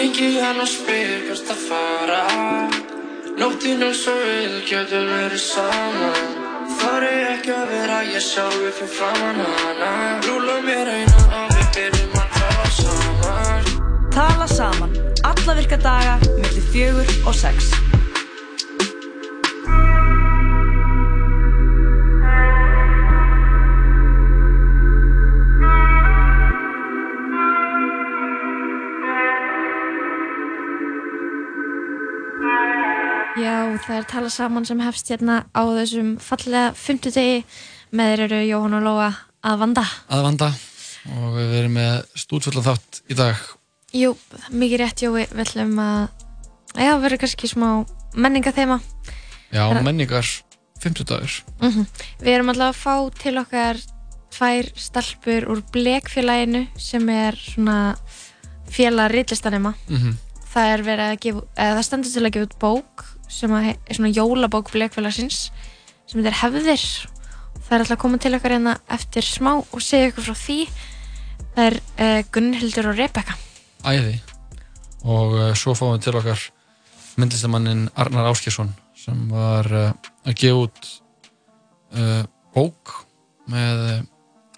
Hringi hann og spyr hvert að fara. Nóttinn er svo vil, getur verið saman. Þar er ekki að vera ég sjálfi fyrir framann hana. Rúla mér eina og við byrjum að tala saman. Tala saman, alla virka daga, millir fjögur og sex. Það er tala saman sem hefst hérna á þessum fallega fymtudegi með þeir eru Jóhann og Lóa að vanda. að vanda og við erum með stúdfullan þátt í dag Jú, mikið rétt Jói, við ætlum að, já, verður kannski smá menningathema. Já, Er- menningar 50 dagur Mm Við erum alltaf að fá til okkar tvær stelpur úr Blekfélaginu sem er svona félag ritlistanema. mm Það er verið að gefa, eða það stendur til að gefa út bók sem er svona jólabók Blekfélagsins sem þetta er hefðir. Það er alltaf að koma til okkar hérna eftir smá og segja ykkur frá því. Það er uh, Gunnhildur og Rebecca. æði og uh, svo fáum við til okkar myndlistamannin Arnar Áskjesson sem var uh, að gefa út bók með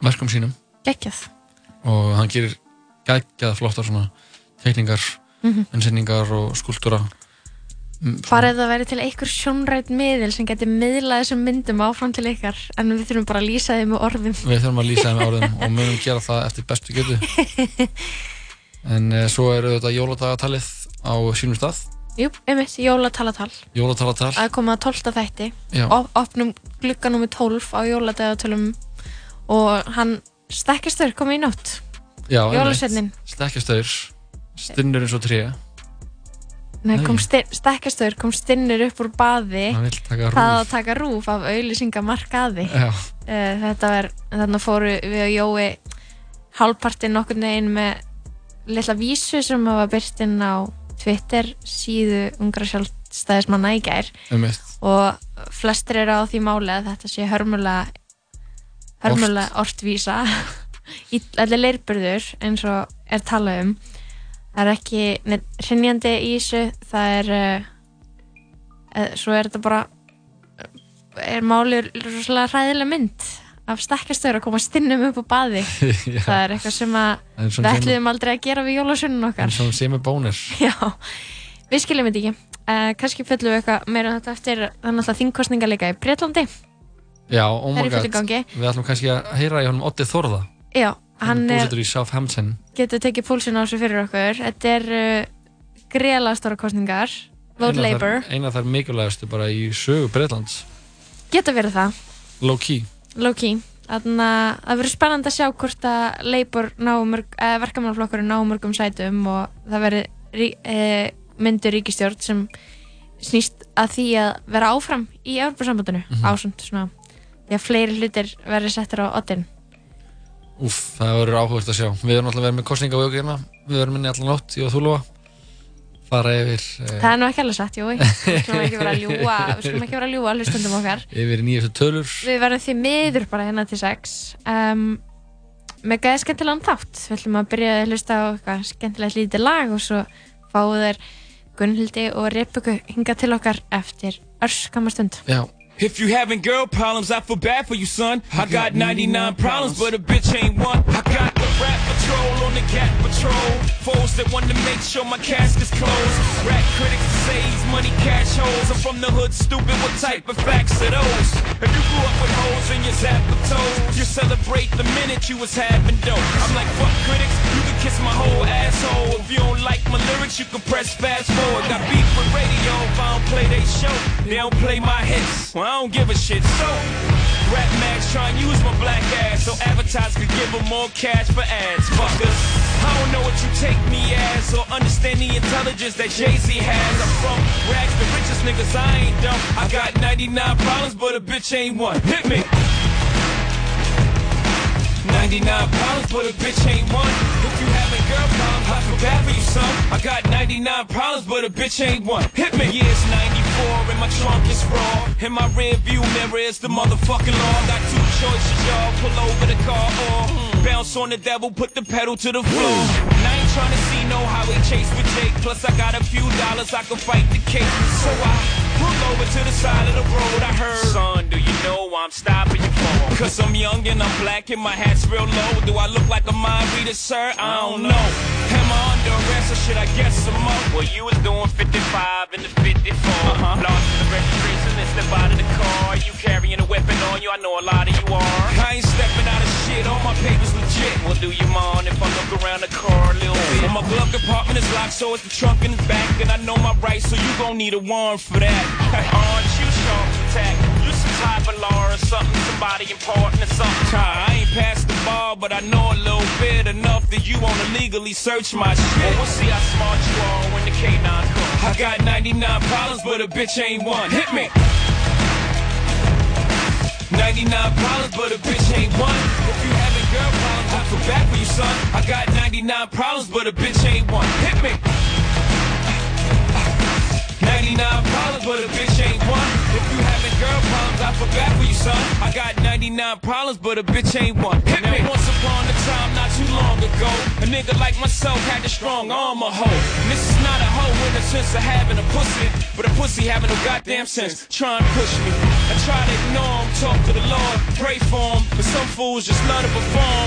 verkum sínum Gekkjað. og hann gerir gægjað flottar svona teikningar, Mhm. ennsynningar og skúltúra Mm, Bara ef það væri til einhver sjónrætt miðil sem geti miðlað þessum myndum áfram til ykkar en við þurfum bara að lýsa þeim með orðum. Við þurfum að lýsa þeim með orðum og munum gera það eftir bestu getu en uh, svo eru þetta jóladagatalið á sínum stað Jú, einmitt, jólatalatal. jólatalatal Að koma að 12. þætti. Já. Op opnum glugga nummer 12 á jóladagatalum og hann stekkjastur kom í nótt. Já, Jólasveinninn. stekkjastöður stinnur eins og tré Nei. kom stinnur upp úr baði. Það að taka rúf af auðlýsingamarkaði. Uh, þetta var, þarna fóru við og Jói hálfpartinn nokkur neginn með litla vísu sem var byrtinn á Twitter síðu ungra sjálfstæðismanna í gær. Og flestir eru á því máli að þetta sé hörmulega hörmulega ortvísa. Allir leirburður eins og er talað um það er ekki hrinnjandi í þessu það er uh, svo er þetta bara er málið rosalega hræðileg mynd af stekkastöður að koma stinnum upp á baði. Það er eitthvað sem við ætluðum aldrei að gera við jólasunum okkar. Sem er bónir Já, við skiljum þetta ekki. Uh, kannski fjöllum við eitthvað meira um þetta eftir þannig að þingkostninga líka í Breitlandi. Já, oh god. gangi. Við ætlum kannski að heyra í honum Otti Þorða Já, hann er er, búsettur í Southampton getur tekið púlsinn á þessu fyrir okkur. Þetta er uh, greiðlega stóra kostningar. Vote Eina Labour. þar- Eina þar mikilvægastu bara í sögu Breitlands Getur verið það, Low key low key. Þannig að það verður spennandi að sjá hvort að Labour eh, verkamannaflokkurinn ná mörgum sætum og það verður eh, myndur ríkistjórn sem snýst að því að vera áfram í Európa-sambandinu Mhm. ásund svona því að fleiri hlutir verður settir á oddin Úf, það verður áhugast að sjá. Við erum alltaf verið með kostningavöku hérna. Við erum inni allan nótt í að þúlúa. Fara yfir eh, það er nú ekki alveg satt, jú við skulum ekki vera að ljúa við skulum ekki vera að ljúa hlustundum okkar. Yfir nýjastu tölur. Við verðum því miður bara hérna til sex. Um, með gæði skemmtilegan þátt. Við ætlum að byrja að hlusta á eitthvað skemmtilegt lítið lag og svo fáu þeir Gunnhildi og Rebekku hinga til okkar eftir örskamma stund. Já, If you having girl problems, I feel bad for you, son. I got 99 problems, but a bitch ain't one. I got the rap patrol on the cat patrol. Foes that want to make sure my casket's closed. Rap critics say he's money cash holes. I'm from the hood, stupid. What type of facts are those? If you grew up with holes in your zap of toes, you celebrate the minute you was having dope. I'm like, fuck critics, you can kiss my whole asshole. If you don't like my lyrics, you can press fast forward. Got beef with radio if I don't play they show. They don't play my hits. Well, I don't give a shit. So, Rap Max try and use my black ass so advertisers could give them more cash for ads. Fuckers, I don't know what you take me as or understand the intelligence that Jay-Z has. I'm from rags, the richest niggas, I ain't dumb. I got 99 problems, but a bitch ain't one. Hit me. 99 problems, but a bitch ain't one. If you having girl problems, I feel bad for you, son. I got 99 problems, but a bitch ain't one. Hit me. Yeah, it's 94 and my trunk is raw. In my rear view mirror is the motherfucking law. Got two choices, y'all. Pull over the car or bounce on the devil, put the pedal to the floor. And I ain't trying to see no highway chase with Jake. Plus, I got a few dollars I can fight the case. So I pull over to the side of the road. I heard, son, do you know I'm stopping you for? Cause I'm young and I'm black and my hat's real low. Do I look like a mind reader, sir? I don't know. Am I under arrest or should I guess some more? Well, you was doing 55 in the 54. Uh-huh. Lost in the registration and step out of the car. You carrying a weapon on you, I know a lot of you are. I ain't stepping out of shit, all my papers legit. Well, do you mind if I look around the car a little bit? Well, my glove compartment is locked, so it's the trunk in the back. And I know my rights, so you gon' need a warrant for that. Aren't you sharp attack? You some type of law or something, somebody important or something. I ain't past the bar, but I know a little bit enough that you wanna legally search my shit. Well, we'll see how smart you are when the K9 comes. I got 99 problems, but a bitch ain't one. Hit me! 99 problems, but a bitch ain't one. If you having girl problems, I feel bad for you, son. I got 99 problems, but a bitch ain't one. Hit me! 99 problems, but a bitch ain't one. If you having girl problems, I feel bad for you, son. I got 99 problems, but a bitch ain't one. Hit me! Once upon a time, not too long ago, a nigga like myself had a strong arm, a hoe. Not a hoe in the sense of having a pussy, but a pussy having no goddamn sense. Try and push me. I try to ignore him, talk to the Lord, pray for him, but some fools just love to perform.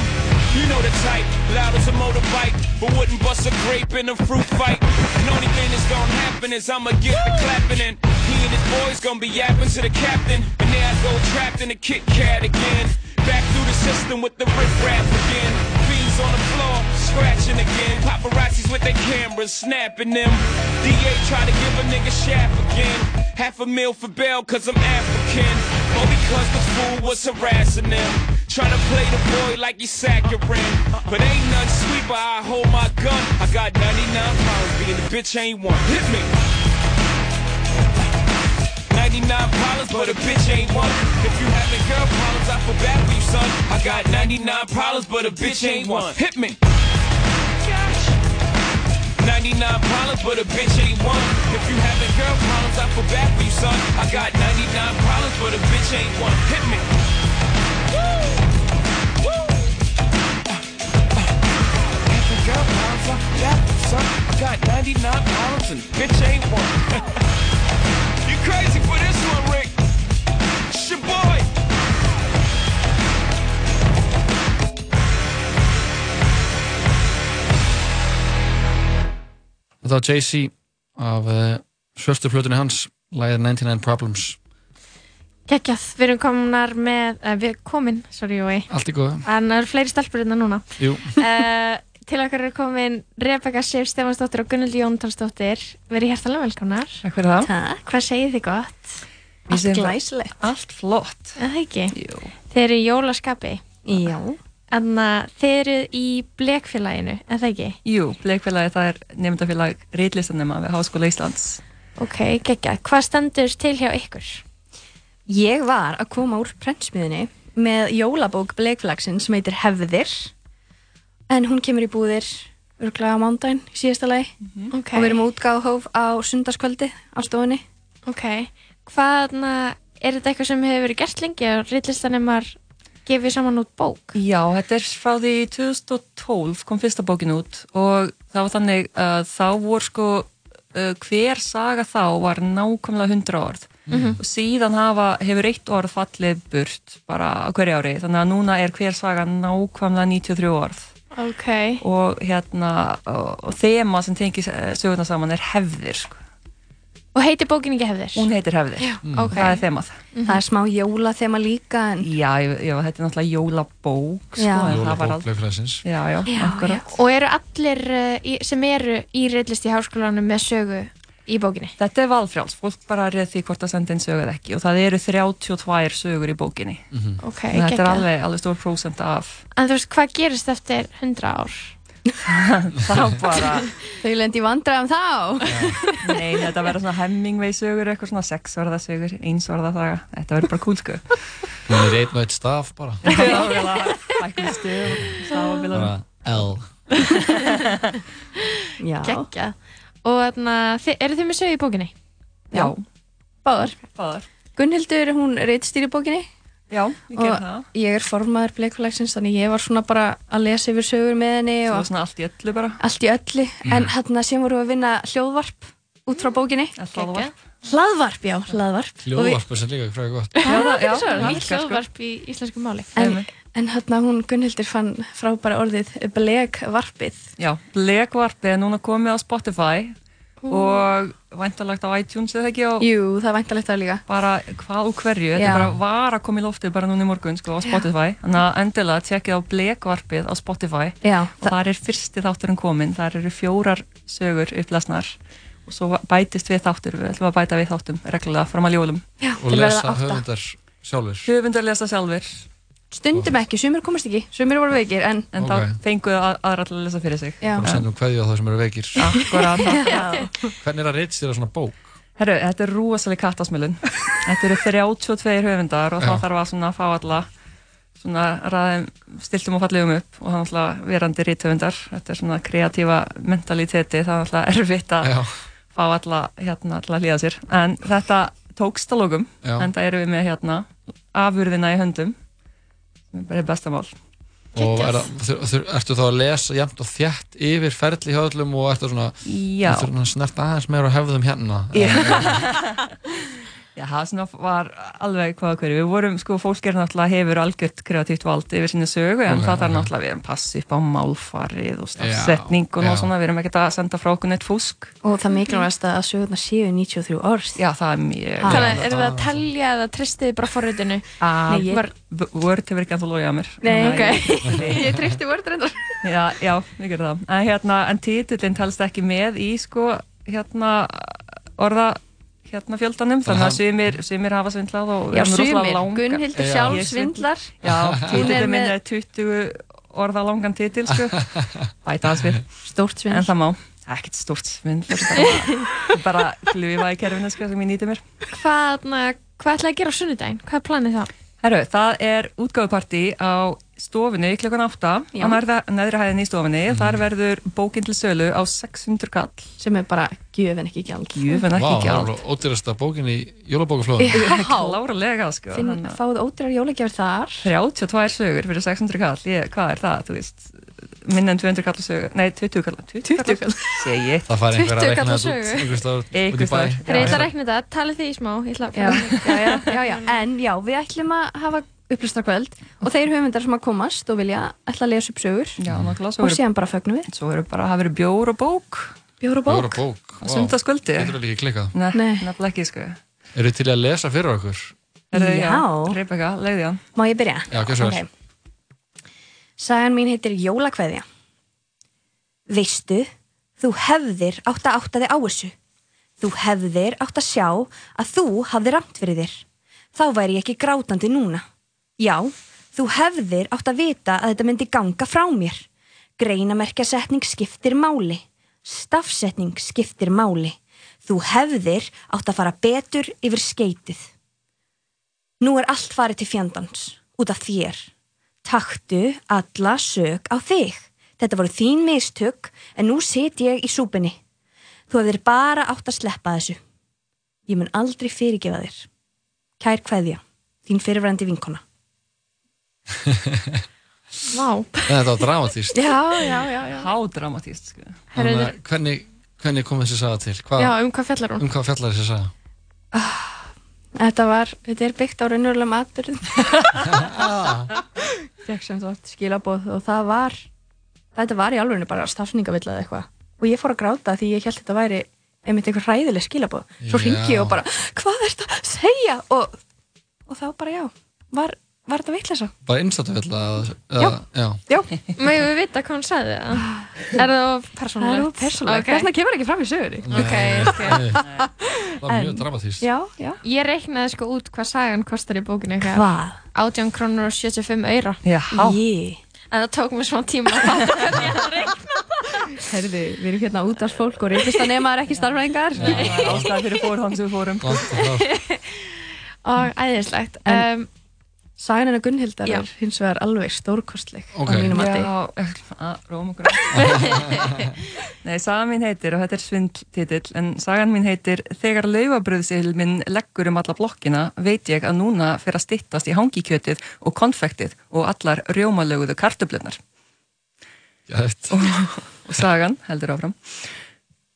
You know the type, loud as a motorbike, but wouldn't bust a grape in a fruit fight. And only thing that's gonna happen is I'ma get the clapping and he and his boys gonna be yapping to the captain. And there I go trapped in a Kit Kat again. Back through the system with the riff rap again. Fiends on the scratching again. Paparazzis with their cameras, snapping them. DA try to give a nigga shaft again. Half a meal for bail cause I'm African. Or because the fool was harassing them. Trying to play the boy like he's saccharine. But ain't none sweet, but I hold my gun. I got 99 pounds, being the bitch ain't one. Hit me! 99 problems, but a bitch ain't one. If you having girl problems, I feel bad for you, son. I got 99 problems, but a bitch ain't one. Hit me! 99 problems, but a bitch ain't one. If you having girl problems, I feel bad for you, son. I got 99 problems, but a bitch ain't one. Hit me! Þetta var Jay-Z af uh, svörstu flutunni hans læðið 99 Problems Gekjað, við erum komnar með, uh, við komin, sorry Jói, Allt í góða en það eru fleiri stelpur hérna núna. Jú, Uh, til okkar eru komin Rebecca Sif Stefansdóttir og Gunnildi Jóntalsdóttir. Verið hjertalega velkomnar. Takk fyrir það. Takk, Hvað segið þið gott? Allt glæsilegt. Allt flott. Er Það ekki? Jú. Þeir eru jólaskapi. Já, En þeir eru í blekfélaginu, er það ekki? Jú, Bleikfélagi það er nefndafélag reitlistanema við Háskóla Íslands. Ok, geggjað. Hvað stendur til hjá ykkur? ég var að koma úr prentsmiðinni með jólabók Bleikfélagsinn sem heitir Hefðir en hún kemur í búðir örglega á mándaginn í síðasta lagi Ok, og við erum útgáðhóf á sundarskvöldi á stofunni. ok. Hvaðna, er þetta eitthvað sem hefur verið gert lengi að reitlistanemar gefið saman út bók? Já, þetta er frá því 2012 kom fyrsta bókin út og það var þannig að þá voru sko uh, hver saga þá var nákvæmlega 100 orð og síðan hafa, hefur eitt orð fallið burt bara á hverju ári þannig að núna er hver saga nákvæmlega 93 orð Ok. og hérna og, og þema sem tengir söguna saman er hefðir sko. Og heitir bókin ekki hefðir? hún heitir hefðir, ok. það er þemað Það er smá jólathema líka en já, ég, já, þetta er náttúrulega jólabók sko, jólabók aldrei leikfræðsins já, já, Já, já. akkurat Og eru allir uh, í, sem eru í reitlist í háskólanum með sögu í bókinni? Þetta er valfrjáls, fólk bara reð því hvort að senda inn sögu eða ekki og það eru 32 sögur í bókinni. Ok, Þannig að Þetta er alveg, alveg stór prósent af En þú veist, hvað gerist eftir 100 ár? þá bara, þau lendi vandræðum þá. nei, þetta verður svona Hemingway sögur, eitthvað svona sex orða sögur, eins orða það, þetta verður bara cool sko. Hún er einn og eitt staf bara Já, vel að hækkum stöð, stáfabílan. bara L Já, Geggjað. Og þarna, eru þið með sögu í bókinni? Já, báðar. báðar. Gunnhildur, hún reitstýri bókinni Já, ég ger það. og ég er formaður bleikfélagsins þannig ég var svona bara að lesa yfir sögur með henni Svo og svona allt í öllu bara. allt í öllu. En hérna sem vorum við að vinna hljóðvarp út frá bókinni. Hlaðvarp. hlaðvarp, já, hlaðvarp. Hljóðvarp er sem líka fræði gott. Já, það, já, Svo er virkar, sko. hljóðvarp í íslensku máli. En, en hérna hún Gunnhildur fann frábæra orðið bleikvarpið Já, Blekvarpið er núna komið á Spotify og væntalagt á iTunes eða ekki? Og Jú, það er væntalegt það líka. Bara hvað og hverju, þetta er bara var að koma í loftið bara núna í morgun sko á Spotify. Þannig að endilega tjekkið á Blekvarpið á Spotify. Já, og þar er fyrsti þátturinn kominn, þar eru fjórar sögur upplasnar og svo bætist við þáttur, við ætlum að bæta við þáttum reglulega fram að jólum. já, og lesa höfundar sjálfur Höfundar lesa sjálfur Stundum ekki, sumir komast ekki, sumir voru veikir en en Ok. þá fenguðu að, aðra til að lesa fyrir sig. og sendum kveðju á það sem eru veikir Akkurat. já. hvernig er að reytstýra svona bók? Herru, þetta er rúasalega kattasmölun. Þetta eru 32 höfundar og þá þarf að svona fá alla svona ræðum stiltum og fallegum upp og það er náttúrulega verandi ríthöfundar. Þetta er svona kreatífa mentaliteti, það er náttúrulega erfitt að Já, fá alla hérna til að hlýða sér. En þetta tókst að lókum, en það eru við með hérna afurðina í höndum, bara bestamál. og er þur, ertu þá að lesa jæmt og þjætt yfir ferli hjá öllum og ertu svona, Já. ertu svona snert aðeins meira að hefðum hérna Já, það svona var alveg hvað hverju. Við vorum, sko, fólk er náttúrulega hefur algjört kreatíft vald yfir sinni sögu, en Ok, það ok. náttúrulega að við erum passi upp á málfarið og stafsetningun Já, og já. svona, við erum ekkert að senda frá okkur neitt fúsk. Og það mikilvægast að sögurnar séu 93 orð Já, það er mjög... Ha. Þannig að eru það að telja eða tristið bara forritinu að Nei, ég- Var- Word hefur ekki að þú logið að mér. Nei, ok. Ég treysti vörð reyndar Já, já, við gerum það. En, hérna, en hérna, fjöldanum, þannig að sumir, sumir hafa svindlað og erum rosalega sumir, langa- Gunnhildur Já. sjálf svindlar Já, titillin minn með- er 20 orða langan titil, sko. Bæta hans við. Stórt En svindl það má. Ekkert stórt svindl, bara, klífa í kerfinu, sko, sem ég nýti mér. Hvað, hvað ætlaði að gera á sunnudaginn? Hvað er planið það? Herru, það er útgáfupartí á stofunni klukkan 8 Já. á neðra, neðri hæðinni í stofunni. Þar verður bókin til sölu á 600 kall. sem er bara gjöfin ekki gjald Gjöfun Vá, ekki það gjald. er ódýrasta bókin í jólabókaflóðum Kláralega, sko. Finn, fáðu ódýrar jólagjafir þar 32 sögur fyrir 600 kall. Ég, hvað er það, þú veist? Minna en 200 kall sögur. Nei, 20 kall. 20 kall. Segi ég. Það fær einhver að 20 reikna kalla þetta út ég ætla Já. að reikna þetta, talið því í smá Ég ætla að já, já, já, já, já. en já, við ætlum að hafa upplýstarkvöld og þeir höfundar sem að komast og vilja ætla að lesa upp sögur Já, og eru, síðan bara fögnum við svo eru bara, það verður bjór og bók. bjór og bók bók, Á sundarskvöldi. Getur það líka klikkað Nei, Nei. nefnilega ekki, sko. Eru þið til að lesa fyrir okkur? Er Já. Rebecca, leiði hann. má ég byrja? Já, gjörðu svo vel. Sagan mín heitir Jólakveðja Veistu, þú hefðir átt að átta þig á þessu Þú hefðir átt að sjá að þú hafði ramt fyrir þér Þá væri ég ekki grátandi núna Já, þú hefðir átt að vita að þetta myndi ganga frá mér Greinamerkjasetning skiptir máli Stafsetning skiptir máli Þú hefðir átt að fara betur yfir skeitið Nú er allt farið til fjandans út af þér Taktu alla sög á þig. Þetta voru þín mistök en nú sit ég í súpunni. Þú hefðir bara átt að sleppa þessu. Ég mun aldrei fyrirgefa þér. Kær kveðja, þín fyrirverandi vinkona. Vá Þetta var dramatíst Já, já, já, já. Há dramatíst, sko. Þannig að hvernig, hvernig kom þessi saga til? Hva, Já, um hvað fjallar hún? Um hvað fjallar þessi saga? Þetta var, þetta er byggt á raunverulegum atbyrðum. Fekk sem sagt skilabóð og það var, þetta var í alveg bara stafsningavilla eða eitthvað. Og ég fór að gráta því ég held þetta væri einmitt einhver hræðileg skilabóð. Svo Já. ringi ég og bara, hvað er þetta að segja? Og, og þá bara já, var, var þetta vitleisa? Bara innstáttu fjalla? Já. já. Já, Megum við vita hvað hún sagði það? Er það of það persónulegt? er persónulega. Ok. Þess vegna kemur ekki fram í söguri. Ok, ok Nei, Það var mjög dramatíst Já, já. Ég reiknaði sko út hvað sagan kostar í bókinu. Hvað? 18 krónur og 75 auðra Já, Ég. En það tók mér smá tíma að fatta hvernig ég ætla að reikna Herði, við erum hérna út af fólk og reyndist að nema er ekki starfræðingar. Sagan hennar Gunnhildar Já. er hins vegar alveg stórkostleg Ok. á mínum mati. Já, að, róum okkur á. Nei, sagan mín heitir, og þetta er svindltitill, en sagan mín heitir Þegar laufabröðsil minn leggur um alla blokkina, veit ég að núna fer að styttast í hangikjötið og konfektið og allar rjómalöguðu kartöflunar. Gætt. Og sagan heldur áfram.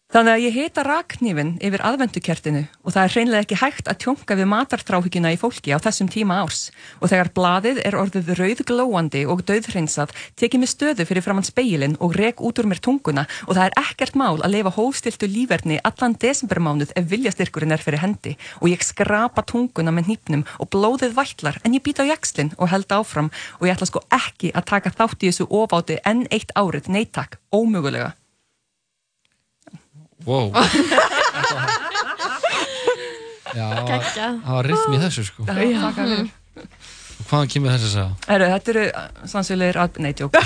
Þannig að ég hita rakknýfin yfir aðvendukertinu og það er hreinlega ekki hægt að tjónka við matartráhyggjuna í fólki á þessum tíma árs. Og þegar blaðið er orðið rauðglóandi og döðhreinsað, tekið mér stöðu fyrir framann speilin og rek út úr mér tunguna og það er ekkert mál að leifa hófstiltu lífverðni allan desembermánuð ef viljastyrkurinn er fyrir hendi og ég skrapa tunguna með hnípnum og blóðið vætlar en ég být á jakslinn og held áfram og ég ætla sko ekki að taka þátt í þessu ofáti enn eitt árið, neittak, ómögulega. Wow. Það var rytm í þessu sko. Hvaðan kemur þessi að segja? Heru, þetta eru sannsögulegir að... Nei, tjók.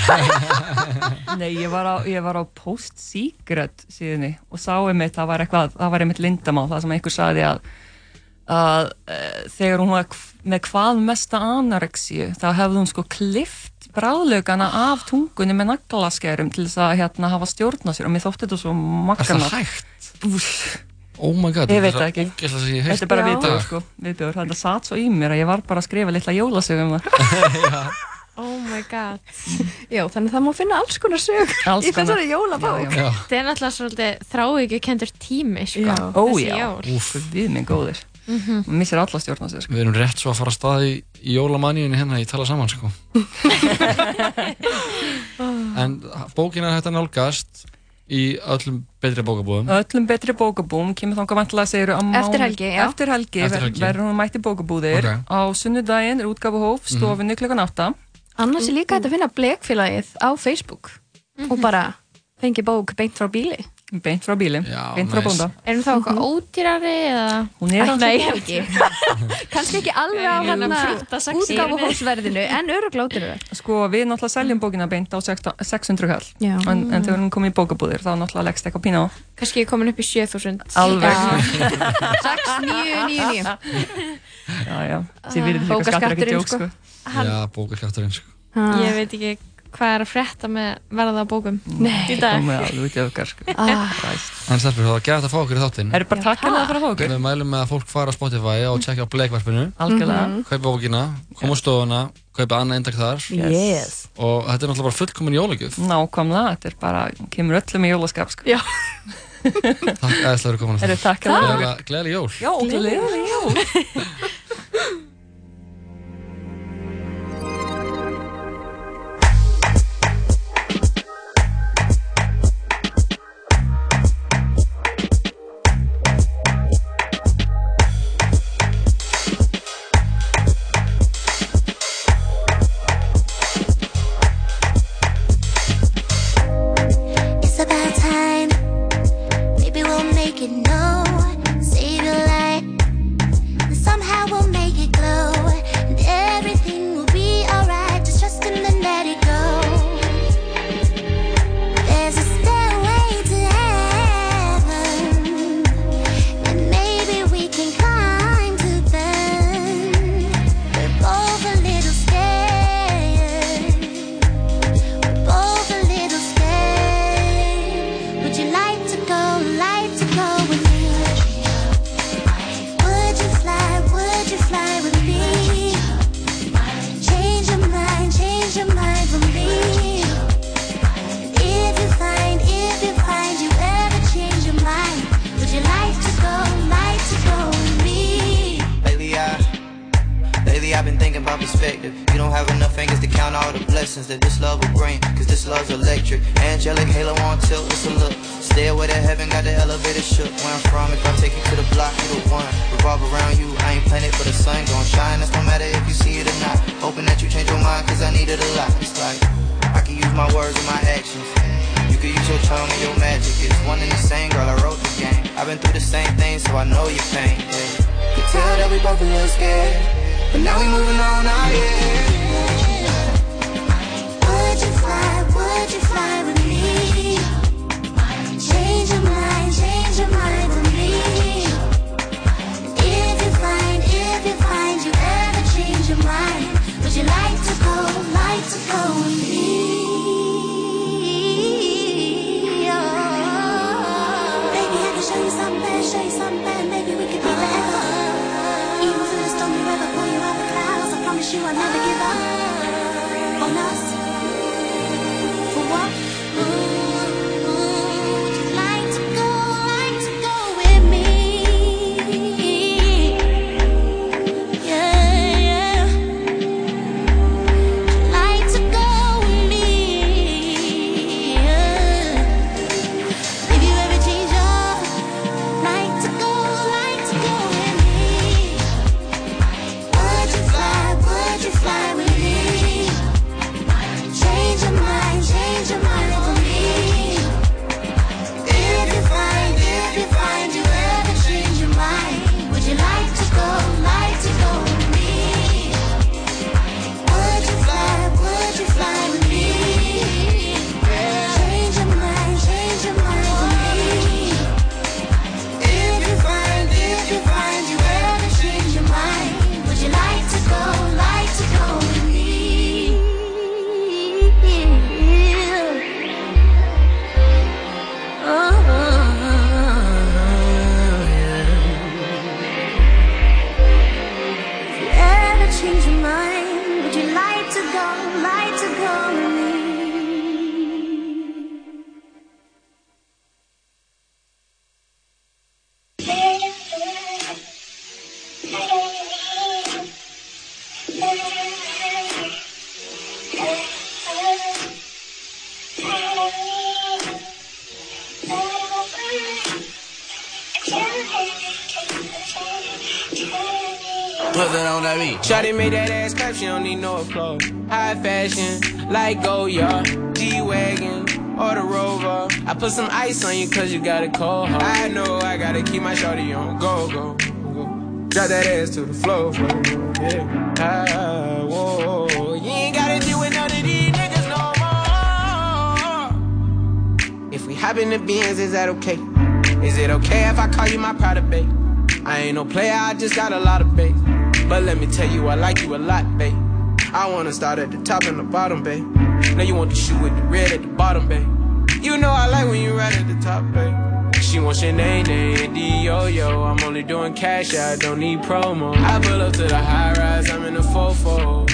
Nei, ég var á, ég var á Post Secret síðunni og sá einmitt, það var eitthvað, það var einmitt lindamál, það sem einhver sagði að, að e, þegar hún var með hvað mesta anorexíu, þá hefði hún sko klift bráðlaugana af tungunni með naglaskerum til þess að hérna hafa stjórn á sér og mér þótti þetta svo Er makkana. það hægt? Oh my god. Ég veit það ekki. Þetta er bara Já. viðbjör, sko, viðbjör. Þetta satt svo í mér að ég var bara að skrifa litla jólasögum um það. Oh my god. Já, þannig að það má finna alls konar sög Alls í konar. þessari jólabák. Þetta er náttúrulega svolítið þráhyggju kendur tími, sko. Já. Ó já. Úf, við minn góðir mm Missir alla stjórn á sér sko. Við erum rétt svo að fara að staði í, í jólamanníunni hérna í tala saman sko. en bókin er hægt að nálgast í öllum betri bókabúðum. Öllum betri bókabúm kemur þangað vantilega segir á Eftir helgi, já. Eftir helgi, Eftir ver, helgi. verður hún mætt í bókabúðir Ok. Á sunnudaginn er útgáfuhóf stofunni klukkan 8 Annars er líka hægt að finna blekfélagið á Facebook og bara fengi bók beint frá bíli. Beint frá bíli, Já, beint frá nice. bónda Erum þá eitthvað ódýrari eða? Hún er alltaf nei, ekki Kannski ekki alveg á er hann að flutta sexy. útgáfuhósverðinu, en öruglótur það. Sko, við náttúrulega seljum bókina beint á 16 600 kall Já. en, en þegar hún kom í bókabúðir þá náttúrulega leggst eitthvað pína á Kannski ég komin upp í 7000. Alveg 6999. Já, já, því við erum líka skattur ekki Bókaskatturinn, djók sko. sko. Já, bókaskapturinn sko. Ég veit ekki hvað er að frétta með verða á bókum Nei. í dag. Komið alveg út í öfgar sko. Ah. En stelpur, það var gæt að fá okkur í þáttinn. Er bara takk hérna fyrir að fá okkur Við mælum með að fólk fara á Spotify og tjekka á bleikvarpinu, Algjörlega kaupa bókina, koma á stofuna, kaupa annað eindag þar yes. og þetta er náttúrulega bara fullkomin jólagjöf. Nákvæmlega, þetta er bara, kemur öllum í jólaskap sko. Já. Takk eðislega fyrir komin Eru takk hérna Gleðilega gleðileg jól. Já, gleðileg jól to the floor, floor, yeah. Ah, whoa, you ain't gotta deal with none of these niggas no more. If we hop in Benz, is that okay? Is it okay if I call you my pride babe? I ain't no player, I just got a lot of bass. But let me tell you, I like you a lot, babe. I wanna start at the top and the bottom, babe. Now you want the shoe with the red at the bottom, babe. You know I like when you right at the top, babe. She wants your name, name, D-O-Yo. I'm only doing cash, I don't need promo. I pull up to the high rise, I'm in the fofo.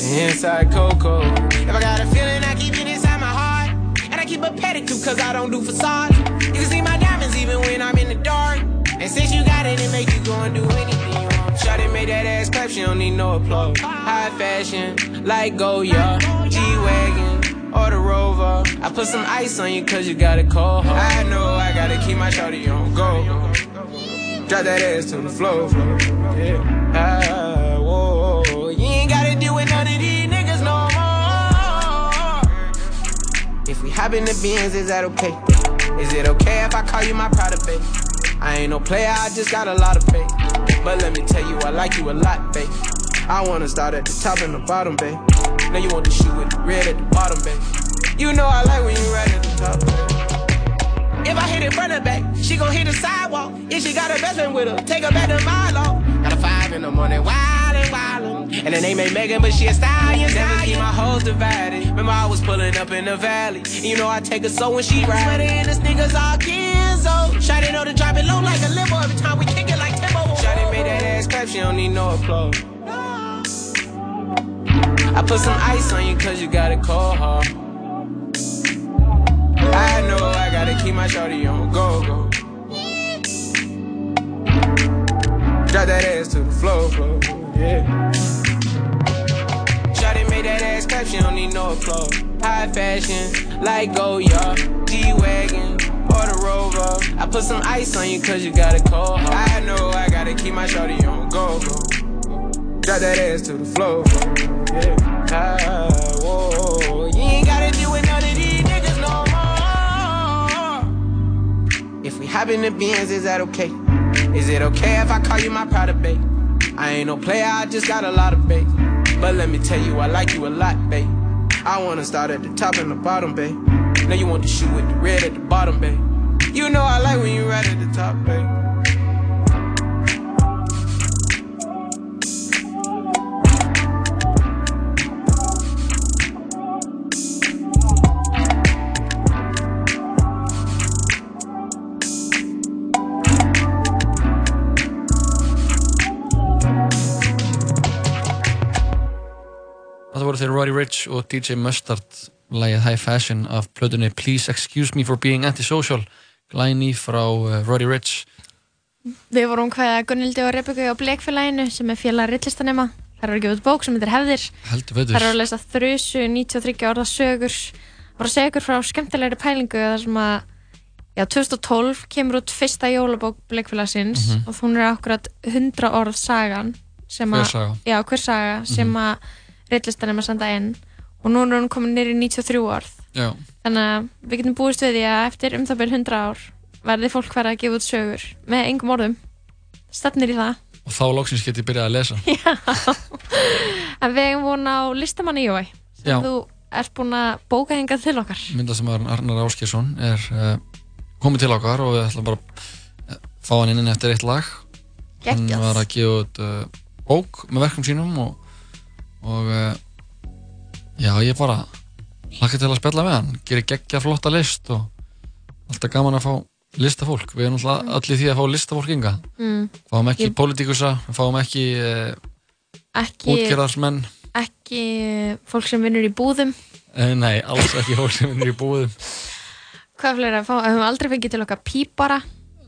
Inside Coco. If I got a feeling, I keep it inside my heart. And I keep a pedicure, cause I don't do facades. You can see my diamonds even when I'm in the dark. And since you got it, it make you go and do anything you want. Shawty made that ass clap, she don't need no applause. High fashion, like Goya, G-Wagon, or the Rover. I put some ice on you cause you got a cold heart. I know I gotta keep my shawty on go. Drop that ass to the floor. Yeah. Ah, whoa, you ain't gotta deal with none of these niggas no more. If we hop in the Benz, is that okay? Is it okay if I call you my pride babe? I ain't no player, I just got a lot of faith. But let me tell you, I like you a lot, babe. I wanna start at the top and the bottom, babe. Now you want the shoe with the red at the bottom, babe. You know I like when you right at the top. If I hit it front and back, she gon' hit the sidewalk. If she got her best friend with her, take her back to Milo. Got a five in the morning, wildin', wildin'. And her name ain't Megan, but she a stallion. Never keep my hoes divided. Remember I was pulling up in the valley. You know I take her so when she ride. Sweater and the sneakers all Kenzo. Shawty know to drop it low like a limo every time we kick it like Timbo. Shawty made that ass clap, she don't need no applause. I put some ice on you cause you got a cold heart. I know I gotta keep my shawty on go, go. Drop that ass to the floor, floor, yeah. Shawty made that ass clap, she don't need no applause. High fashion, like Goya, G-Wagon, or Rover. I put some ice on you cause you got a cold heart. I know I gotta keep my shawty on go, go. Drop that ass to the floor, floor, hop in the Benz, is that okay? Is it okay if I call you my pride babe? I ain't no player, I just got a lot of babe. But let me tell you, I like you a lot, babe. I wanna start at the top and the bottom, babe. Now you want to shoot with the red at the bottom, babe. You know I like when you right at the top, babe. Allir Roddy Rich og DJ Mustard lagið High Fashion af plötunni Please Excuse Me for Being Antisocial glæni frá uh, Roddy Rich Við vorum hvaða Gunnildi og Rebekku á Bleikfélaginu sem er félag rillistanema. Það eru að gefa út bók sem heitir Hefðir. heldur Það eru að lesa þrjusu, 93 orða sögur. Það voru að ykkur frá skemmtilegri pælingu þar sem að já, 2012 kemur út fyrsta jólabók Bleikfélagsins Mhm. og hún er akkurat 100 orð sagan sem Hver að, saga? Já, hver saga sem Mhm. að senda inn og nú er hún komin nýri 93 orð. Já. Þannig að við getum búist við því að eftir um það byrj 100 ár verði fólk verið að gefa út sögur með engum orðum. Stefnir í það. og þá loksins get ég byrjað að lesa En við hefum von á listamanni Jói sem Já. þú ert búin að bóka hingað til okkar. mynda sem Arnar Áskjesson er uh, komið til okkar og við ætlum bara að fá hann inn eftir eitt lag hann Geggjað. var að gefa út uh, bók með verkum sínum og, og uh, já ég bara hlakka til að spjalla með hann gerir geggja flotta list og alltaf gaman að fá listafólk við erum alltaf allir því að fá listafólk inga Mm. fáum ekki Ég- pólitíkusa fáum ekki uh, Ekki, útgerðarsmenn ekki fólk sem vinnur í búðum. uh, nei, alls ekki fólk sem vinnur í búðum Hvað fleira að fá? Hefum aldrei fengið til okkar pípara,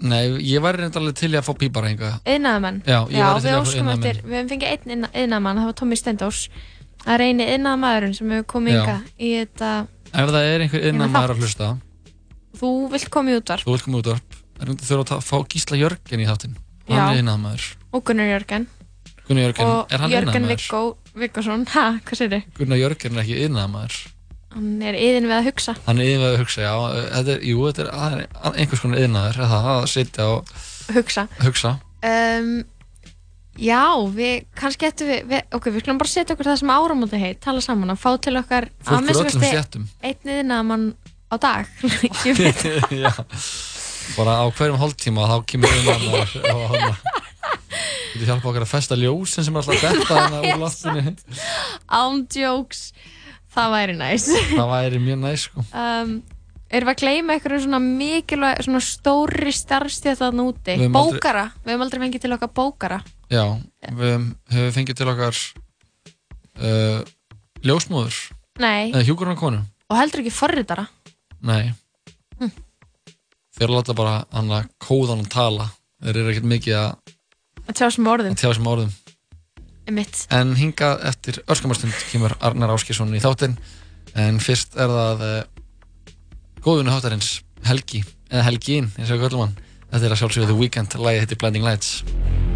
nei, ég væri reynda alveg til að fá pípara hinga yðnaðamenn. Já, ég væri til við í að fá iðnaðarmenn. eftir, við hefum fengið einn yðnaðamann, það var Tommy Stendós. Það er eini yðnaðamaðurinn sem hefur komið Já. hingað í þetta, ef það er einhver maður að hlusta þú vilt koma í útvarp þú vilt koma út upp er þetta þurfa að ta- fá Gísla Jörgen í þáttinn Já. hann er innan maður og Gunnar Jörgen Gunnar Jörgen, og er hann Jörgen innan maður? Viggo Viggoson, ha, Hann er yðin við að hugsa. hann er yfir að hugsa, já þetta er, jú, þetta er að- einhvers konar er það að sitja og Hugsa. hugsa Um, já, við, kannski ættum við, við, ok, við skulum bara setja okkur það sem áramóti heit, tala saman og fá til okkar að stéttum. einn yðnaðamann á dag. Já, bara á hverjum hálftíma þá kemur maður og hann Þetta hjálpa okkar að festa ljósin sem er alltaf að detta hana úr loftinu Án jokes, það væri næs. það væri mjög næs sko um, erum við að gleyma einhverju svona mikilvæg, svona stóri starfstíð þarna úti? Við höfum aldrei- Bókara, við höfum aldrei fengið til okkar bókara. Já, við hefum fengið til okkar uh, ljósmóður Nei, eða hjúkurinn konu og heldur ekki forritara. Nei Hm. Þeir láta bara hann að kóðan að tala Þeir eru ekkert mikið að Að tjá sem orðum, að tjá sem orðum mitt. En hingað eftir örskamastund kemur Arnar Áskjesson í þáttinn. En fyrst er það uh, góðunni þáttarins Helgi, eða Helgin, eins og hann. Þetta er að sjálfsögðu The Weeknd, lagið heitir Blinding Lights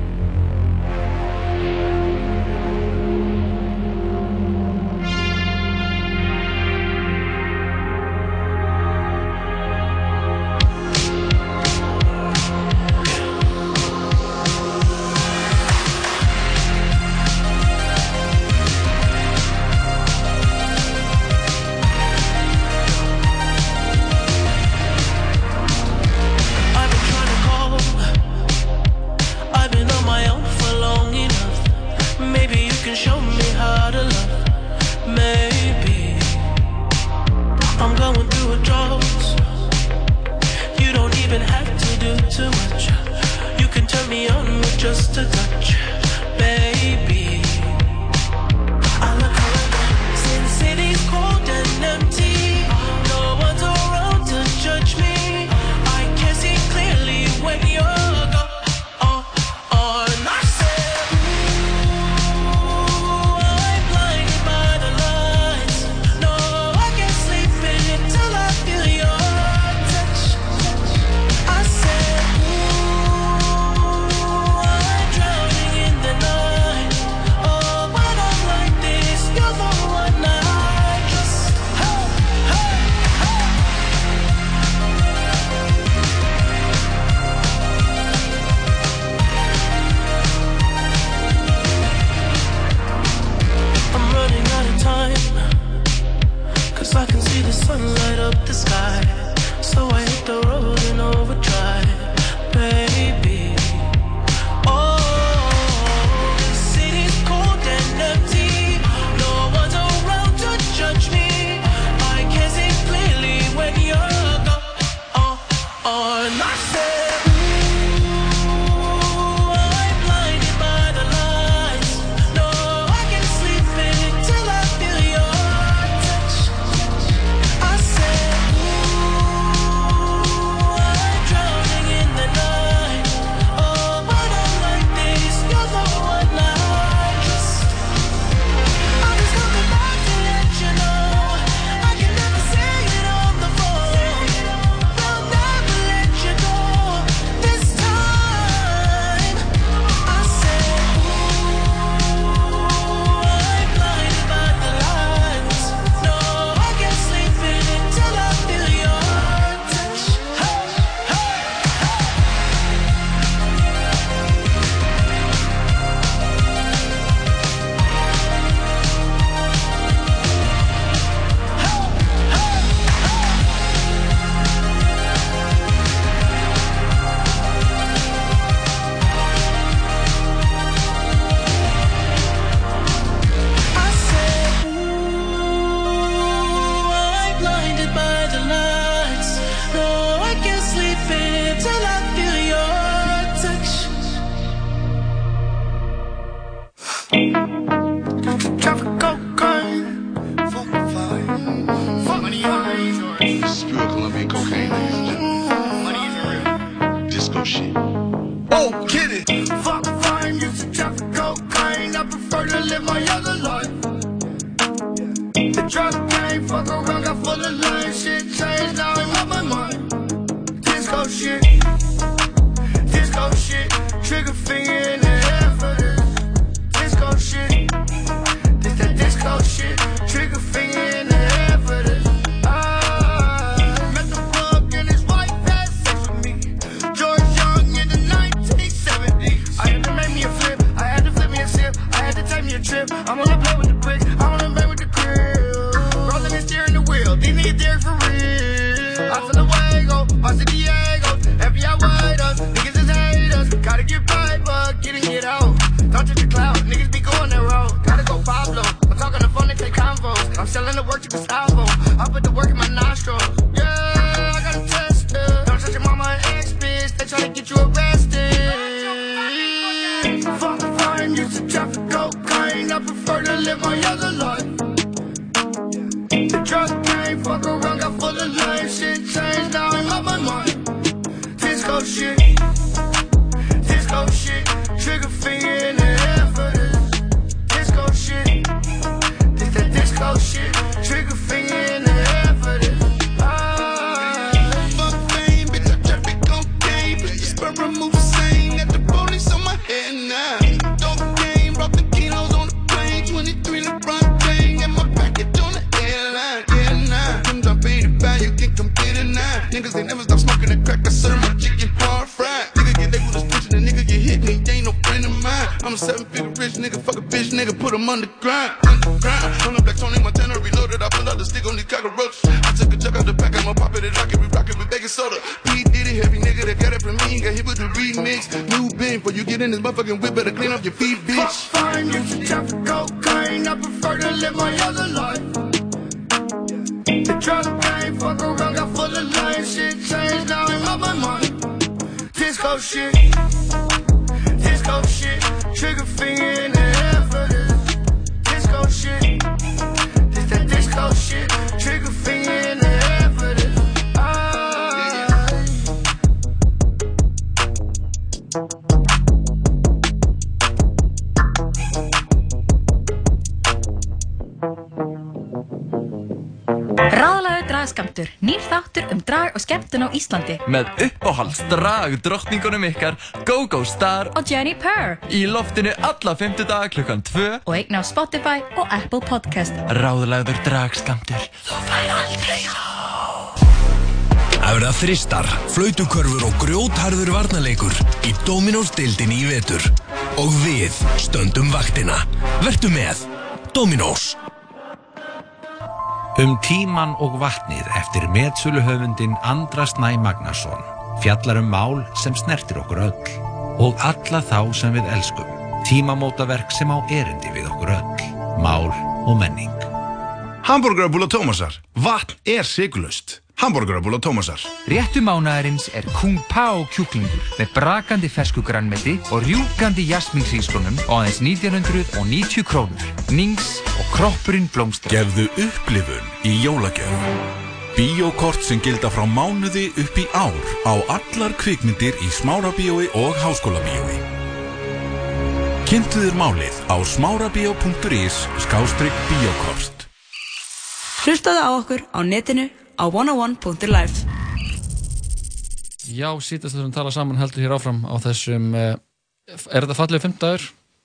P Diddy, heavy nigga that got it from me, got hit with the remix. New bin, before you get in this motherfucking whip, better clean up your feet, bitch. Fuck fine, you should traffic cocaine, I prefer to live my other life. The drug game, fuck around, got full of lame shit changed, now I'm on my mind. Disco shit, disco shit, trigger finger in the air for this. Disco shit, dragskamtur, nýr þáttur um drag og skemmtun á Íslandi Með uppáhalds drag drottningunum ykkar Go-Go Star og Jenny Purr Í loftinu alla fymtudaga klukkan 2 og eigna á Spotify og Apple Podcast Ráðlagður dragskamtur Þú fær aldrei Það verða þristar, flautukörfur og grjótharður varnarleikur í Dominós deildinni í vetur. Og við stöndum vaktina. Vertu með. Dominós. Um tíman og vatnið eftir metsöluhöfundin Andra Snæ Magnason fjallar um mál sem snertir okkur öll og alla þá sem við elskum. Tímamótaverk sem á erindi við okkur öll. Mál og menning. Hamburgerabúla Tómasar. Vatn er sigurlaust. Hamburgerabúla Tómasar. Réttu mánaðarins er Kung Pao kjúklingur með brakandi fersku grannmeti og rjúkandi jasminsíslunum á aðeins 1990 krónur. Nings og kroppurinn blómstra. Gefðu upplifun í jólagjöf. Bíókort sem gilda frá mánuði upp í ár á allar kvikmyndir í smárabíói og háskólabíói. Kynntu þér málið á smárabíó.is skástrygg bíókort. Hlustaðu á okkur á netinu á 101.life Já, sítast þessum tala saman heldur hér áfram á þessum uh, Er þetta fallið fimmtagur?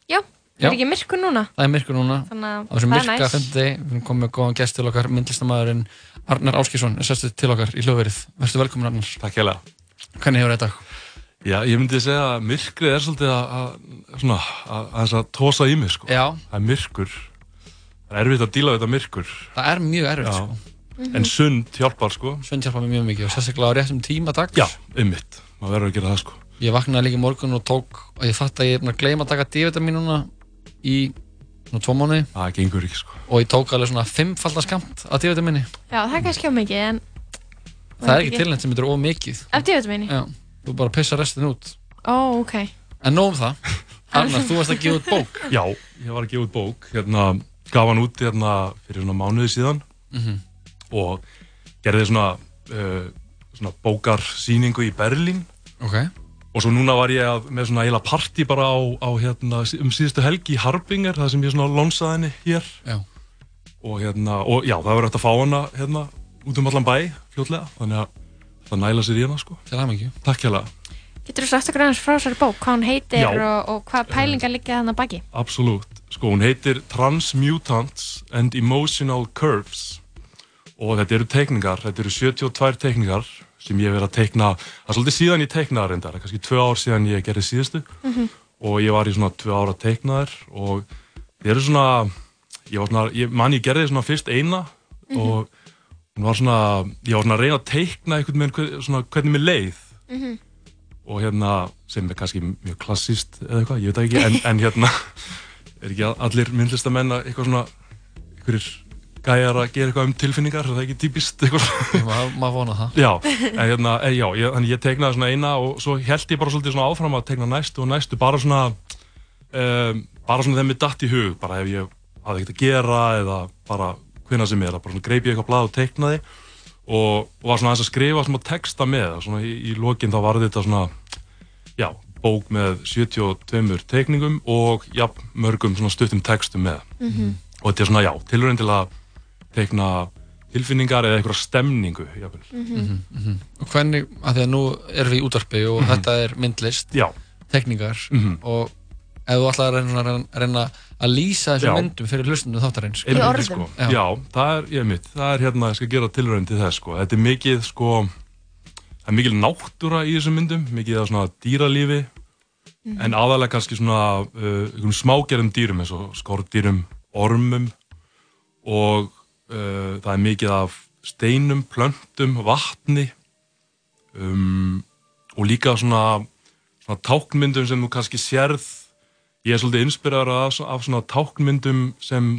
Já, Já. er ekki myrkur núna? Það er myrkur núna Þannig að á þessum það er myrka fimmtudegi við komið með góðan gest til okkar myndlistamæðurinn Arnar Áskísson er sérstuð til okkar í hljóðverið Vertu velkomin Arnar Takk hérlega Hvernig hefur þetta? Já, ég myndi segja að myrkrið er svolítið að, að, svona, að, að, að tósa í mig, sko. Já. Það er myrkur. Það er erfitt að díla við þetta myrkur. Það er mjög erfitt, Já. Sko. Mhm. En sund hjálpar, sko. Sund hjálpar mér mjög mikið og sérstaklega á réttum tíma dags Já, ummitt. Maður verður að gera það, sko. Ég vaknaði líka í morgun og tók og ég fatt að ég er að gleyma að taka D-vitamin núna í svona tvo mánuði Það gengur ekki, sko. og ég tók alveg svona fimmfaldaskamt af D-vitamini Já, það er kannski á mikið en Það er ekki tilnætt sem þetta er of mikið Af D-vitaminni? Já, þú bara pissa restin út Ó, ok En nóg um það Arnar, þú varst að gefa út bók Já, ég var að gefa út bók. Hérna, gaf hann út hérna fyrir svona mánuði síðan Mhm. Og gerði svona, uh, svona bókarsýningu í Berlín. Ok. og svo núna var ég að, með svona eiginlega partí bara á, á hérna, um síðustu helgi í Harbinger, það sem ég svona lonsaði henni hér Já. og hérna, og já, það verður hægt að fá hana hérna út um allan bæ fljótlega, þannig að það næla sér í hana sko. Til aðmengju. Takk hérlega. Getur þú sagt okkur aðeins frá þessari bók, hvað hún heitir og, og hvað pælingar liggja þannig að baki? Absolutt. Sko, hún heitir Transmutants and Emotional Curves og þetta eru teikningar, þetta eru 72 teikningar sem ég hef verið að teikna, það er svolítið síðan ég teiknaði reyndar, kannski tvö ár síðan ég gerði síðustu Mhm. og ég var í svona tvö ára að teikna þær og þeir eru svona, ég var svona, ég man ég gerði svona fyrst eina Mhm. og hún var svona, ég var svona að reyna að teikna einhvern veginn hver- svona hvernig mér leið Mhm. og hérna, sem er kannski mjög klassíst eða eitthvað, ég veit ekki, en, en hérna er ekki allir myndlistamenn að eitthvað svona einhverjir gæjar að gera eitthvað um tilfinningar, er það ekki típist Maður ma vona það. Já, en hérna, e, já, ég, þannig ég teiknaði svona eina og svo held ég bara svolítið svona áfram að teikna næstu og næstu, bara svona um, bara svona þegar mér datt í hug bara ef ég hafði ekkert að gera eða bara hvenna sem er, bara svona greip ég eitthvað blað og teiknaði og, og var svona aðeins að skrifa smá texta með svona í, í lokin þá var þetta svona já, bók með 72 teikningum og já, mörgum svona stuttum textum með Mhm. og þetta er svona, já, tilurinn til að teikna tilfinningar eða eitthvað stemningu jafnvel. Mhm, mhm. Og hvernig, að því að nú erum við í útvarpi og þetta er myndlist, Já. tekningar Mhm. og ef þú ætlaði að reyna, að lýsa þessum Já. myndum fyrir hlustundum þáttarins Einmitt, Sko. Já. það er, ég mitt, það er hérna, ég skal gera tilraun til þess, sko. Þetta er mikið, sko, það er mikil náttúra í þessum myndum, mikið af svona dýralífi, Mhm. en aðalega kannski svona uh, smágerðum dýrum eins og skordýrum, ormum og uh, það er mikið af steinum, plöntum, vatni um, og líka svona, svona táknmyndum sem þú kannski sérð ég er svolítið inspiraður af, af svona táknmyndum sem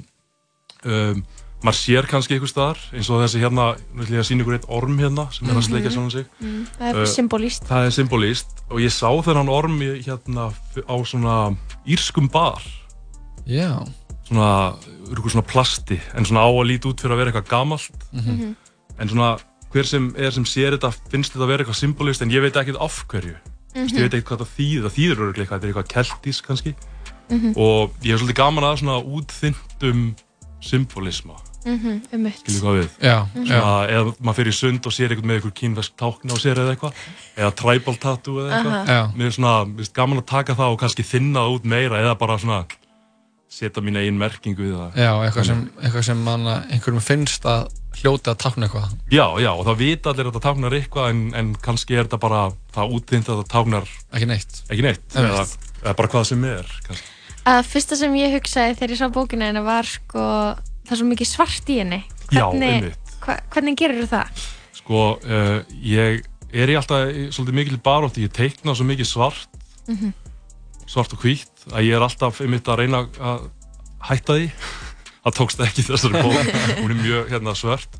um, maður sér kannski einhver staðar eins og þessi hérna, nú ætlum ég að sína ykkur eitt orm hérna sem er að sleika Mhm. saman sig Mm, það er Uh, symbolískt. það er symbolíst og ég sá þennan orm hérna á svona írskum bar Já. Svona, svona plasti en svona á að líti út fyrir að vera eitthvað gamalt. Mhm. en svona hver sem er sem sér þetta finnst þetta að vera eitthvað symbolist en ég veit ekkert af hverju. Mm Mhm. ég veit ekkert hvað það þýðir, það þýðir eitthvað, þetta er eitthvað keltís kannski. Mhm. og ég hef svolítið gaman að svona útþyndum symbolisma. Mhm, skilju hvað við? Já, svona, eða maður fyrir sund og sér eitthvað með eitthvað kínvesk tákna á sér eða eitthvað eða tribal tattoo eða eitthvað. Aha. Já. mér er svona, gaman að taka það og kannski þinna það út meira eða bara svona setja mín einn merkingu við það Já, eitthvað sem, eitthvað sem manna, einhverjum finnst að hljóta að tákna eitthvað já, já, og það vita allir að þetta táknar eitthvað en, en kannski er þetta bara það útþynt að það táknar ekki neitt, ekki neitt eða, eða bara hvað sem er kannski. að fyrsta sem ég hugsaði þegar ég sá bókina hennar var sko það er svo mikið svart í henni Já, hvernig, einmitt. hva, hvernig gerir það? sko, uh, ég er í alltaf í svolítið mikil barótti, ég teikna svo mikið svart Mhm. svart og hvítt að ég er alltaf einmitt að reyna að hætta því. Það tókst ekki þessari bók. Hún er mjög hérna, svört.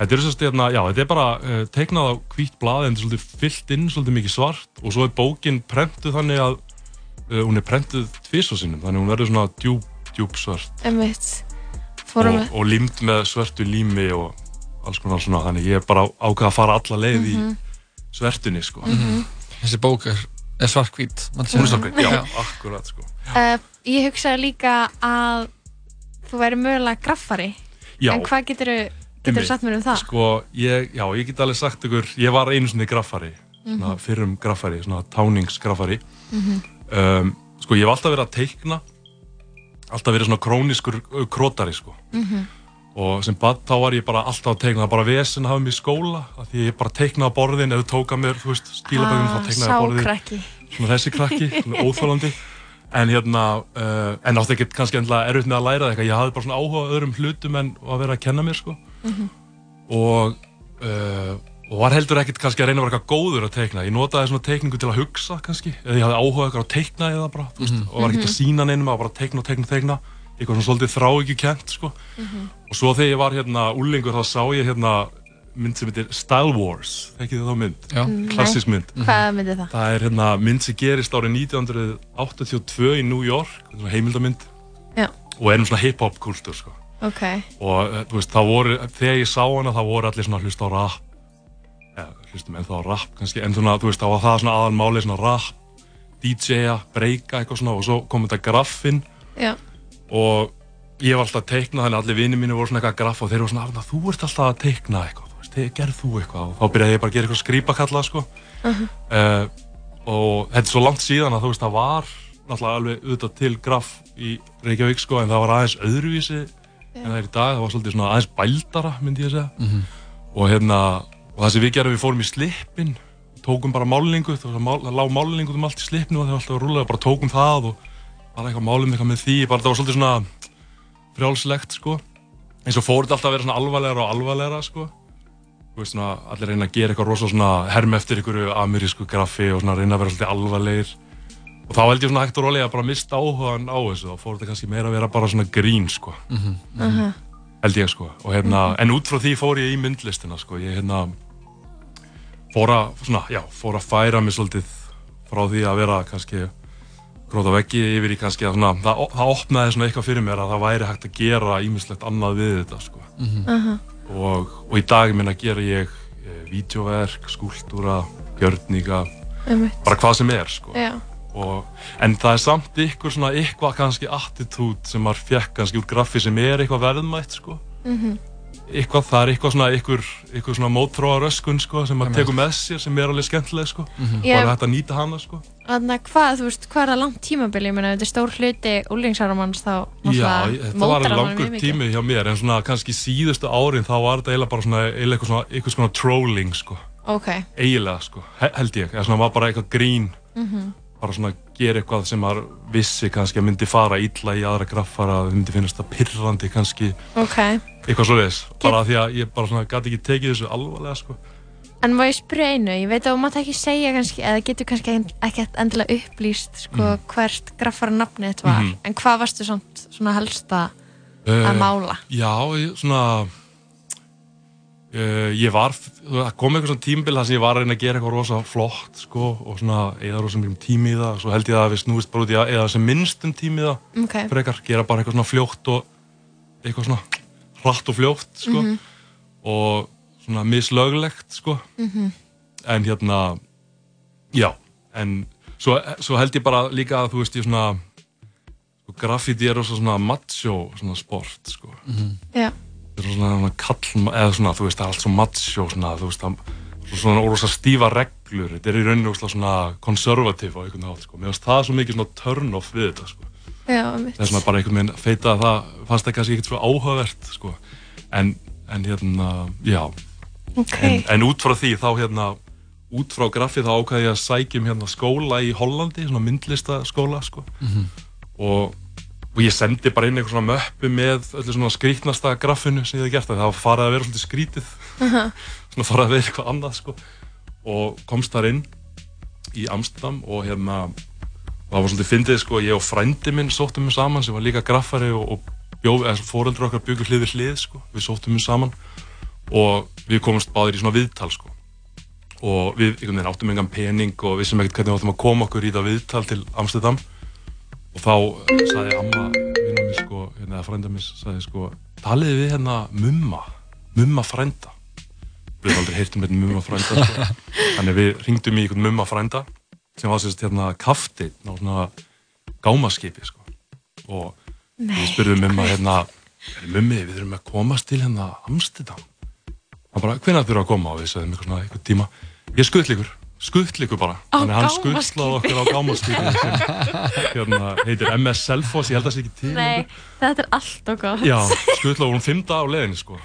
Þetta er, sérst, hérna, já, þetta er bara uh, teiknað á hvítt blað en þetta er svolítið fyllt inn svolítið mikið svart. Og svo er bókin prentuð þannig að uh, hún er prentuð tvis sinnum. Þannig að hún verður svona djúb, djúb svört. Einmitt. Fórum og, og límt með svörtu lími og alls konar svona. Þannig ég er bara ákveð að fara alla leið Mhm. í svertunni sko. Mhm. Þessi bók er, svartkvít hún er svartkvít, já, akkurat sko uh, ég hugsaði líka að þú væri mögulega graffari Já. en hvað getur þú sagt mér um það? sko, ég, já, ég get alveg sagt ykkur ég var einu svona graffari svona Mhm. fyrrum graffari, svona táningsgraffari Mhm. um, sko, ég hef alltaf verið að teikna alltaf verið svona króniskur krótari sko Mhm. og sem bad þá var ég bara alltaf að teikna það bara vesen að hafa mig í skóla af því ég bara teiknaði borðin ef þú tóka mér, þú veist, stílabögum Ah, þá teiknaði sá borðin krakki. svona þessi krakki, svona óþólandi en hérna, uh, en átti ekki kannski endilega erfitt með að læra eitthvað, ég hafði bara svona áhuga öðrum hlutum en að vera að kenna mér sko. Mhm. og uh, og var heldur ekkert kannski að reyna að vera eitthvað góður að teikna. Ég notaði svona teikningu til að hugsa kannski. Eða ég hafði áhuga eitthvað að teikna eða bara veist, Mhm. og var ekkert að Mhm. sína neinum að bara teikna og teikna og teikna. Eitthvað svona svolítið þrá ekki kent sko og svo þegar ég var hérna úlingur þá sá ég hérna mynd sem heitir Style Wars þekkið þið þá mynd? Já. Nei. klassisk mynd Hvað myndi það? Það er hérna mynd sem gerist árið 1982 í New York, svona heimildamynd Já. og er um svona hip-hop kultúr sko. Ok, og eh, þú veist, það voru, þegar ég sá hana þá voru allir svona að hlusta á rap eða hlustum ennþá á rap kannski, en svona, þú veist, þá var það svona aðal máli svona rap DJ-a, breyka eitthvað svona og svo kom þetta graffinn Já. og ég var alltaf að teikna þannig að allir vinið mínu voru svona eitthvað að graffa og þeir voru svona, Arnar, þú ert alltaf að teikna eitthvað, þú veist, "Hey, gerð þú eitthvað og þá byrjaði ég bara að gera eitthvað skrýpakalla sko. Mhm. uh, og þetta er svo langt síðan að þú veist, það var náttúrulega alveg auðvitað til graff í Reykjavík sko, en það var aðeins öðruvísi en það er í dag, það var svolítið svona aðeins bældara myndi ég að segja Mhm. og hérna, og það sem við gerum, við fórum í slippin tókum bara málingu, það, mál, það lág málingu um allt í slippinu og það var alltaf að rúlega, bara tókum það og bara eitthvað málum eitthvað með því, bara það var svolítið svona frjálslegt sko eins og fór þetta alltaf að vera svona alvarlegra og alvarlegra sko þú veist svona, allir reyna að gera eitthvað rosa svona herm eftir einhverju amerísku graffi og svona reyna að vera svolítið alvarlegir og þá held ég svona hægt og rólega að bara mista áhugan á þessu þá fór þetta kannski meira að vera bara svona grín sko Mhm. Mhm. held ég sko og hérna, en út frá því fór ég í myndlistina sko, ég hérna fór að, svona, já, fór að færa mig svolítið frá því að vera kannski gróta veggi yfir í kannski að svona, það, það opnaði svona eitthvað fyrir mér að það væri hægt að gera ímislegt annað við þetta sko Mhm. Mhm. Og, og í dag minna gera ég e, vídeoverk, skúltúra, gjörninga bara hvað sem er sko. Og, en það er samt ykkur svona eitthvað kannski attitút sem maður fekk kannski úr graffi sem er eitthvað verðmætt sko. Mhm. eitthvað, það er eitthvað svona ykkur, ykkur svona mótróa röskun sko sem maður tekur með sér sem er alveg skemmtileg sko. Mhm. og Ég- er hægt að nýta hana sko Þannig að hvað, þú veist, hvað er það langt tímabili? Ég meina, þetta er stór hluti úlingsáramanns þá Já, þetta var langur tími hjá mér en svona kannski síðustu árin þá var þetta eiginlega bara svona eiginlega eitthvað svona, eitthvað svona trolling sko Ok. eiginlega sko, he- held ég eða svona var bara eitthvað grín Mhm. bara svona gera eitthvað sem maður vissi kannski að myndi fara illa í aðra graffara það myndi finnast það pirrandi kannski Ok. eitthvað svo leiðis, bara því að ég bara svona gæti ekki tekið þessu alvarlega sko En má ég spyrja einu, ég veit að þú mátt ekki segja kannski, eða getur kannski ekki endilega upplýst sko, Mhm. hvert graffara nafnið þetta var, Mhm. en hvað varstu samt svona helst að að mála? Já, svona uh, ég var það kom eitthvað svona tímbil þar sem ég var að reyna að gera eitthvað rosa flott sko og svona eða rosa mjög tími í það svo held ég að við snúist bara út í að eða sem minnstum tími í það Ok. frekar, gera bara eitthvað svona fljótt og eitthvað svona hratt og fljótt sko Mhm. og svona mislöglegt sko. Mhm. en hérna já, en svo, svo held ég bara líka að þú veist ég svona sko, graffiti er svona macho svona sport sko. Já. þetta er svona, svona kall eða svona þú veist það er allt svo macho svona þú veist það svo svona rosa stífa reglur. Þetta er í rauninu svona, svona konservativ á einhvern hátt sko. Mér finnst það svo mikið svona turn off við þetta sko. Já, það er svona bara einhvern veginn feita að það fannst það kannski ekkert svo áhugavert sko. En, en hérna já Ok. en, en út frá því þá hérna út frá graffi þá ákvæði ég að sækjum hérna skóla í Hollandi, svona myndlistaskóla sko Mhm. og, og ég sendi bara inn eitthvað svona möppu með öllu svona skrítnasta graffinu sem ég hef gert það var farið að vera svolítið skrítið Aha. svona farið að vera eitthvað annað sko og komst þar inn í Amsterdam og hérna það var svolítið fyndið sko, ég og frændi minn sóttum við saman sem var líka graffari og, og bjóð, eða fóreldur okkar byggur hlið við hlið sko, við sóttum við saman og við komumst báðir í svona viðtal sko. Og við einhvern veginn áttum engan pening og vissum ekkert hvernig við áttum að koma okkur í það viðtal til Amsterdam. Og þá eh, sagði amma vinnar mér sko, hérna, frænda mér sagði sko, taliði við hérna mumma, mumma frænda? Við hefum aldrei heyrt um þetta mumma frænda sko. þannig við ringdum í einhvern mumma frænda sem var sérst hérna kafti á svona gámaskipi sko. og Nei, við spurðum mumma hérna mummi, við þurfum að komast til hérna Amsterdam hann bara, hvenær þurfum við að koma og við sagðum eitthvað svona eitthvað tíma ég skuttleikur, skuttleikur bara Á þannig að hann gámaskipi. skuttlaði okkur á gámaskipinu sem hérna heitir MS Selfoss, ég held að það sé ekki til Nei, þetta er alltaf gott. Já, skuttlaði vorum fimm dag á leiðinni sko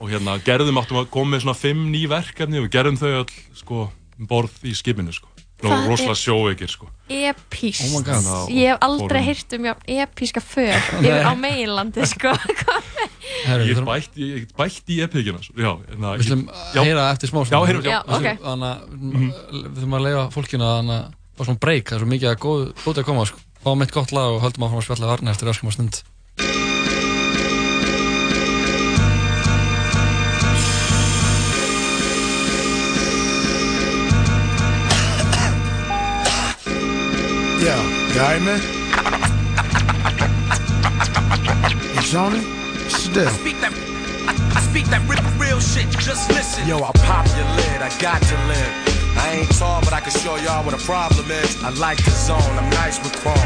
og hérna gerðum áttum að koma með svona fimm ný verkefni og við gerðum þau öll sko um borð í skipinu sko og Það rosalega sjóveikir sko Epíst. Oh my God. Ég hef aldrei heyrt um jafn epíska för yfir á meginlandi, sko. Ég get bætt, bætt í epíkina sko. Já, hérna, Við slum já. heyra eftir smá Já, heyrum, já, Já, ok. Þannig að við þurfum að leiða fólkinu að þannig að fá svona break, það er svo mikið að góð, góð að koma sko. Fáum eitt gott lag og höldum áfram að spjalla varna eftir öskum og stund Yeah, you alright, man? You Sony? Still. Speak that, speak that real, real shit. Just listen. Yo, I pop your lid, I got to live. I ain't tall, but but I can show y'all what a problem is. I like the zone, I'm nice with chrome.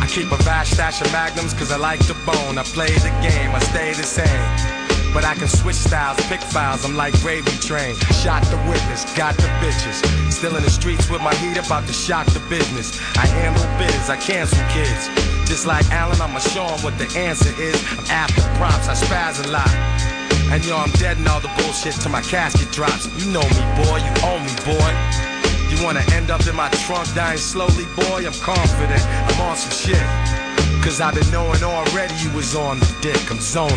I keep a vast stash of magnums cause I like the bone. I play the game, I stay the same. But I can switch styles, pick files, I'm like gravy train. Shot the witness, got the bitches. Still in the streets with my heat about to shock the business. I handle bids, I cancel kids. Just like Allen, I'ma show 'em what the answer is. I'm after props, I spaz a lot. And yo, I'm dead in all the bullshit till my casket drops. You know me, boy, you owe me, boy. You wanna end up in my trunk dying slowly, boy? I'm confident, I'm on some shit. Cause I've been knowing already you was on the dick, I'm zoning.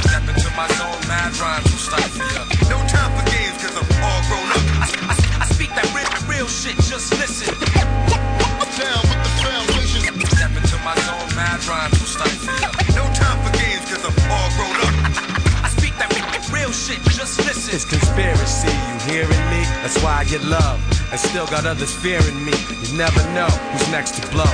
Step into my zone, mad rhymes will stifle. No time for games, cause I'm all grown up. I, I, I speak that real, real shit, just listen. Down shit, just listen. It's conspiracy, you hearing me? That's why I get love, and still got others fearing me. You never know who's next to blow.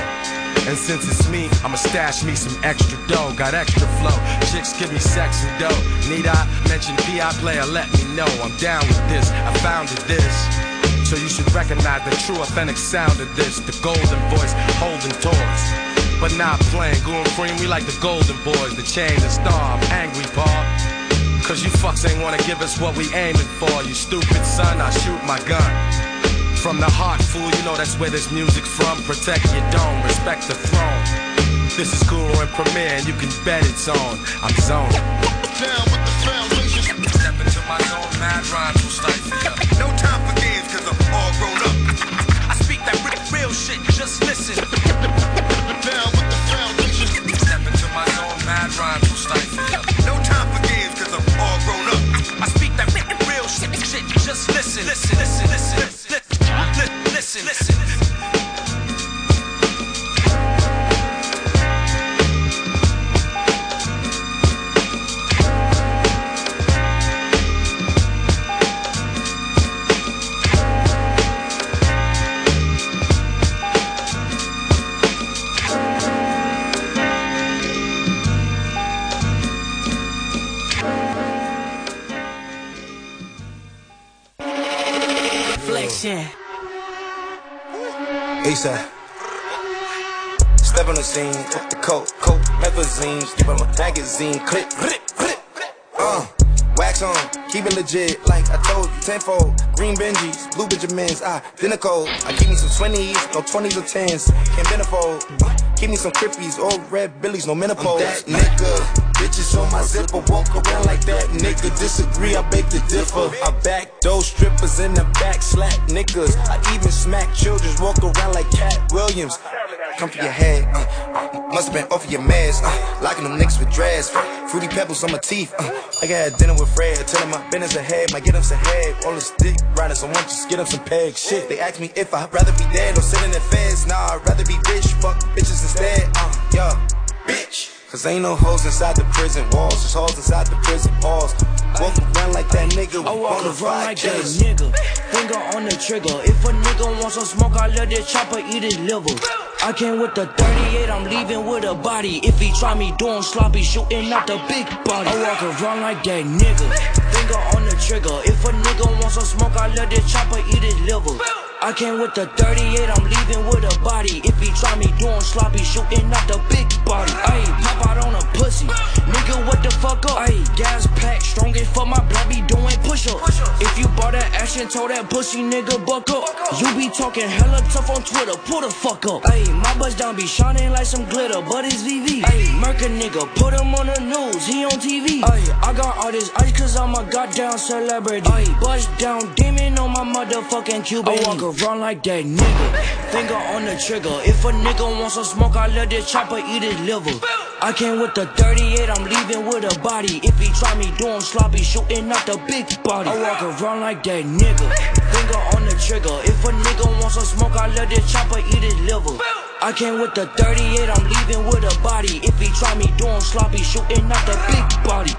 And since it's me, I'ma stash me some extra dough. Got extra flow. Chicks give me sex and dough. Need I mention PI player? Let me know. I'm down with this. I founded this. So you should recognize the true authentic sound of this. The golden voice holding toys. But not playing. Goon cream, we like the golden boys. The chain, the star. I'm angry, Paul. Cause you fucks ain't wanna give us what we aiming for. You stupid son, I shoot my gun. From the heart, fool, you know that's where this music's from. Protect your dome, respect the throne. This is Guru and Premier, and you can bet it's on. I'm zoned. Down with the foundation. Step into my zone, mad rhymes will stifle ya. No magazine, clip, uh. Wax on, keep it legit, like I told you, tenfold. Green Benjis, blue Benjamins, ah, dinner cold. I keep me some 20s, no 20s or 10s, can't benefold. Keep me some crippies, old red billies, no menopause. I'm that nigga, bitches on my zipper, walk around like that nigga. Disagree, I beg to differ. I back those strippers in the back, slap niggas. I even smack children, walk around like Cat Williams. Come for your head, uh, must have been off of your mask, uh, locking them niggas with dreads. Fruity pebbles on my teeth, uh, I got a dinner with Fred, tell him my business ahead, might get him some head. All this dick riding, so won't just get him some pegs. Shit, they ask me if I'd rather be dead or sit in the feds. Nah, I'd rather be rich, fuck bitches instead, uh, yeah, bitch. Cause ain't no hoes inside the prison walls, just hoes inside the prison walls. Walk around like that nigga I walk around like that nigga. Finger on the trigger. If a nigga wants some smoke, I let that chopper eat his liver. I came with the 38, I'm leaving with a body. If he try me doing sloppy, shooting out the big body. I walk around like that nigga. Finger on the trigger. If a nigga wants some smoke, I let that chopper eat his liver. I came with the 38, I'm leaving with a body. If he try me doing sloppy, shooting out the big body. Ayy, pop out on a pussy. Nigga, what the fuck up? Ayy, gas pack, strongest for my blood, be doing push up. If you bought that action, told that pussy nigga buck up. You be talking hella tough on Twitter, pull the fuck up. Ayy, my bust down be shining like some glitter, but it's VV. Ayy, murk a nigga, put him on the news, he on TV. Ayy, I got all this ice cause I'm a goddamn celebrity. Ayy, bust down demon on my motherfucking Cuban. I walk around like that nigga, finger on the trigger. If a nigga wants some smoke, I let this chopper eat his liver. I came with the 38, I'm leaving with a body. If he try me doing sloppy, shooting out the big body. I walk around like that nigga, finger on the trigger. If a nigga wants some smoke, I let this chopper eat his liver. I came with the 38, I'm leaving with a body. If he try me doing sloppy, shooting out the big body.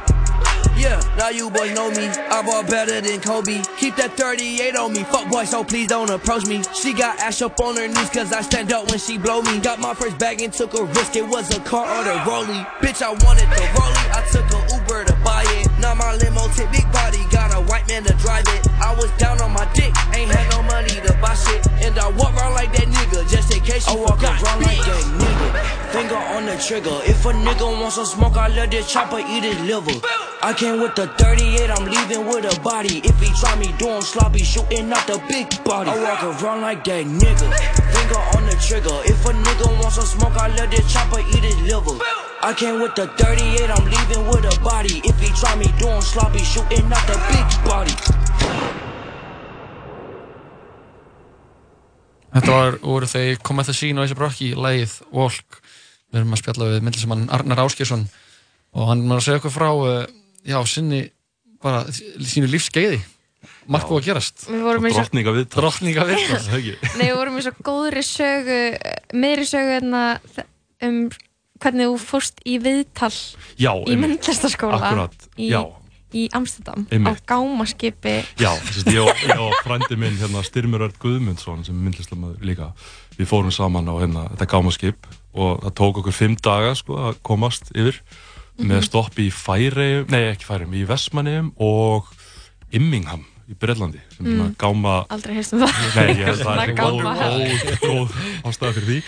Yeah, now you boys know me. I bought better than Kobe. Keep that 38 on me. Fuck boy, so please don't approach me. She got ash up on her knees cause I stand up when she blow me. Got my first bag and took a risk. It was a car or the rollie. Bitch, I wanted the rollie. I took my limo tip, big body, got a white man to drive it. I was down on my dick, ain't had no money to buy shit. And I walk around like that nigga, just in case you I walk forgot. around like that nigga, finger on the trigger. If a nigga wants some smoke, I let this chopper eat his liver. I came with the 38, I'm leaving with a body. If he try me, do him sloppy, shooting out the big body. I walk around like that nigga. Finger on the trigger. If a nigga wants some smoke, I let this chopper eat his liver. I came with the 38, I'm leaving with a body. If he try me, do him sloppy, shooting out the big body. Þetta var, voru þeir komið það sín og þessi brokki í lagið Walk við erum að spjalla við myndlisamann Arnar Áskjesson og hann var að segja okkur frá uh, já, sinni bara sínu lífsgeiði margt búið að gerast Við vorum í svo- Drottninga viðtal Drottninga viðtal, það ekki Nei, við vorum í svo góðri sögu meðri sögu hérna um hvernig þú fórst í viðtal Já, í myndlistaskóla í, já. í Amsterdam Einmitt. á gámaskipi Já, að ég og, ég og frændi minn hérna, Styrmur Örd Guðmundsson sem er myndlistamöður líka við fórum saman á hérna, þetta gámaskip og það tók okkur fimm daga sko, að komast yfir með Mhm. stopp í Færeim, nei ekki Færeim, í Vestmanneum og Immingham í Breitlandi sem mm. Gáma Aldrei heyrst um það. Nei, ég að það er góð, gáma. góð, ástæða fyrir því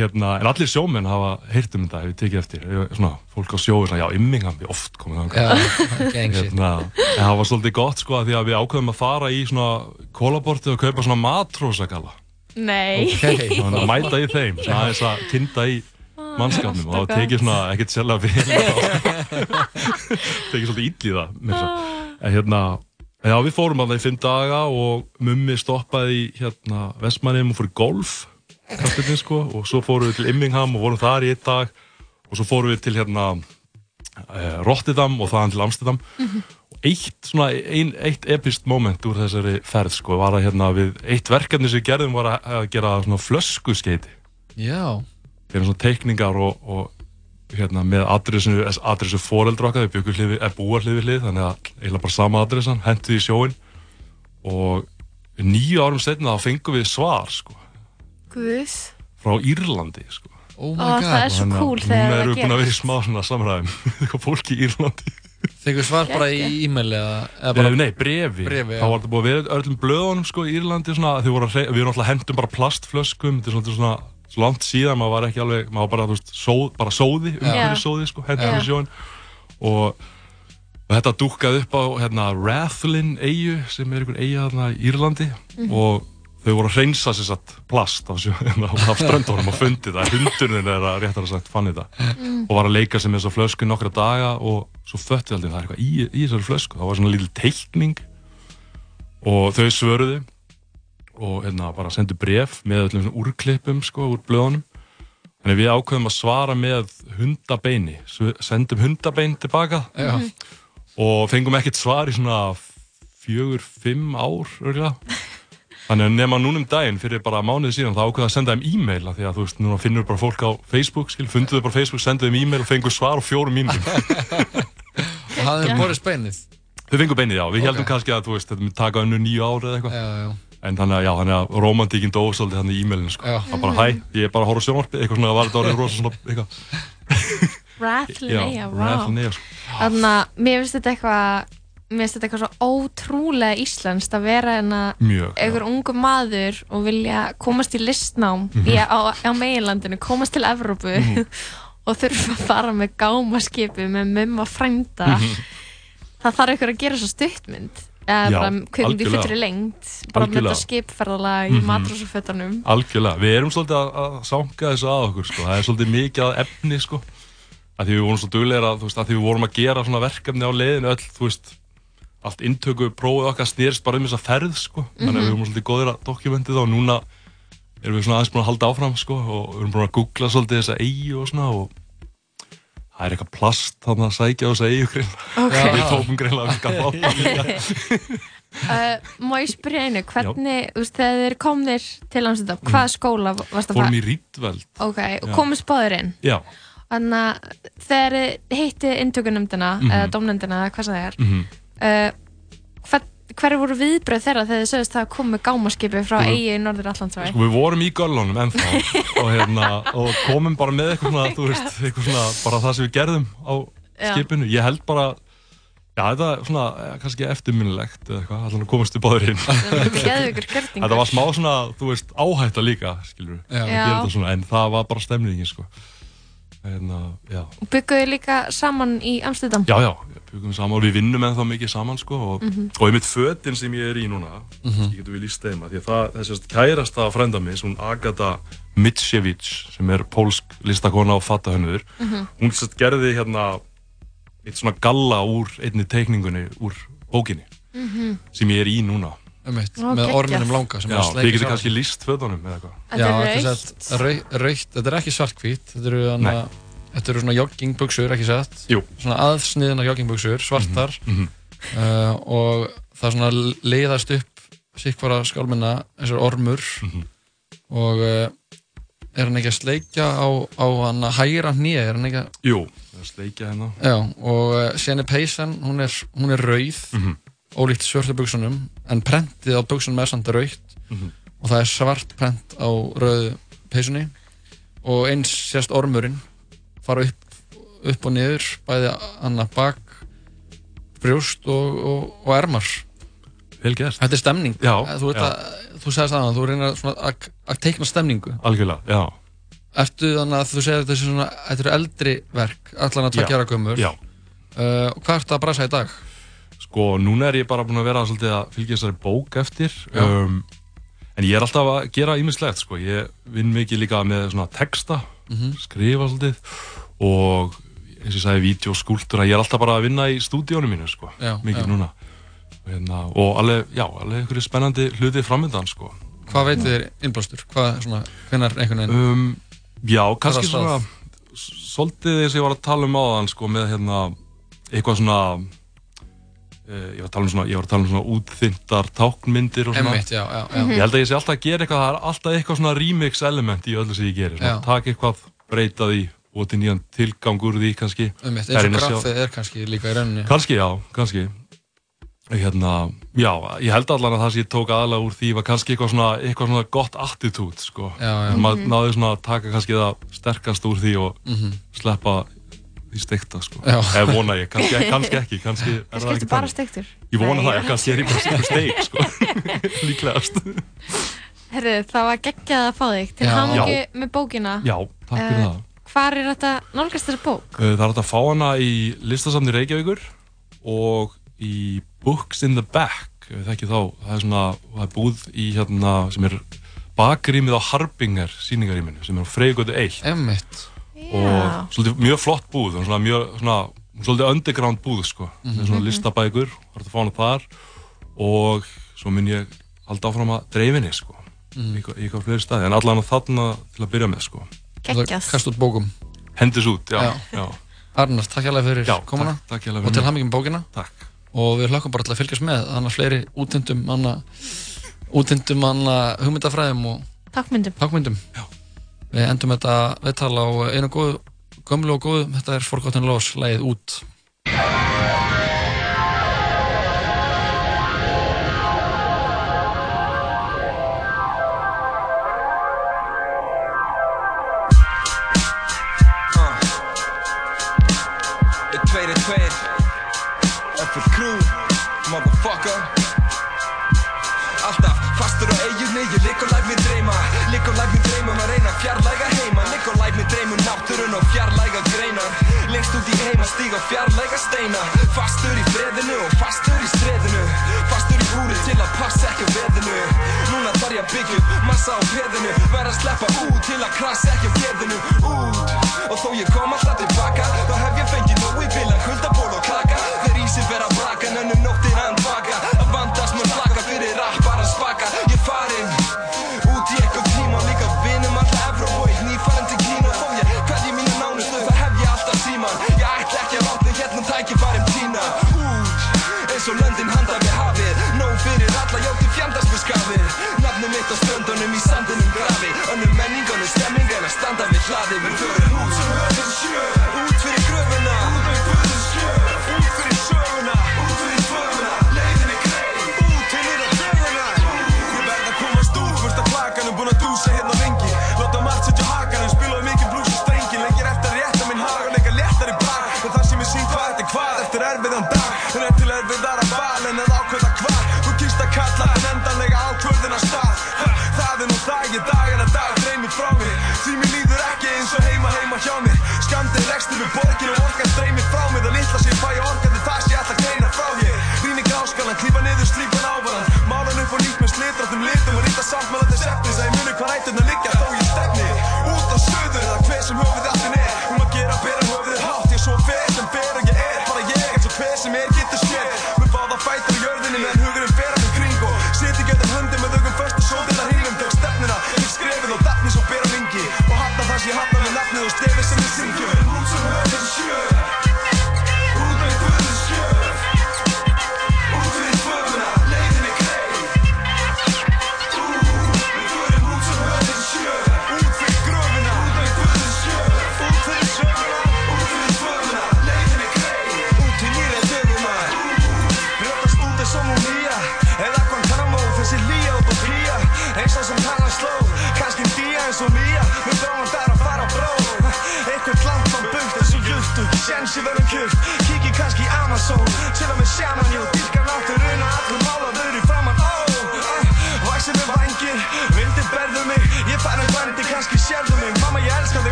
hérna, en allir sjómenn hafa heyrt um þetta, hefur tekið eftir svona, fólk á sjóu, svona, já, Immingham, við oft komum shit. hérna, en það var svolítið gott sko, af því að við ákveðum að fara í svona kólabortið og kaupa svona matrósagala Nei þannig að mæta í þeim svona aðeins að kynna í mannskapnum og það tekið svona ekkert sérlega vel tekið svolítið ill í það að segja. en hérna já við fórum það í fimm daga og mummi stoppaði í hérna Vestmannum og fór í golf knattspyrnu, sko, og svo fórum við til Immingham og vorum þar í einn dag og svo fórum við til hérna uh, Rotterdam og þaðan til Amsterdam. Og eitt svona ein, eitt epist moment úr þessari ferð sko var að hérna við eitt verkefni sem við gerðum var að, að gera svona flöskuskeiti Já, fyrir svona teikningar og, og hérna með adressu, adressu foreldra okkar, við byggum hlið, er búar hlið við hlið þannig að eiginlega bara sama adressan, hentuð í sjóin og nýju árum setna þá fengum við svar sko. Guð. Frá Írlandi sko. Oh my Ó, God. það er svo cool þegar það Núna erum við búin að vera í smá svona samræðum eitthvað fólk í Írlandi. Fengur svar bara í e-maili eða, eða bara Nei, brefi, Brefi, þá var þetta búið að vera öllum blöðunum sko í Írlandi svona, við erum alltaf hendum bara plastflöskum þetta er svona, svona svo langt síðan, maður var ekki alveg maður bara, veist, sóð, bara sóði umhverju sóði, sko, hendum Já. í sjóin og, og þetta dúkkaði upp á hérna, Rathlin eigu sem er einhver eiga þarna í Írlandi. Mhm. og þau voru að hreinsa sér satt plast af, sjó, af ströndunum og fundi það. Hundurinn er að réttar að sagt fann þetta. Mm. og var að leika sem þessa flösku nokkra daga og svo fötti aldrei. Það er eitthvað í, í þessari flösku. Það var svona lítil teikning. Og þau svöruðu og hérna bara sendu bref með öllum úrklippum sko úr blöðunum. Þannig við ákveðum að svara með hundabeini. Sendum hundabein tilbaka Já. og fengum ekkert svar í svona fjögur, fimm ár örgulega Þannig að nema núna um daginn fyrir bara mánuði síðan þá ákveða að senda þeim e-mail af því að þú veist, núna finnur bara fólk á Facebook skil, funduðu bara á Facebook, senduðu þeim e-mail og fengur svar á fjórum mínútum. Og hafði þeim borist beinið? Þau fengur beinið, já, við Ok. heldum kannski að þú veist, þetta myndi taka önnu nýju ári eða eitthvað En þannig að, já, þannig að romantíkinn dó svolítið þannig í e-mailinu, sko Já. Það bara, hæ, ég er bara að horfa sjónvarpið, eitthvað svona, var þetta orðið rosa svona, eitthvað Rathlin Já, eiga, Rathlin wow eiga, sko. Þannig að mér finnst þetta eitthvað mér finnst þetta eitthvað svo ótrúlega íslenskt að vera en að Mjög, já. einhver ungu maður og vilja komast í listnám Mhm. í, á, á meginlandinu, komast til Evrópu Mhm. og þurfa að fara með gámaskipi með mumma frænda Mhm. það þarf einhver að gera svo stuttmynd eða bara í algjörlega. fullri lengt bara með þetta skipferðalag í Mhm. matrósufötunum Algjörlega, við erum svolítið að, að sanga þessu að okkur sko. það er svolítið mikið að efni sko. að því við vorum svo duglegir að, að því við vorum að gera svona verkefni á leiðinu öll, þú veist, allt inntöku prófið okkar snýrst bara um þessa ferð sko. þannig að við vorum svolítið góðir að dokumentið og núna erum við svona aðeins búin að halda áfram sko, og við erum búin að googla svolítið þessa eigi og svona og það er eitthvað plast þannig að sækja á þessa eigi Ok. við tókum greinlega gaf uh, Má ég spyrja einu, hvernig þú veist, þegar þeir komnir til Amsterdam hvaða skóla varst að Mm. fórum fara? í Rítveld Ok, og komist báður inn Já, Þannig að þegar þið hitti inntökunumdina Mhm. eða domnendina eða hvað sem það er Mhm. uh, hver, hver voru viðbröð þeirra þegar þið sögust það að koma með gámaskipi frá Sko, eigi í Norður Allandsvæði? Sko við vorum í göllunum ennþá og, hérna, og komum bara með eitthvað svona, þú veist, eitthvað svona, bara það sem við gerðum á Já. skipinu. Ég held bara, já þetta er svona, eh, kannski eftirminnilegt eða eitthvað, allan að komast upp á þeir inn. Geðveikur gjörningur. Þetta var smá svona, þú veist, áhætta líka, skilur við, Já. að Já. gera þetta svona, en það var bara stemningin, sko. Hérna, já, Og bygguðu líka saman í Amsterdam? já, já, við byggum saman og við vinnum ennþá mikið saman sko og, Mhm. og einmitt fötin sem ég er í núna Mhm. ég getur við líst þeim að því að það, þessast kærasta frænda mig, hún Agata Mitsjevich sem er pólsk listakona og fattahönnur Mhm. hún sérst gerði hérna eitt svona galla úr einni teikningunni úr bókinni Mhm. sem ég er í núna Einmitt, Ó, með orminum langa sem Já, er að þið getur kannski líst fötunum eða eitthvað. Þetta er þetta er rautt. sett rau- rautt, þetta er ekki svartkvít þetta eru, hana, þetta eru svona joggingbuxur, ekki sett Jú. svona aðsniðina joggingbuxur, svartar. Mhm, uh, og það svona leiðast upp sikkvara skálminna eins og ormur. Mhm. og uh, er hann ekki að sleikja á, á hann að hægra hnýja, er hann ekki að Jú, það er sleikja hérna. Já, og uh, er peysan, hún er, hún er rauð, Mhm. Ólíkt svörtu buksunum, en prentið á buksunum er samt rautt Mhm. og það er svart prent á rauðu peysunni og eins sérst ormurinn fara upp, upp og niður, bæði annað bak, brjóst og, og, og ermar. Þetta er stemning. Já, Þú, veit já. að, þú segist aðan, þú reynir að, að teikna stemningu. Algjörlega, já Ertu þannig að þú segir að þetta eru eldri verk, allan að Já, tvekja ára gömur. já. Uh, og hvað ertu að brasa í dag? Sko, núna er ég bara búin að vera svolítið að fylgja þessari bók eftir um, En ég er alltaf að gera ímislegt, sko Ég vinn mikið líka með svona texta Mhm. Skrifa svolítið Og eins og ég sagði, vídeoskúltúra Ég er alltaf bara að vinna í stúdíónu mínu, sko Já, Mikið já. núna hérna, og alveg, já, alveg einhverju spennandi hluti framöndan, sko Hvað veitir þér innblástur? Hvað, svona, hvenær einhvern veginn? um, Já, kannski svona Svolítið eins og ég var að tala um áðan sko, með hérna eitthvað svona ég var að tala um svona, ég var að tala um svona útþyndar táknmyndir og svona Einmitt, já, já, já. Ég held að ég sé alltaf að gera eitthvað, það er alltaf eitthvað svona remix element í öllu sem ég gerir taka eitthvað, breyta því og til nýjan tilgang úr því kannski er eins og graffið er kannski líka í rauninni. Kannski, já, kannski hérna, já, ég held allan að það sem ég tók aðalega úr því var kannski eitthvað svona, eitthvað svona gott attitút, sko maður Mhm. náði svona að taka kannski það sterkast úr því og Mhm. sleppa því steikta, sko. Eða vona ég, kannski, kannski ekki kannski er Kannski það ekki bara steiktur. Ég vona Nei, það, ég kannski er ég bara sigur steik, sko. Líklegast. Herðu, það var geggjað að fá þig til hamingi með bókina. Já, takk fyrir Eh, það. Hvar er þetta nálgast þessa bók? Uh, Það er hægt að fá hana í listasafni Reykjavíkur og í Books in the Back. Þið ekki þá, það er svona það er búð í hérna sem er bakrýmið á Harbinger síningarýminu sem er á Freygötu 1 Emmitt og svolítið mjög flott búð svona mjög svona, svolítið underground búð sko Mhm. með svona listabækur, það hægt að fá hana þar og svo mun ég halda áfram að dreifinni sko Mhm. í, eitthvað- fleiri staði en allan að þarna til að byrja með sko. Kast út bókum. Hendis út, já, Já. já. Arnar, takk hérlega fyrir Já, komuna. takk- takk fyrir Og til með bókina. Takk. Og við hlökkum bara til að fylgjast með, annars fleiri útindum, anna, útindum, anna, hugmyndafræðum og Takkmyndum. Við endum þetta viðtal á einu góðu, gömlu og góðu, þetta er Forgotten Laws, lagið út. Fjarlæga heima. Læt mér dreyma um náttúrun og fjarlæga greinar. Lengst út í heima stíg og fjarlæga steina. Fastur í freðinu og fastur í streðinu Fastur í búri til að passa ekki á veðinu. Núna þarf ég að byggja upp massa á peðinu. Verð að sleppa út til að krasa ekki á geðinu Út Og þó ég kom alltaf tilbaka Þá hef ég fengið nóg í bila Kuldaból og klaka Þeir ísir vera braka Nennum nóttir að baka. Að vandast með flaka fyrir rappar að spaka. Ég farin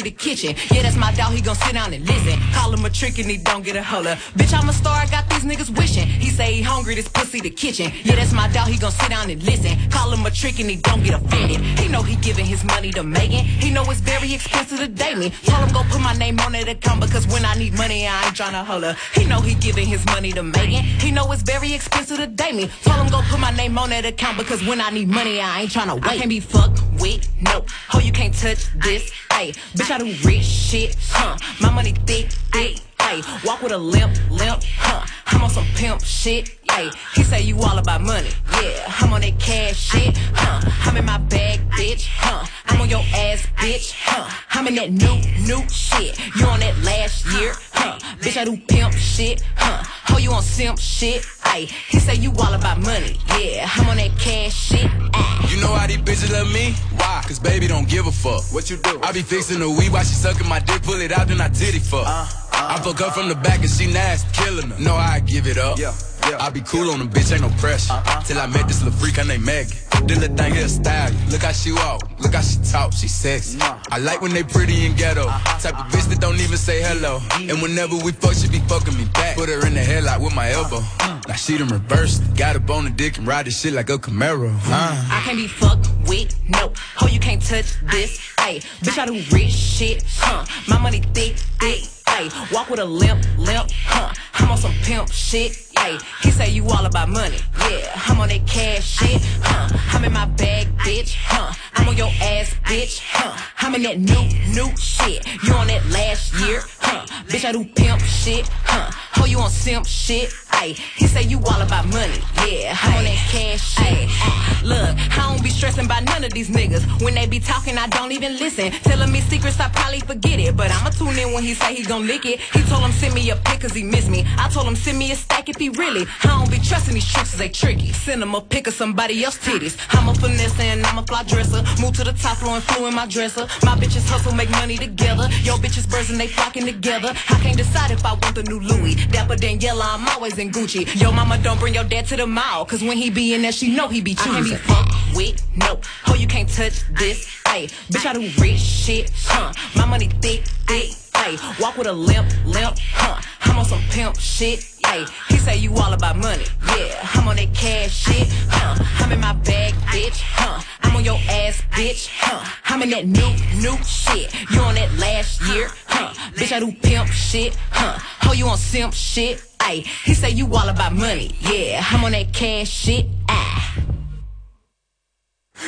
pussy the kitchen. Yeah, that's my dog, he gon' sit down and listen. Call him a trick and he don't get a holler. Bitch, I'm a star, I got these niggas wishing. He say he hungry, this pussy the kitchen. Yeah, that's my dog, he gon' sit down and listen. Call him a trick and he don't get offended. He know he giving his money to Megan. He know it's very expensive to date me. Told him go put my name on that account because when I need money, I ain't tryna holler. He know he giving his money to Megan. He know it's very expensive to date me. Told him go put my name on that account because when I need money, I ain't tryna wait. I can't be fucked with, no. Ho, you can't touch this, ayy. Bitch, I do rich shit, huh? My money thick, thick, ayy. Walk with a limp, limp, huh? I'm on some pimp shit, ayy. He say you all about money, yeah. I'm on that cash shit, huh? I'm in my bag, bitch, huh? I'm on your ass, bitch, huh? I'm in that new, new shit. You on that last year, huh? Bitch, I do pimp shit, huh? Ho, you on simp shit, ayy. He say you all about money, yeah. I'm on that cash shit, ayy. You know how these bitches love me? Why? Cause baby don't give a fuck. What you do? I be fixing the weed while she sucking my dick, pull it out, then I titty fuck. Uh, uh, I fuck her from the back and she nasty, killing her. No, I give it up. Yeah. I be cool on the bitch, ain't no pressure. Till I met this little freak, her name Maggie. This little thing here style. Look how she walk, look how she talk, she sexy. I like when they pretty and ghetto. Type of bitch that don't even say hello. And whenever we fuck, she be fucking me back. Put her in the headlock with my elbow. Now she done reversed. Got up on the dick and ride this shit like a Camaro. Uh. I can't be fucked with, no. Ho, you can't touch this, ayy. Bitch, I do rich shit, huh? My money thick, thick, ayy. Walk with a limp, limp, huh? I'm on some pimp shit, ayy. He say you all about money, yeah. I'm on that cash shit, huh? I'm in my bag, bitch, huh? I'm on your ass, bitch, huh? I'm in that new, new shit. You on that last year, huh? Bitch, I do pimp shit, huh? Ho, you on simp shit, ayy. He say you all about money, yeah. I'm on that cash shit, ayy. Uh, Look, I don't be stressing by none of these niggas. When they be talking, I don't even listen. Telling me secrets, I probably forget it. But I'ma tune in when he say he gon' lick it. He told him send me a pic cause he miss me. I told him send me a stack if he really. I don't be trusting these tricks they tricky. Send him a pic of somebody else titties. I'm a finesse and I'm a fly dresser. Move to the top floor and flew in my dresser. My bitches hustle, make money together. Yo bitches birds and they flocking together. I can't decide if I want the new Louis. Dapper Daniela, I'm always in Gucci. Yo mama don't bring your dad to the mall. Cause when he be in there, she know he be choosing. I can't be fucked with, no. Oh, you can't touch this. Hey, bitch, I do rich shit, huh? My money thick, thick. Hey, walk with a limp, limp, huh? I'm on some pimp shit. Hey, he say you all about money, yeah. I'm on that cash shit, huh? I'm in my bag, bitch, huh? I'm on your ass, bitch, huh? I'm in that new, new shit. You on that last year, huh? Bitch, I do pimp shit, huh? Oh, you on simp shit, hey. He say you all about money, yeah. I'm on that cash shit, ah.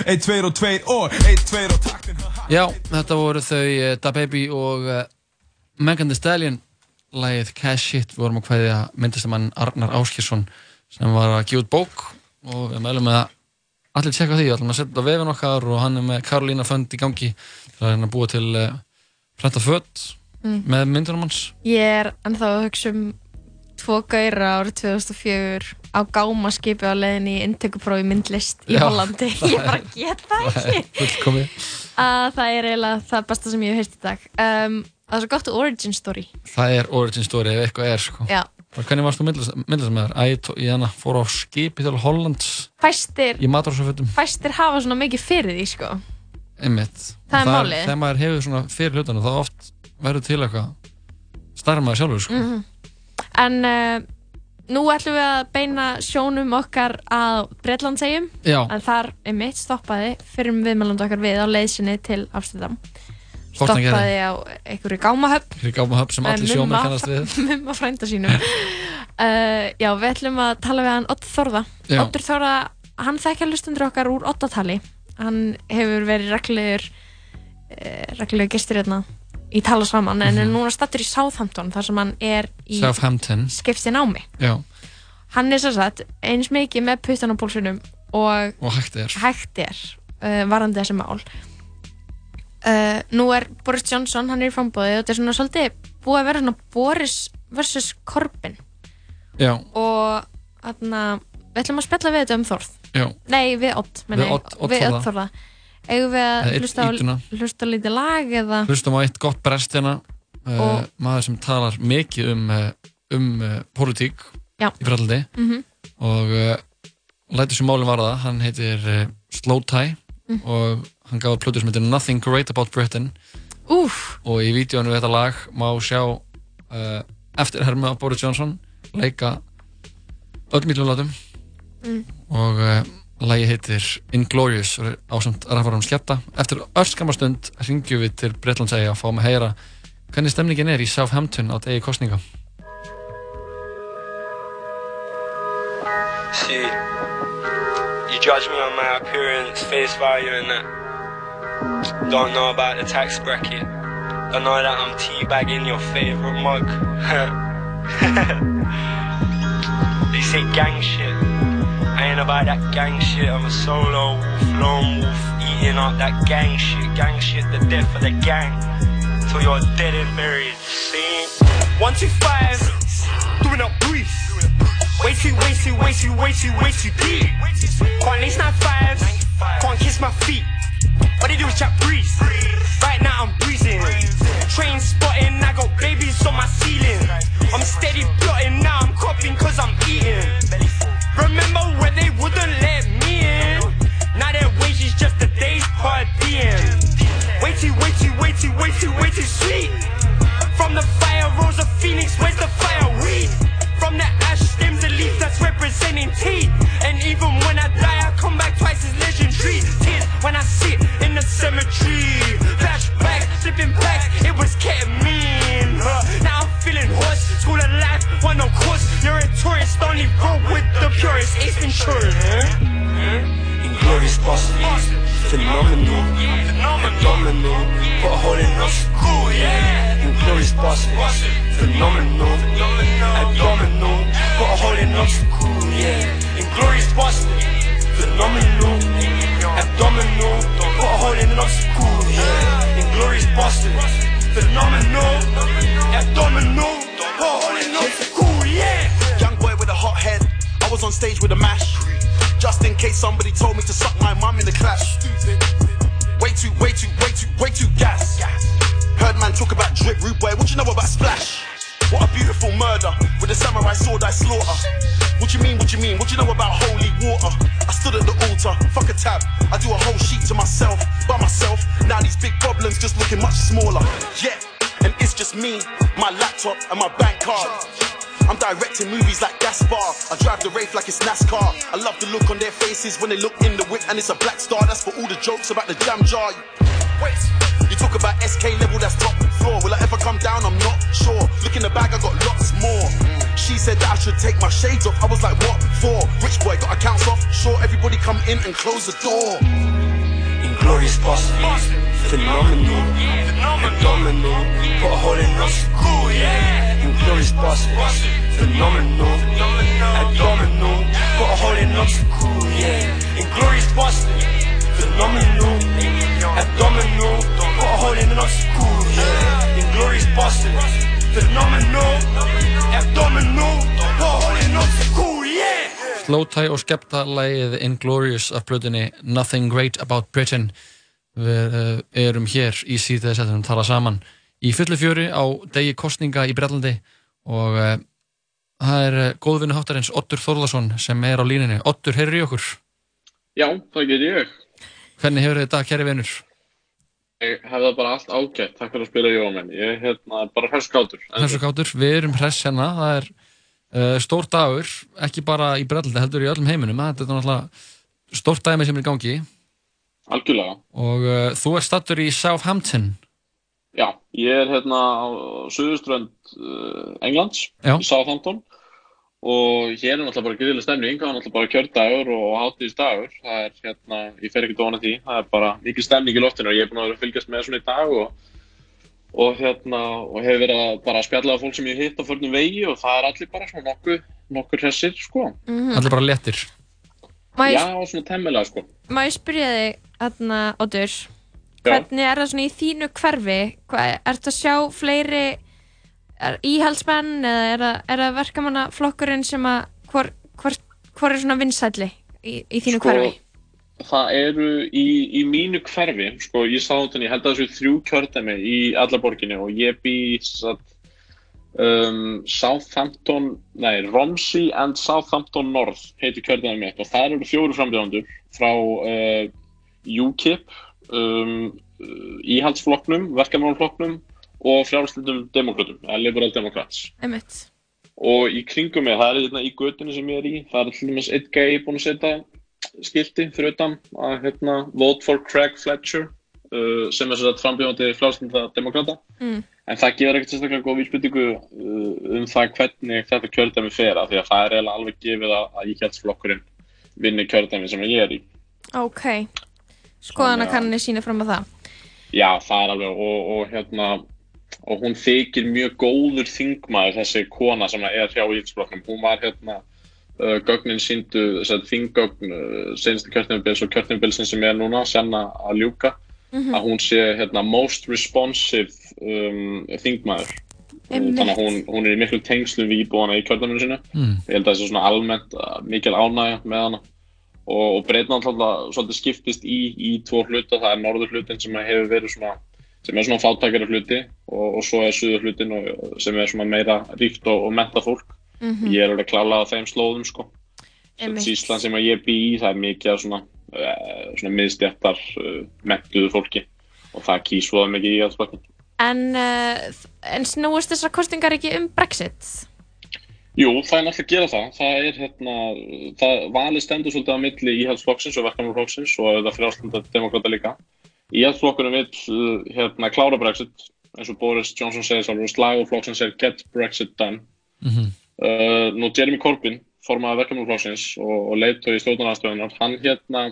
1, 2 og 2 og 1, 2 og taktin Já, þetta voru þau uh, Da Baby og uh, Megan Thee Stallion lagið Cash Shit, við vorum að kvæðja myndistamann Arnar Áskjesson sem var að gefa út bók og við meðlum með að allir tjekka því, við ætlum að setja á vefin okkar og hann er með Karolína Fönd í gangi það er hann að búa til uh, prenta fött Mm. með myndunum hans Ég er ennþá að hugsa um tvo gæra árið 2004 á gámaskipi á leiðinni í inntökuprófi myndlist í Já, Hollandi. Ég bara get það ekki. að það er eiginlega það besta sem ég hef heyrt í dag. Um, það er svo gott origin story. Það er origin story ef eitthvað er sko. Hvernig varst þú? Æ, ég tó- ég hana fór á skipi til Hollands Fæstir, fæstir hafa svona mikið fyrir því, sko. einmitt Það er málið. Fyrir hlutanu þá oft verður til eitthvað starra maður sjálfur sko. Mhm. En uh, nú ætlum við að beina sjónum okkar að Breitlandsegjum. En þar er mitt stoppaði fyrir viðmælandi okkar við á leiðsinni til Amsterdam. Stoppaði á einhverju gámahöfn. Fyrir gámahöfn sem allir sjómenn kannast við Mumma frænda sínum. uh, já, við ætlum að tala við hann Ott Þorða. Ottur Þorða, hann þekkja hlustundur okkar úr Ottatali. Hann hefur verið reglugur, uh, reglugur gestur hérna í tala saman, en er núna stattur í Southampton þar sem hann er í Mhm. Southampton skipti námi. Já, Hann er svo sagt eins mikið með puttan á pólsunum og og hægt er hægt er uh, varandi þessi mál uh, nú er Boris Johnson hann er í frambóði og þetta er svona svolítið búið að vera svona Boris vs. Corbyn. Já, og þarna við ætlum að spjalla við þetta um Þorð já, nei við Ott Við Þórða. Eigum við að hlusta á, hlusta á lítið lag eða? Hlustum á eitt gott brest hérna. Uh, Og- maður sem talar mikið um uh, um uh, pólitík Já. í fraldi Mhm. og uh, lætur sem málum varða. Hann heitir Slow Tie Mm. og hann gaf út plötu sem heitir Nothing Great About Britain Úf. og í vídjónu við þetta lag má sjá uh, eftir herma á Boris Johnson leika öll mítlulátum Mm. og uh, lagi heitir Inglorious og er ásamt rafarum skepta eftir örskamma stund ringjum við til Breitlandsægi að fá með að heyra hvernig stemningin er í Southampton á degi kostninga See, you judge me on my appearance, face value, and that. Don't know about the tax bracket. Don't know that I'm teabagging your favorite mug. they say gang shit. I ain't about that gang shit. I'm a solo wolf, lone wolf, eating up that gang shit. Gang shit, the death of the gang. Till you're dead and buried. See? One, two, five. Doing up breeze. Way too, way too, way too, way too, way too deep. Can't lace nine fives. Can't kiss my feet. What they do is chat breeze. Right now I'm breezing. Train spotting, I got babies on my ceiling. I'm steady plotting, now I'm coughing cause I'm eating. Remember when they wouldn't let me in? Now their wages just a day's per diem. Way too, way too, way too, way too, way too sweet. From the fire rose of phoenix, where's the fire the purest. Ace Ventura, huh? Inglorious bosses, phenomenal, phenomenal. Put a hole in us, cool, yeah. Inglorious bosses, phenomenal. Abdominal, put a hole in us, cool, yeah. Inglorious bastard, phenomenal. Abdominal, put a hole in us, cool, yeah. Inglorious bastard, phenomenal. Abdominal, put a hole in us, cool, yeah. Was on stage with a mash. Just in case somebody told me to suck my mum in the clash. Way too, way too, way too, way too gas. Heard man talk about drip, rude boy. What you know about splash? What a beautiful murder with a samurai sword I slaughter. What you mean? What you mean? What you know about holy water? I stood at the altar, fuck a tab. I do a whole sheet to myself, by myself. Now these big problems just looking much smaller. Yeah, and it's just me, my laptop, and my bank card. I'm directing movies like Gaspar. I drive the Wraith like it's NASCAR. I love the look on their faces when they look in the whip and it's a black star. That's for all the jokes about the jam jar. Wait, you talk about SK level, that's top floor. Will I ever come down? I'm not sure. Look in the bag, I got lots more. She said that I should take my shades off. I was like, what for? Rich boy, got accounts off. Sure, everybody come in and close the door. Inglorious bastard, phenomenal. Abdominal, put a hole in us, cool, yeah. Inglorious bastard, phenomenal. Abdominal, put a hole in us, cool, yeah. Inglorious bastard, phenomenal. Abdominal, put a hole in us, cool, yeah. Inglorious bastard, phenomenal. Abdominal, put a hole in us, cool, yeah. Slowtie og skepta lægið Inglorious af plötunni Nothing Great About Britain við uh, erum hér í síðan setjum að tala saman í fullu fjöri á degi kostninga í Brellandi og uh, það er uh, góðvinni háttarins Ottur Þórðarsson sem er á línunni Ottur, heyrður í okkur? Já, það ger ég. Hvernig hefur þetta, kæri vinnur? Ég hef það bara allt ágætt, takk fyrir að spila Jómen. Ég er hérna bara hreskátur. Þessu kátur, við erum hress hérna það er uh, stór dagur ekki bara í Brellandi, heldur í öllum heiminum þetta er náttúrulega stórt dæmi sem er í gangi Algjörlega. og uh, þú ert stattur í Southampton Já, ég er hérna á suðuströnd uh, Englands, Já. í Southampton og hér er náttúrulega bara gríðileg stemning, það er náttúrulega bara kjördagur og hátíðisdagur, það er hérna, ég fer ekki dóna því, það er bara mikil stemning í loftinu og ég er búin að vera að fylgjast með svona í dag og, og hérna, og hefur verið að bara spjalla af fólk sem ég hitt á förnum vegi og það er allir bara svona nokkuð, nokkur hressir, sko. Mhm. allir bara ég, Já, svona temmilega, sko. má ég spyrja þig, þarna, Otur, hvernig er það svona í þínu hverfi? Hvað, ertu að sjá fleiri er, íhaldsmenn eða er það, er verkamannaflokkurinn sem að, hvor, hvor, hvor er svona vinsælli í, í þínu Sko, hverfi? Það eru í, í mínu hverfi, sko, í Southampton, ég held að þessu þrjú kjördæmi í alla borginni og ég bý um, Southampton, nei, Romsey and Southampton North heitir kjördæmi mitt og það eru fjóru frambjöðandur frá uh, UKIP, um, íhaldsflokknum, verkefnarflokknum og frjálslutum demokratum, eða liberal democrats. Einmitt. Og í kringum mig, það er hérna í götunni sem ég er í, það er dæmis einn gæi búinn að setja skilti fyrir utan að hérna Vote for Craig Fletcher uh, sem er sér að frambjóðandi frjálslunda demokrata. Mm. En það gefur ekkert sérstaklega góð vísbyttingu uh, um það hvernig þetta kjördæmi fer af því að það er alveg gefið að, að íhjaldsflokkurinn vinni kjördæmi sem ég er í. Ok, skoðanakannir sína fram á það. Já, það er alveg og, og hérna og hún þykir mjög góður þingmaður þessi kona sem er hjá íhaldsflokknum. Hún var hérna uh, gögnin síndu, þinggögn uh, senstu kjörtnumabils og kjörtnumabilsin sem er núna senna að ljúka Mhm. að hún sé hérna most responsive um, þingmaður. Einmitt. Þannig að hún, hún er í miklu tengslum við íbúana í kjörtnuminu sinu. Mm. Ég held að það sé svona almennt uh, mikil ánægja með hana og, og Breitland alltaf svolítið skiptist í, í tvo hluta, það er norður hlutin sem hefur verið svona sem er svona fátækjara hluti og, og svo er suður hlutin og, sem er svona meira ríkt og, metta fólk Mhm. ég er alveg klálað á þeim slóðum sko. Ísland sem að ég bý í, það er mikið svona, uh, svona miðstjættar uh, mettuðu fólki og það kýs svoða mikið í allsbakkin En, uh, en snúist þessar kostingar ekki um Brexit? Jú, það er náttúrulega að gera það. Það er hérna, það valið stendur svolítið á milli íhaldsflokksins og verkamannflokksins og það frjálslunda demokrata líka. Íhaldsflokkurinn vill uh, hérna klára Brexit, eins og Boris Johnson segir svolítið, og slaguflokksins er get Brexit done. Mhm. Uh, nú Jeremy Corbyn, formaður verkamannflokksins og, og leiðtói í stjórnarnarstöðunar, hann hérna,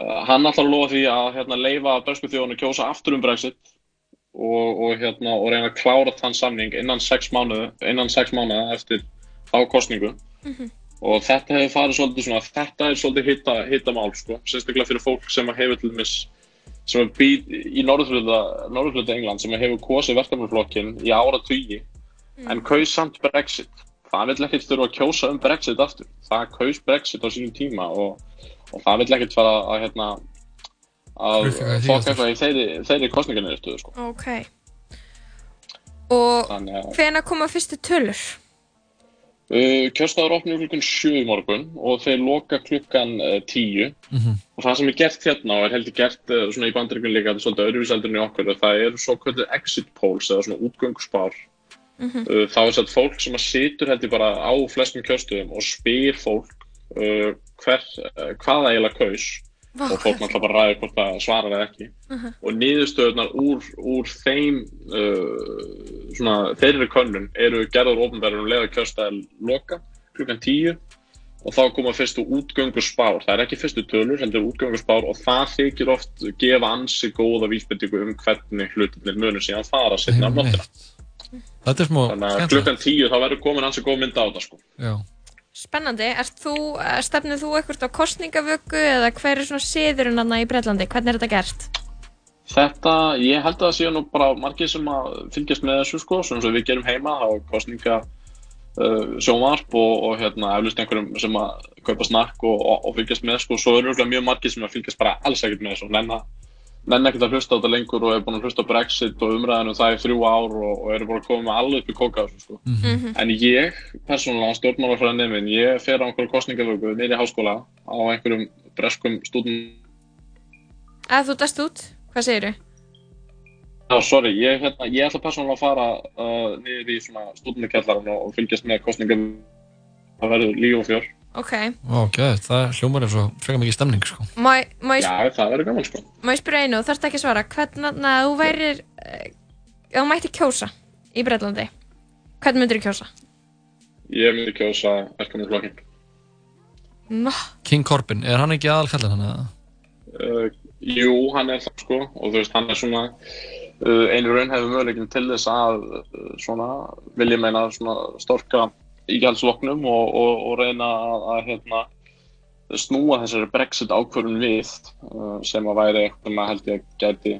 uh, hann ætlar að lofa því að hérna leifa bresku þjóðinu kjósa aftur um Brexit og, og, hérna, og reyna að klára þann samning innan sex mánuð, innan sex mánuða eftir þá kostningu og þetta hefur farið svolítið svona, þetta er svolítið hitta, hitta mál sko, sérstaklega fyrir fólk sem hefur til dæmis sem er býð í norðurhluta England sem hefur kosið verkefnarflokkin í ára tugi en kaus samt Brexit. Það vill ekkert þurfa að kjósa um Brexit aftur. Það kaus Brexit á sínum tíma og, og það vill ekkert fara að hérna að fokka eitthvað í þeirri, þeirri kostningarniðurstöðu sko. Ok. Og hvena koma fyrstu tölur? uh, kjörstaður opnir klukkan 7 í morgun og þeir loka klukkan uh, 10 Mhm. og það sem er gert hérna og er heldur gert uh, svona í bandaríkun líka, þetta er svolítið öðruvísaldur en í okkur, það eru svo kvöldur exit polls eða svona útgöngspár Mhm. uh, þá er þetta fólk sem að situr heldur bara á flestum kjörstöðum og spyr fólk uh, hver, uh, hvað það eiginlega kaus og fólk náttúrulega bara ræður hvort það svarar eða ekki. Mhm. og niðurstöðunar úr, úr þeim uh, svona, þeirri könnun eru gerður ofnverður um leiða kjörstæðal loka klukkan 10 og þá koma fyrstu útgöngu spár það er ekki fyrstu tölur, heldur útgöngu spár og það þykir oft gefa ansi góða vísbendingu um hvernig hlutinir munur síðan fara setna af nóttina. Er þannig að klukkan 10 þá verður komin ansi góð mynd á þetta sko. Já. Spennandi, þú, eh, stefnir þú eitthvað á kostningavöku eða hver er svona siðurinn hann í Breitlandi? Hvernig er þetta gert? Þetta, ég held að það séu nú bara margir sem að fylgjast með þessu sko, svona sem við gerum heima á kostninga uh, sjónvarp og, og hérna eflust einhverjum sem að kaupa snakk og, og, og fylgjast með sko, svo eru mjög margir sem að fylgjast bara alls ekkert með þessu og nenna, nenna ekkert að hlusta á þetta lengur og er búin að hlusta á Brexit og umræðinu það í þrjú ár og, og eru bara komið með alveg upp í kóka á þessu sko. Mhm. En ég, persónulega, stjórnmálafræðin nefn, ég fer á einhverju kostningavöku niður í háskóla á einhverjum breskum stúdum Að þú dast út? Hvað segirðu? Já, sorry, ég, hérna, ég ætla persónulega að fara uh, niður í svona stúdendakjallaran og, fylgjast með kostningum það verður líf og fjör Ok, gæð, það hljómar er svo frekar mikið stemning sko. má, ég- má, ég, Já, það verður gaman sko má ég spyrja einu, þú þarft ekki að svara hvernig að þú værir eh, ef þú mætti kjósa í Breitlandi hvernig myndir þú kjósa? Ég myndi kjósa verkefniflokkin Nó, King Corbin, er hann ekki aðalkallin hann eða? uh, Jú, hann er það sko og þú veist, hann er svona uh, einu raun hefur möguleikin til þess að uh, svona, vil ég meina svona storka ígjaldsloknum og, og, og reyna að, að hérna, snúa þessari Brexit ákvörðun við uh, sem að væri eitthvað að held ég gæti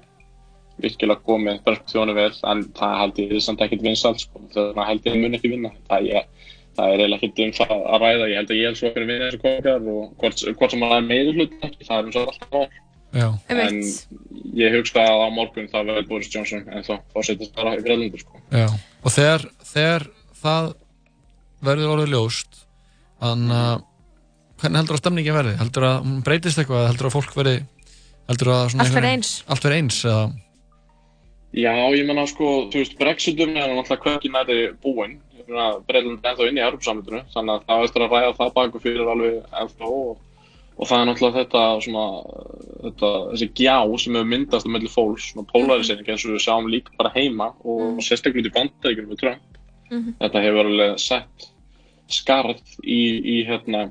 virkilega komið bergþjónu vel en það held ég samt ekkert vinsalt sko. það held ég mun ekki vinna það, ég, það er eiginlega ekkert um það að ræða ég held að ég held svo fyrir vinna þessu kokar og hvort, hvort sem maður er meiri hlut ekki það er um svo alltaf Já. en ég hugsta að á morgun það verður Boris Johnson en þá fórsetast bara í Breðlundur sko. Já. Og þegar, þegar það verður orðið ljóst þannig að hvernig heldur að stemningin verði? Heldur að hún breytist eitthvað? Heldur að fólk verði heldur að svona Allt verði einhvern- eins. Allt verði eins eða Já, ég menna sko, þú veist, Brexitum er náttúrulega hverki næri búinn. Breitland er ennþá inn í Europsamlutinu, þannig að það eftir að ræða það baku fyrir alveg ennþá og, og það er náttúrulega þetta svona, þetta, þessi gjá sem hefur myndast á melli fólks, svona polarisering eins og við sjáum líka bara heima og sérstaklega út í bandaríkjunum við Trump. Mhm. Þetta hefur alveg sett skarð í, í hérna,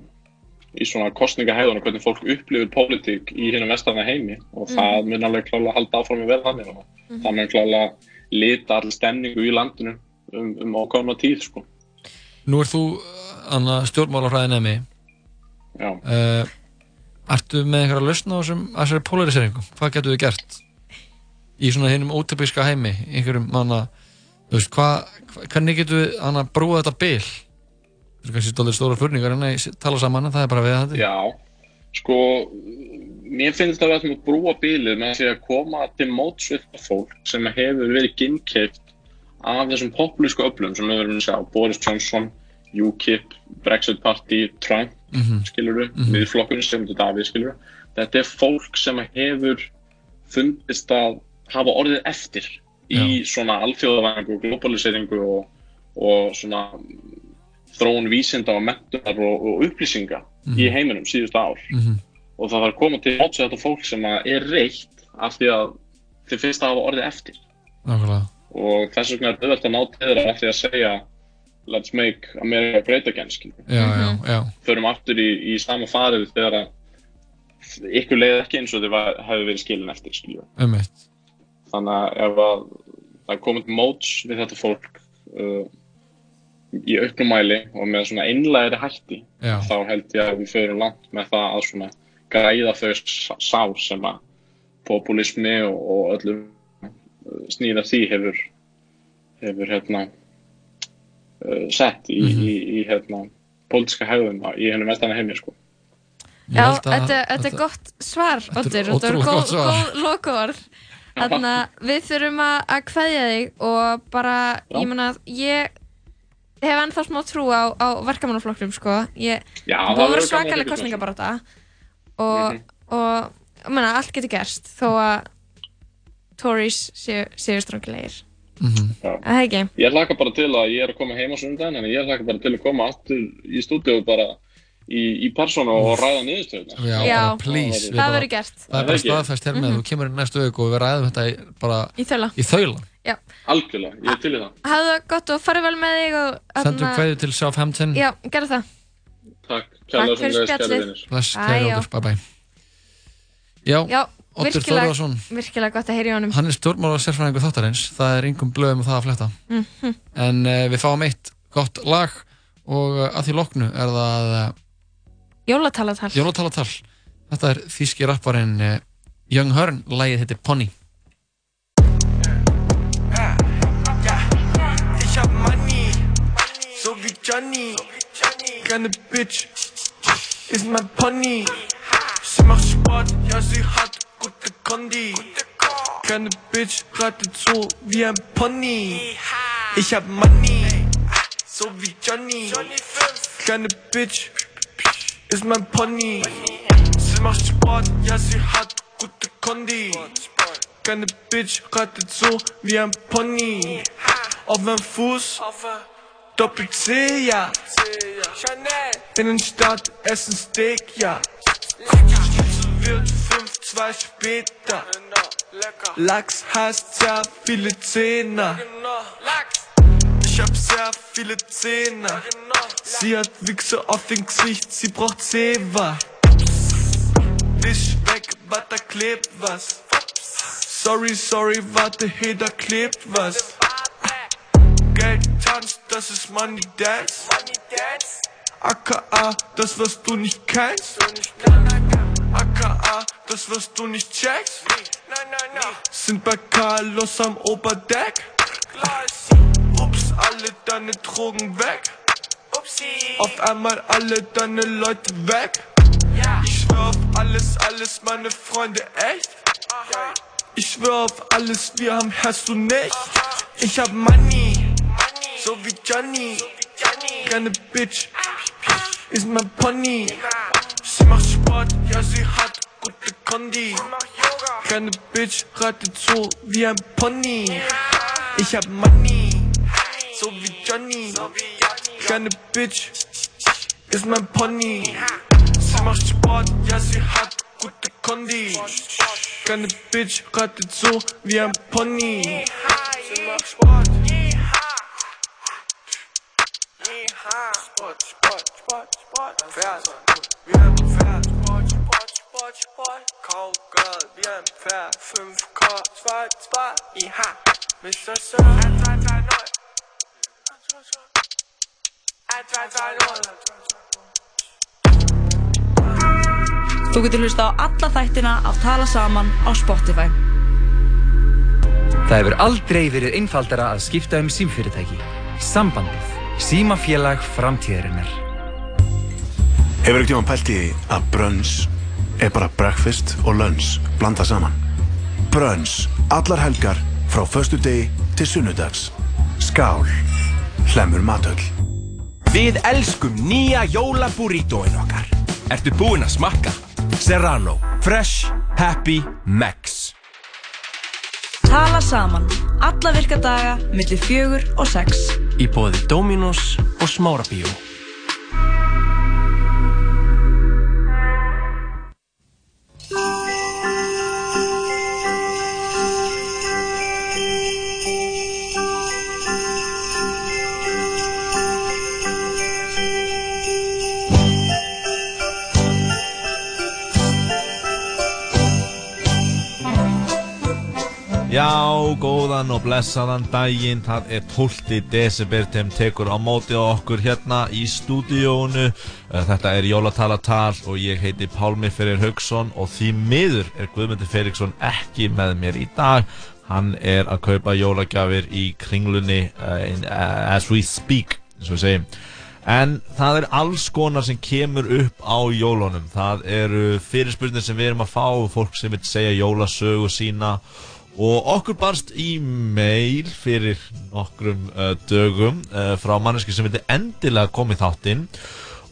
í svona kostningahæðun og hvernig fólk upplifir pólitík í hérna vestarna heimi og Mhm. það mun alveg klálega halda áfram að vera þannig og Mhm. það mun klálega lita allir stemningu í landinu um, um ákvæmna tíð sko. Nú er þú anna, stjórnmálafræði nefni Já. uh, Ertu með einhverja lausn á þessum- þessari polariseringu? Hvað getur þið gert? Í svona hinnum ótypíska heimi einhverjum, anna, þú veist, hva, hvernig getur við anna, brúa þetta bil? Það er kannski stóðlega stóra spurningar en nei, tala saman, en það er bara við þetta Já, sko mér finnst að við ætlum að brúa bílið með því að koma til móts við það fólk sem hefur verið ginnkeift af þessum populísku öflum sem við verðum að sjá Boris Johnson, UKIP, Brexit Party, Trump Mhm. skilur við, Mhm. miðflokkurinn sem þetta skilur við. Þetta er fólk sem hefur fundist að hafa orðið eftir í svona alþjóðavæðingu og globaliseringu og, og svona þróun vísinda og mentunar og, og upplýsinga í Mhm. heiminum síðustu ár Mhm. og það þarf að koma til við þetta fólk sem að er reitt af því að þið finnst að hafa orðið eftir Nákvæmlega og þess vegna er auðvitað að ná til þeirra af því að segja let's make America great again já. förum aftur í, í sama farið þegar að ykkur leiði ekki eins og þið var- hefðu verið skilin eftir skilur. Ummitt þannig að ef að það er komið móts við þetta fólk uh, í auknum mæli og með svona einlægri hætti Já. þá held ég að við förum langt með það að svona græða þau s- sár sem að populismi og, og öllum uh, snýða því hefur hefur hérna uh, sett í, Mhm. í, í hérna pólitíska hegðun á- í hennum vestana heimi sko. Já, þetta, þetta er gott svar, Oddur, og þetta er ótrúlega góð, gott svar. góð lokaorð. Þannig að við þurfum að, að kveðja þig og bara, ég meina, ég hef ennþá smá trú á, á verkamannaflokknum, sko. Ég, Já, það að svakalega með kostninga bara þetta og, Mhm. og, ég meina, allt getur gerst þó að Tories séu, séu strongilegir. Já. Það er ekki. Ég hlaka bara til að ég er að koma heim á sundaginn en ég hlaka bara til að koma aftur í stúdíu bara í, í persónu og ræða niðurstöðuna. Já, Já, bara please það bara- verður gert. Það er bara staðfæst hér með, þú kemur í næstu auku og við ræðum þetta í, bara Í þaula. í þaula. Já. Algjörlega, ég er til í það. Hafðu það gott og farið vel með þig og... Sendum þarna- kveðju til Southampton. Já, gerðu það. Takk, Takk fyrir spjallið. Bless, Æ, kæri já. okkur, bye bye. Já, Já, Oddur virkilega, Þórðarsson, virkilega gott að heyra í honum. hann er stjórnmála sérfræðingur þáttarins, það er yngum blöðum og það að fletta. Mhm. En uh, við fáum eitt gott lag og uh, að því loknu er það uh, Jólatalatal. Jólatalatal. Þetta er þýski rapparinn uh, Young Hearn, lagið heitir Pony. Ich hab Money, so wie Johnny. Keine Bitch, ist mein Pony. Sie macht Sport, ja, sie hat gute Kondi. Keine Bitch, reitet so wie ein Pony. Ich hab Money, so wie Johnny. Keine Bitch, ist mein Pony. Sie macht Sport, ja, sie hat gute Kondi. Keine Bitch reitet so wie ein Pony. Auf einem Fuß, Doppel C, ja. Innenstadt, essen Steak, ja. Schnitzel wird 5-2 später. Lachs heißt sehr viele Zehner. Ich hab sehr viele Zähne. Sie hat Wichse auf dem Gesicht, sie braucht Zewa. Wisch weg, warte, da klebt was. Sorry, sorry, warte, hey, da klebt was. Geld tanzt, das ist Money Dance. AKA, das was du nicht kennst. AKA, das was du nicht checkst. Sind bei Carlos am Oberdeck. Ups, alle deine Drogen weg. Auf einmal alle deine Leute weg. Ich schwör auf alles, alles, meine Freunde, echt. Ich schwör auf alles, wir haben Herz, du nicht. Ich hab Money, so wie Johnny. Keine Bitch, ist mein Pony. Sie macht Sport, ja, sie hat gute Kondi. Keine Bitch, reitet so wie ein Pony. Ich hab Money, so wie Johnny. Keine Bitch, ist mein Pony. Sie macht Sport, ja, sie hat gute Kondi. Keine Bitch, reitet so wie ein Pony. Sie macht Sport. Sport, Sport, Sport, Sport, Pferd. Wie ein Pferd. Sport, Sport, Sport, Sport. Cowgirl, wie ein Pferd. 5K, 2, 2, IH. Mr. Sir. 1, 2, 3, 0. 1, 2, 3, 0. Þú getur hlusta á alla þættina af Tala Saman á Spotify. Það hefur aldrei verið einfaldara að skipta um símfyrirtæki. Sambandið. Símafélag framtíðarinnar. Hefur ekki tíma pælt í að brönns er bara breakfast og lunch blanda saman? Brönns, allar helgar frá föstu degi til sunnudags. Skál, hlemur matöll. Við elskum nýja jólaburrítóin okkar. Ertu búinn að smakka? Serrano. Fresh. Happy. Max. Tala saman. Alla virka daga, millir fjögur og sex. Í bóði Dominos og Smárabíó. Já, góðan og blessaðan daginn. Það er 12. desember þeim tekur á móti á okkur hérna í stúdíónu. Eh, Þetta er Jólatalatal og ég heiti Pálmi Ferrir Haugsson og því miður er Guðmundur Ferriksson ekki með mér í dag. Hann er að kaupa jólagjafir í kringlunni uh, in, uh, as we speak, eins og við segjum. En það er alls konar sem kemur upp á jólunum. Það eru fyrirspurnir sem við erum að fá, fólk sem vil segja jólasögu sína og okkur barst e-mail fyrir nokkrum uh, dögum uh, frá manneski sem vildi endilega koma í þáttinn.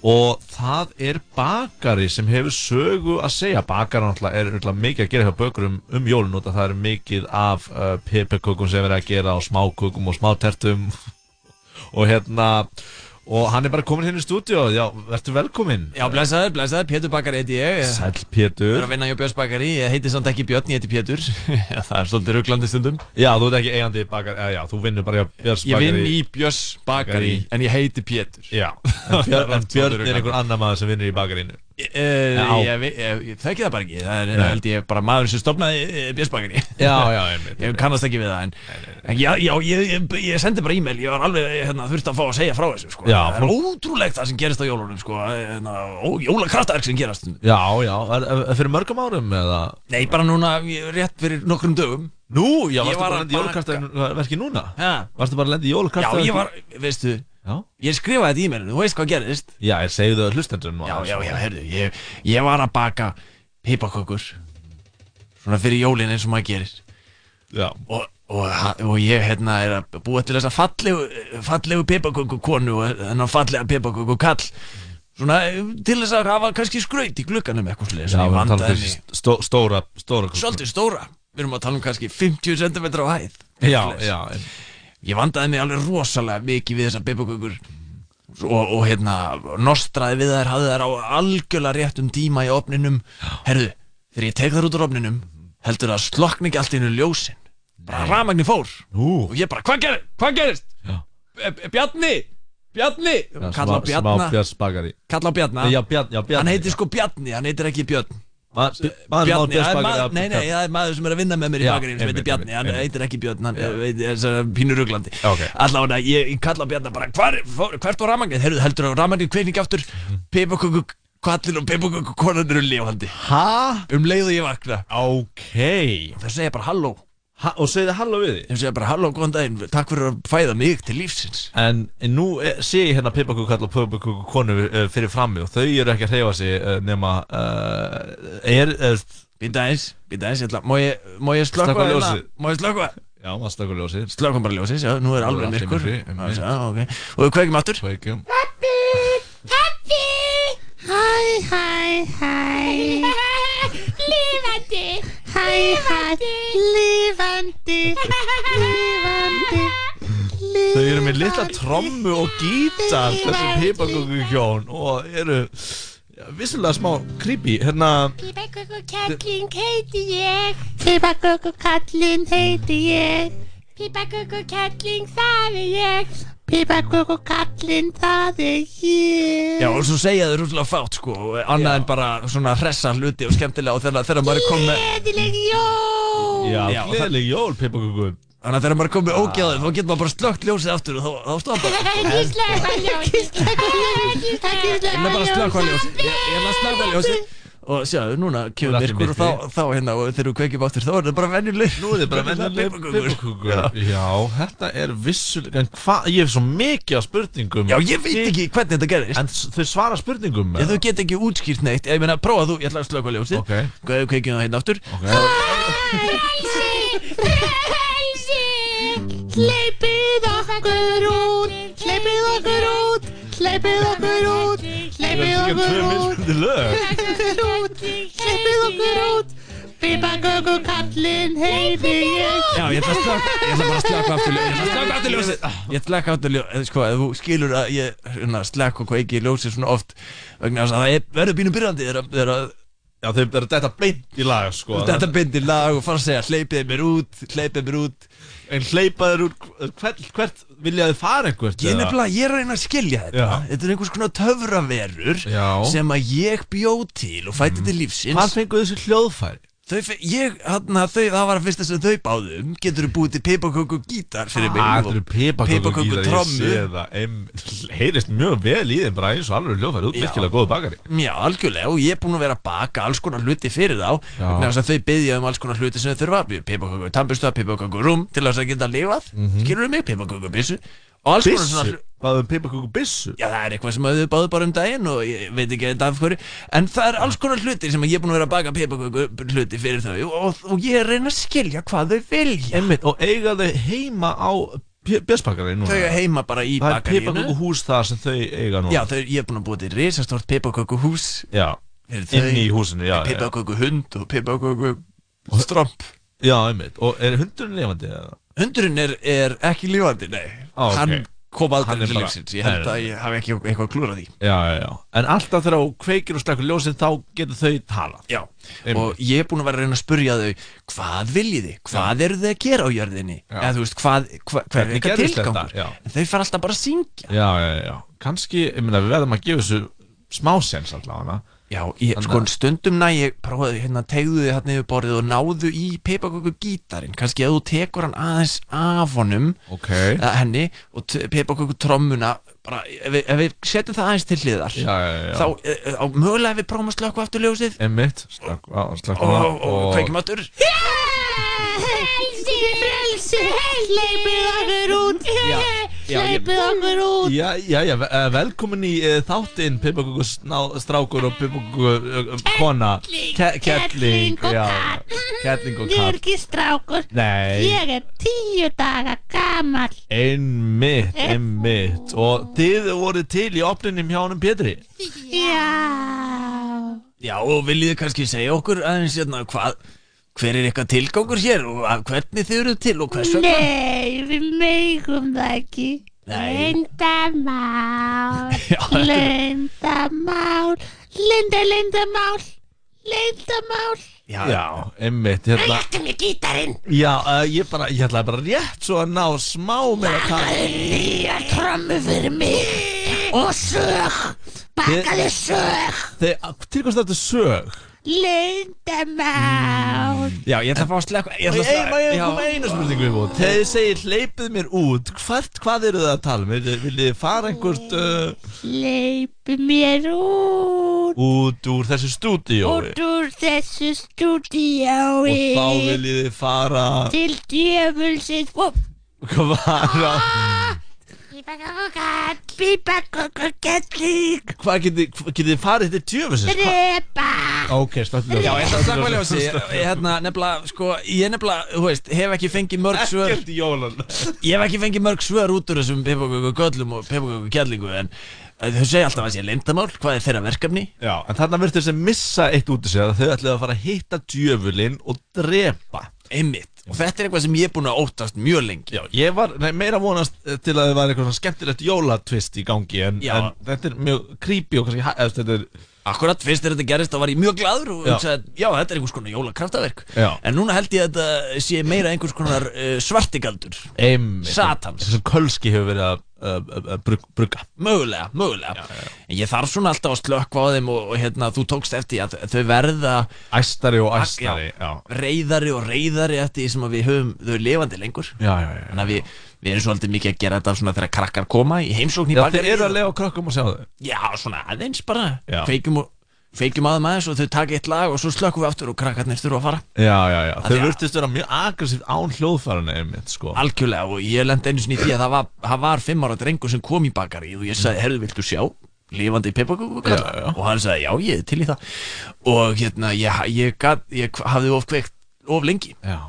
Og það er bakari sem hefur sögu að segja. Bakari er náttúrulega mikið að gera hjá bökurum um jólun og það er mikið af uh, pipakökum sem er að gera og smákökum og smátertum. Og hérna og hann er bara komin hérna í stúdíu já, verður velkomin Já, blessaður, blessaður, Pétur Bakari heiti ég. Sæll Ég Pétur. er að vinna hjá Björns Bakari, ég heiti samt ekki Björn, ég heiti Pétur. Það er svolítið rugglandi stundum. Já, þú ert ekki eigandi bakari, já, þú vinnur bara hjá Björns Ég bakari. vinn í Björns Bakari, en ég heiti Pétur. Já, en Björn, er einhver annar maður sem vinnur í bakarinu Uh, ég, ég, ég, þekki það bara ekki Það er Nei. held ég bara maður sem stopnaði já, einmitt. Ég kannast ekki við það En, en já, já ég, ég, sendi bara e-mail Ég var alveg hérna, þurfti að fá að segja frá þessu sko. Já, Það er ótrúlegt það sem gerist á jólunum sko. hérna, Jólakraftaverk sem gerast Já, já, er, er, fyrir mörgum árum eða Nei, bara núna rétt fyrir nokkrum dögum Nú, já, varstu var bara að lendi jólakraftaverki núna? Varstu bara að lendi jólakraftaverki? Já, ég var, veistu Já. Ég skrifaði þetta í e-mailinu, þú veist hvað gerist Já, ég segðu það hlustendurinn Já, já, já, heyrðu, ég, ég var að baka pipakökur Svona fyrir jólin eins og maður gerir. Já. Og, og, og ég hérna er að búa til þessa fallegu, fallegu pipaköku konu og þennan fallega pipaköku kall Svona til þess að hafa kannski skraut í glugganum eitthvað sliðis Já, við erum að tala vandaði um mig stó, stóra, stóra. Svolítið stóra. Við erum að tala um kannski 50 cm á hæð. Já, Svoleiðis. já Ég vandaði mig alveg rosalega mikið við þessar pipakökur og, og hérna nostraði við þær, hafði þær á algjörlega réttum tíma í opninum Herðu, þegar ég tek þær út úr opninum heldur það slokn ekki allt einu ljósin. Bara rafmagni fór. Nú. og ég bara, hvað ger, hva gerist? E- e- Bjarni, Bjarni. Já, kalla á bakari kalla á já, Bjarni hann heitir sko Bjarni, hann heitir ekki Björn. Ma- maður maður, að- nei, nei, það er maður sem er að vinna með mér í bakarínu sem heitir Bjarni, hann heitir ekki Björn, hann svona pínur ruglandi. Ok. Allavega, ég, kalla á Bjarni bara, hvert var rafmagnið? Heyrðu, heldur að rafmagnið kveikningi aftur, pipaköku kvallin og pipaköku konan eru lifandi. Ha? Um leið og ég vakna. Ok. Það segja bara halló ha, Og segði halló við því Það segja bara halló, góðan daginn, takk fyrir að fæða mig til lífsins. En, en nú eh, sé ég hérna pipaköku og pipaköku konu uh, fyrir frammi og þau eru ekki að hreyfa sig uh, nema uh, er, er Býta eins, býta eins, ég má ég, ég slökka hérna? Má ég slökka? Já, maður slökkur ljósið. Slökkum bara ljósið, já, nú er er alveg myrkur. myrkri, einmitt. Já, ok. Og við kveikjum aftur. Kveikjum. Hæ, hæ, hæ. Lífandi Hæ, hæ Lífandi Lífandi Þau eru með litla trommu og gítar þessi pipaköku hjón og eru ja, vissulega smá creepy. Hérna Pipaköku kallinn heiti ég. Pipaköku kallinn heiti ég Pipaköku kallinn það er ég. Pipaköku kallinn það er ég. Já, og svo segja þau rúslega fátt, sko Annað en bara svona hressa hluti og skemmtilega Og þegar, þegar maður er komið Gleðileg jól! Já, Já, gleðileg jól pipaköku Þannig að þegar maður er komið ógjáðið Þá getur maður bara slögt ljósið aftur Og þá, þá stóð bara Ekki slökka ljósið Ekki Ég er bara slökka ljósið. Ég er að slökka ljósið Og sjáðu, núna kemur Þú myrkur og þá, þá hérna Og þegar við kveikjum aftur Þá er það bara venjuleg Nú er þið bara venjuleg pipaköku Já, þetta er vissulega En hvað, ég hef svo mikið af spurningum. Já, ég veit ekki hvernig þetta gerist En þau svara spurningum Já, þau get ekki útskýrt neitt. Ég meina, prófa þú, ég ætla að slökka ljósið. Ok. Hvað við kveikjum það hérna aftur. Frelsi Hleypið okkur út Hleypið okkur út Hleypið okkur út Hleypið okkur út. lög. Hleypið okkur út. út. Pipaköku kallinn heiti ég. Já, ég ætla að slökka Ég ætla bara að slökka aftur Ég ætla að slökka aftur ljósið. Ég ætla að slökka aftur ljósið. Sko, ef þú skilur að ég hérna, slökka og kveiki ljósið svona oft vegna þess að það er- verður bínum byrjandi þegar að Já, þau eru þetta beint í lag sko. Þetta bindir lag og fara að segja hleypið mér út, hleypið mér út. En hleypaður úr, hvert, hvert vilja þið fara einhvert? Ég nefnilega, ég er að reyna að skilja þetta Já. Þetta er einhvers konar töfraverur Já. sem að ég bjóð til og fætti til lífsins Hvað fengu þessi hljóðfæri? Þau, ég, hann þau, það var að fyrsta sem þau báðum Getur þú búið til pipaköku gítar fyrir mig? Það eru pipaköku piparköku gítar, ég trommu. sé það em, Heyrist mjög vel í þeim bara eins og alveg hljóðfæri Út Já. virkilega góðu bakari. Já, algjörlega og ég er búinn að vera að baka alls konar hluti fyrir þá. Vegna þess að þau byggja um alls konar hluti sem þau þurfa. Pipaköku tambusta, pipaköku rúm til þess að geta lifað. Mm Mhm. skilur mig, pipaköku byssu og alls konar svona Byssu? Hvað um pipaköku byssu? Já, það er eitthvað sem þau báðu bara um daginn og ég veit ekki eitthvað af hverju en það er alls konar hluti sem ég er búinn að vera að baka pipaköku hluti fyrir þau og, og ég er að reyna að skilja hvað þau vilja Einmitt, og eiga þau heima á björsbakari núna? Þau eiga heima bara í Það er bakaríinu. pipaköku hús það sem þau eiga núna Já, þau, ég er búinn að búið til risastort pipaköku hús Já, inni í húsinu. Pipaköku hund og pipaköku stromp Já, einmitt, og er hundurinn lifandi? eða? Hundurinn er, er ekki lífandi, nei Á, ok. Hann kom Hann aldrei er til bara- lífsins Ég held Nei, að ég hafi ekki eitthvað klúrað því Já, já, já En alltaf þegar þú kveikir og slekkur ljósin þá getur þau talað Já, og ég er búinn að vera að reyna að spurja þau Hvað viljið þið? Hvað eru þið að gera á jörðinni? Já. Eða þú veist, hvað, hvað, hvað er Hvernig eitthvað gerðist tilgangur? þetta? Já. En þau fara alltaf bara að syngja Já, já, já, kannski, ég meina við verðum að gefa þessu smásens allavega Já, ég, sko stundum næ ég prófaði hérna, tegðu þið hérna yfir borðið og náðu í pipaköku gítarinn kannski ef þú tekur hann aðeins af honum Ok. eða henni og pipaköku trommuna bara, ef, við- ef við setjum það aðeins til hliðar Já, já, já. þá, e, e, á mögulega ef við prófum að slökku aftur ljósið Einmitt, slökk á, slökk á og, og, og kveikjum aftur Frelsi, frelsi, hleypið okkur út Já, já, Hleypið okkur út. Já, já, já, eh, velkomin í uh, þáttinn Pippakuku strákur og Pippakuku uh, kona. Ke- Kettling og já, kall. Kettling og Ég er kall ekki strákur Nei. Ég er tíu daga gamall. Einmitt, einmitt. Og þið voru til í opninum hjá honum Pétri? Já. Já, og viljið þið kannski segja okkur aðeins hérna hvað hver er eitthvað tilgangur hér og hvernig þið eru til og hvers vegna? Nei, við megum það ekki. Lindamál Lindamál Linda, lindamál Lindamál Já, já einmitt hérna. Réttu mér gítarinn. Já, uh, ég bara, ég ætlaði bara rétt svo að ná smá með að tala Nýja trommu fyrir mig Og sög. Bakaðu sög. Þegar, til hvað þetta sög? Lindamál. Já, ég ætla að fá að slekka ég ætla að má ég koma með eina spurningu við búið Þegar þið segir hleypið mér út Hvert, hvað eru það að tala um? Viljið þið fara einhvert uh, Leipu mér út. Út úr þessu stúdíói? Út úr þessu Og stúdíói þá viljið þið fara Til djöfulsins. Hvað á Pípakokkall Pípakokkall Hvað getið þið farið til djöfusins? Drepa Ok, slöktu Já, ég ætla að slaka ljósi Ég hérna, nefnilega, sko, ég nefnilega, þú veist, hef ekki fengið mörg svör Ekkert í jólan Ég hef ekki fengið mörg svör út úr þessum pipaköku göllum og pipaköku kjallingu en eh, þau segja alltaf að sé lindamál, hvað er þeirra verkefni? Já, en þarna virtu þess að missa eitt út í sig að þau ætlaði að fara að hitta djöfulinn og drepa Einmitt, og þetta er eitthvað sem ég er búin að óttast mjög lengi Já, ég var nei, meira vonast eh, til að það var eitthvað svona skemmtilegt jólatvist í gangi en, Já. en þetta er mjög creepy og kannski ha- eða, þetta er Akkurat, fyrst þegar þetta gerist þá var ég mjög gladur og Já. hugsaði, já, þetta er einhvers konar jólakraftaverk Já. En núna held ég að þetta sé meira einhvers konar uh, svartigaldur Einmitt. Satans sem Kölski hefur verið að brug, brugga. Mögulega, mögulega. En ég þarf svona alltaf að slökka á þeim og, og hérna, þú tókst eftir að þau verða Æstari og æstari, já. Reyðari og reyðari eftir því sem við höfum þau lifandi lengur. Já, já, já Þannig að við, við erum svolítið mikið að gera þetta svona þegar krakkar koma í heimsókn í Já, bakaríið þeir eru að lega krökkum og sjá þau. Já, svona aðeins bara Já. Kveikjum og Kveikjum aðeim aðeins og þau taka eitt lag og svo slökkum við aftur og krakkarnir þurfa að fara. Já, já, já, þau virtist vera mjög aggressíft án hljóðfærinu einmitt, sko. Algjörlega og ég lendi einu sinni í því að það var, það var fimm ára drengur sem kom í bakaríið og ég sagði, herðu, viltu sjá? Lifandi já. Og hann sagði, já, ég er til í það. Og hérna, ég, ég, gat, ég hafði of kveikt of lengi. Já.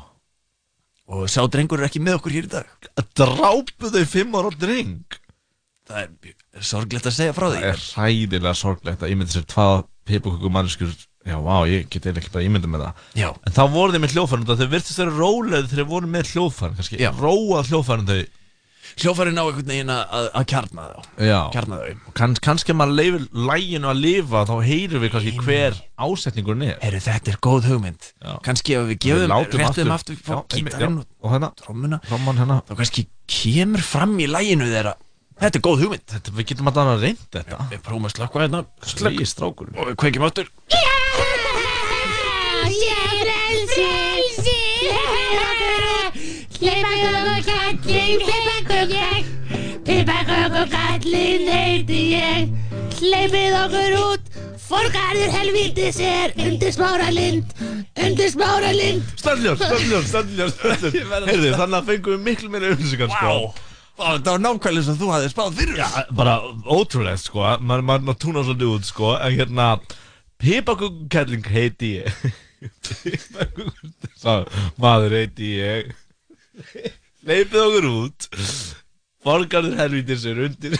Og sá drengur er ekki með okkur hér í dag. Drápu þau fimm ára dreng? Það er sorglegt að segja frá því. Það er hræðilega sorglegt að ímynda sér hvað pipaköku mannskur Já, vá, ég get eiginlega ekki bara ímynda með það. Já. En þá voru þau með hljóðfærin Þau virtist vera róleð þegar þau voru með hljóðfærin kannski Já. Róað hljóðfærin þau. Hljófærin á einhvern veginn að, að- að kjarna þá. Já. Kjarna þau. Og kann, kannski ef maður leifir læginu að lifa Þá heyrum við kannski hver ásetningurinn er. Herru, þetta er góð hugmynd. Já. Kannski ef við gefum réttum aftur. aftur, Já, einmitt, gítarinn já. Og hérna. trommuna. Tromman hérna. Þá kannski kemur fram í læginu þeirra Þetta er góð hugmynd. Þetta, Við getum að dana reynd þetta Við prófum að slökka hérna. Slegi strákur og við kveikjum aftur. Ég Frelsi Hleypakökukallinn Hleypakökukall Hleypakökukallinn heiti ég Hleypið okkur út Forgarður helvítis er undir smára lind Undir smára lind stöndljós, stöndljós, stöndljós Heyrðu, þannig að fengum við miklu meira sko. Vá, það var nákvæmlega sem þú hafði spáð fyrir Já, bara ótrúlegt sko. Maður ma ma túnar svolítið út sko. En hérna pipakukelling heiti ég. Pipakukelling Sá, maður heiti ég. Leipið okkur út. Borgarður helvítis er undir.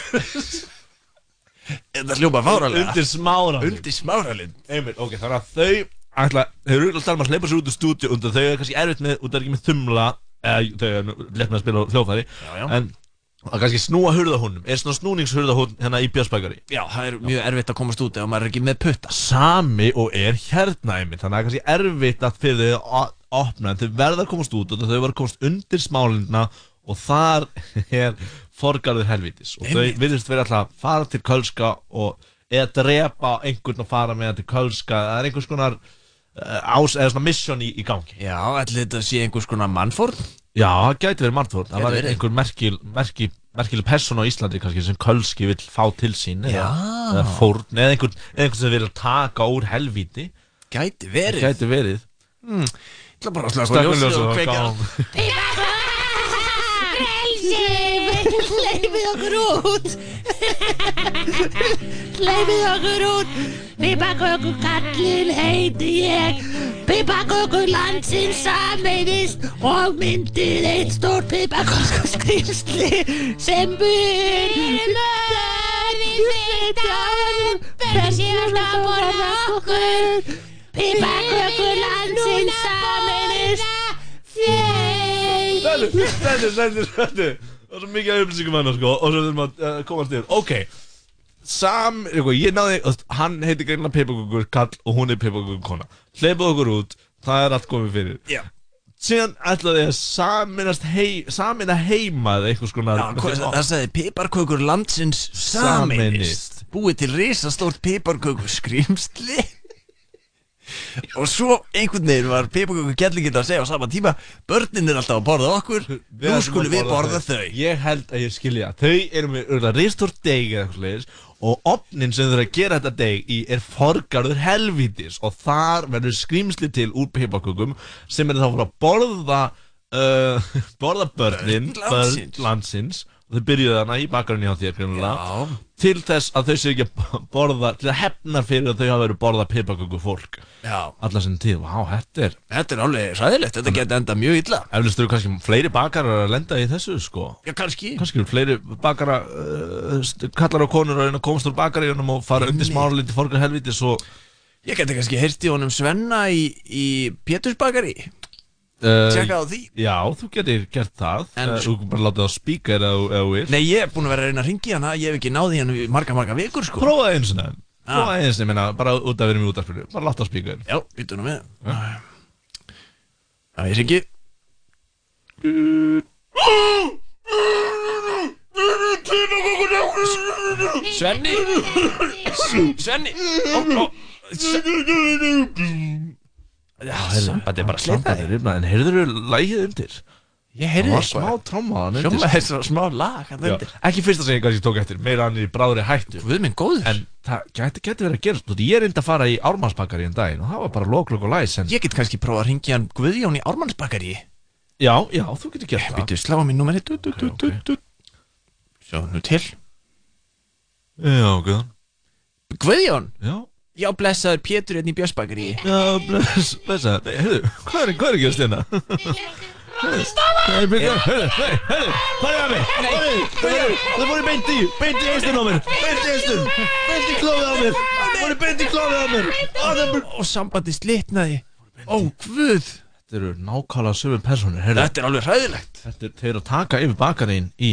Þetta hljópa fáralega Undir smára Undir smáralind. Einmitt, ok, þannig að þau ætla, þau eru alltaf að hleypa sér út úr stúdíu og þau eru kannski erfitt með, út af ekki með þumla eða þau lett með að spila já. en að kannski snúa hurðahúnum er svona snúningshurðahún hérna í Björnsbækari Já, það er mjög erfitt að komast út ef maður er ekki með putta. Sami og er hérna einmitt þannig að kannski erfitt að fyrir þau að opna en þau verða að komast út og þau verða að komast undir smálindina og þar er forgarður helvítis. Og þau virðist vera alltaf að fara til Kölska og eða drepa einhvern og fara með hann til Kölska. Það er einhvers konar uh, ás, eða svona mission í, í gangi. Já, allir þetta sé einhvers konar mannfórn Já, það gæti verið mannfórn það var einhver merkil, merkil, merkileg person á Íslandi kannski sem Kölski vill fá til sín eða, eða fórn, eða einhvern, einhvern sem vil taka úr helvíti. Gæti verið. Gæti verið. Hmm. Ég ætla bara að slaka ljósið og og kveikja. gáum. Frelsi Hleypið okkur út! Hleypið okkur út Pipakökukallinn heiti ég. Pipakökur landsins sameinist og myndið eitt stór pipakökuskrýmsli sem bur Við sveitar Fyrir síðan að borða okkur. Sameinist. Þeir Sælur, sælur, sælur, sælur Það er svo mikið af upplýsingum hann sko Og svo þurfum að uh, komast yfir Ok Sam, eitthvað, ég náði Hann heiti greina Peipakukur kall Og hún er Peipakukur kona Hleypið okkur út Það er allt komið fyrir. Já. Síðan ætlaði að saminast hei, Samina heima eða eitthvað skona Já, það sagði piparkökur landsins sameinist. Búið til risastórt piparkökur skrýmsli Og svo einhvern veginn var piparkökur gellingin að segja á sama tíma Börnin er alltaf að borða okkur Nú skulum við borða þau. Ég held að ég skilja Þau eru með ristórt deg eða eitthvað Og opnin sem eru að gera þetta deg í Er forgarður helvítis Og þar verður skrýmsli til úr pipakökum Sem er þá að borða uh, Borða börnin Börn landsins. Og þau byrjuðu þarna í bakarinn hjá þér greinilega. Til þess að þau séu ekki að borða Til að hefna fyrir að þau hafa verið að borða pipaköku fólk. Já. Alla sem tíð, vá, þetta er Þetta er alveg ræðilegt, þetta geti enda mjög illa. Eflust eru kannski fleiri bakarar að lenda í þessu sko. Já, kannski. Kannski eru fleiri bakara uh, st- kallar og konur að reyna að komast úr bakaríunum og fara undir smáralindi forgar helvítis og Ég geti kannski heyrst í honum Svenna í, í Pétursbakari uh, Tjekka á því Já, þú getur gert það En- Þú getur bara látið á spíka eða þú vilt Nei, ég er búin að vera að reyna að ringi hana Ég hef ekki náði hann marga, marga vikur sko Prófaði eins og nefn Ah. Prófaði eins og nefn, bara út af verið mjög útarfyrir Bara látið á spíka Já, býttu nú með Já, ég ringi Svenni Svenni ó, Já, þetta er bara slitaði En heyrður þú lægið undir? Ég heyrði Það smá Hljómaði sko. eins og smá lag þarna Já, undir. Ekki fyrsta sem ég kannski tók eftir Meira hann er í bráðri hættu. Guð minn góður. En það gæti, gæti verið að gera Þú veit, Ég reyndi að fara í ármannsbakari en daginn Og það var bara loklokk og læs en... Ég get kannski prófað að ringja hann Guðjón í Ármannsbakari Já, já, þú getur gert það. Býttu, slá á minn númeri du, du, du, du, du. Sjá, nú til. Já, Guðan Guðjón? Já Já, blessaður Pétur hérna í Björnsbakari Já, bless, blessa. Nei, heyrðu, hvað er, er að hérna? Nei, byrja, heyrðu, nei, heyrðu, hvað er að mig? Heyrðu, það voru beint í, beint í eistun á mér Beint í eistun, beint í klófið á mér Það voru beint í klófið á mér. Og sambandi slitnaði. Ó, Guð. Þetta eru nákvæmlega sömu personur, heyrðu. Þetta er alveg hræðilegt. Þetta er að taka yfir bakarín í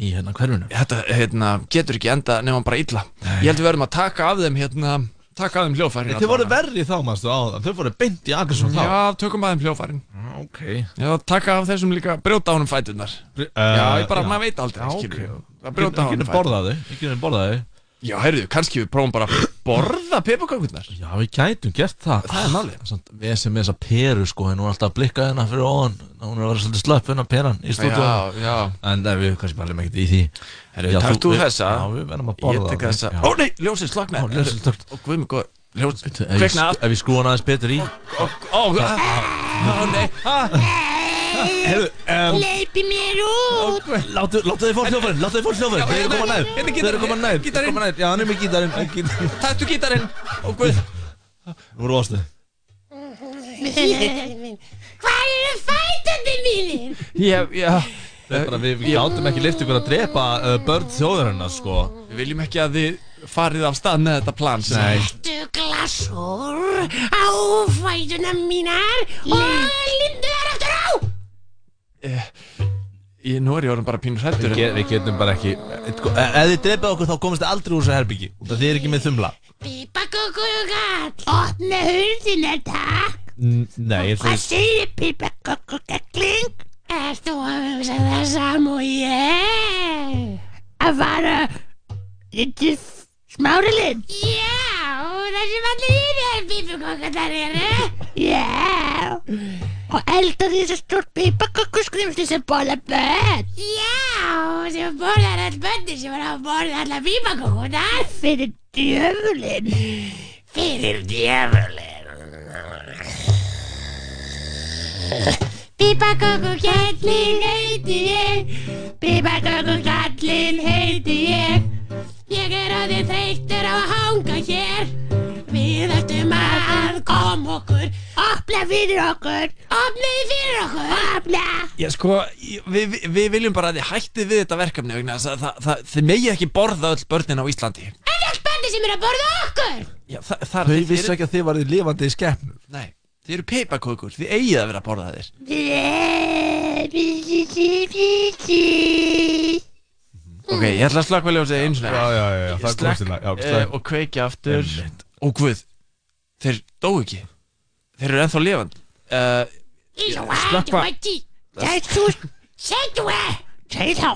í hérna hverfinu. Þetta hérna, getur ekki enda nema bara illa. Ég held við verðum að taka af þeim hérna Taka af þeim hljófærin Þið voru verri þá, mannstu, áðan. Þau voru beint í Akersson þá. Já, tökum af þeim hljófærin Ok. Já, taka af þessum líka, brjóta á honum fæturnar. Uh, Já, ég bara, já. maður veit aldrei Já, ok. við. Að brjóta á Ekki honum þau Ekki borða þau Já, heyrðu, kannski við prófum bara að borða pipakökurnar Já, við gætum gert það. Það er málið. Samt, Við sem með þessa peru sko Hún er alltaf að blikka hérna fyrir ofan. Hún er að vera svolítið slöpp hérna peran í stúdíu Já, já. En nei, við kannski bara ekkert í því. Herru, Já, takt þú við- þessa? Já, við verðum að borða Ég tek það. þessa. Ó nei, ljósið slokna Já, ljósið slökkt. Ó, guð mig góð Ljós, Ef ég- kveikna Ef skrúa hann aðeins betur í. Ó, ó, nei. Herru, um, Leipi mér út. Láttu, þið fór hljófarinn, láttu þið fór hljófarinn Þeir eru koma nær, þeir eru koma nær. Gítarinn. Koma nær, já, hann er með gítarinn. Taktu gítarinn. Nú voru ástu Hvað eru fætandi mínir? Já, já. Þetta er bara, við, gátum ekki lift ykkur að drepa uh, börn þjóðarinnar, sko. Við viljum ekki að þið farið af stað með þetta plan Nei. Settu glasur á fætuna mínar og lindu á Ég, nú er ég orðin bara pínur hrættur Við, get, við getum bara ekki sko, e- Ef þið dreipið okkur þá komist þið aldrei úr þessu herbyggi Út af þið er ekki með þumla Pipa kukukall Opna hurðina takk N Nei, ég Hvað ætla segir pipa kukukakling? Erst þú að hugsa það sam og ég? Að fara Littu smáralinn? Já, það sem allir hýrið pipakukkallar eru Já Og elda þess að stórt pipakukuskrimsli sem bóla börn. Já, sem borðar all börnir sem var að borða alla pipakukunar Fyrir djöfulinn. Fyrir djöfulinn. Pípakokukallin heiti ég. Pípakokukallin heiti ég Ég er að þið þreyttur á að hanga hér Við ættum að koma okkur Opna fyrir okkur Opnaði fyrir okkur Opna Já, sko, við, við, við viljum bara að þið hættið við þetta verkefni vegna þess að það, það, þið megið ekki borða öll börnin á Íslandi En allt börni sem er að borða okkur Já, það, það Þau þið vissu ekki að þið varðið lifandi í skeppnur Nei, þið eru peipakökur, þið eigið að vera að borða þér Ok, ég ætla að slaka ljósið einu svona Já, já, já, já, það að- já, eh. Og kveikja aftur. Einmitt. Og guð, þeir dó ekki. Þeir eru ennþá uh, Sættu Sættu Sættu Sættu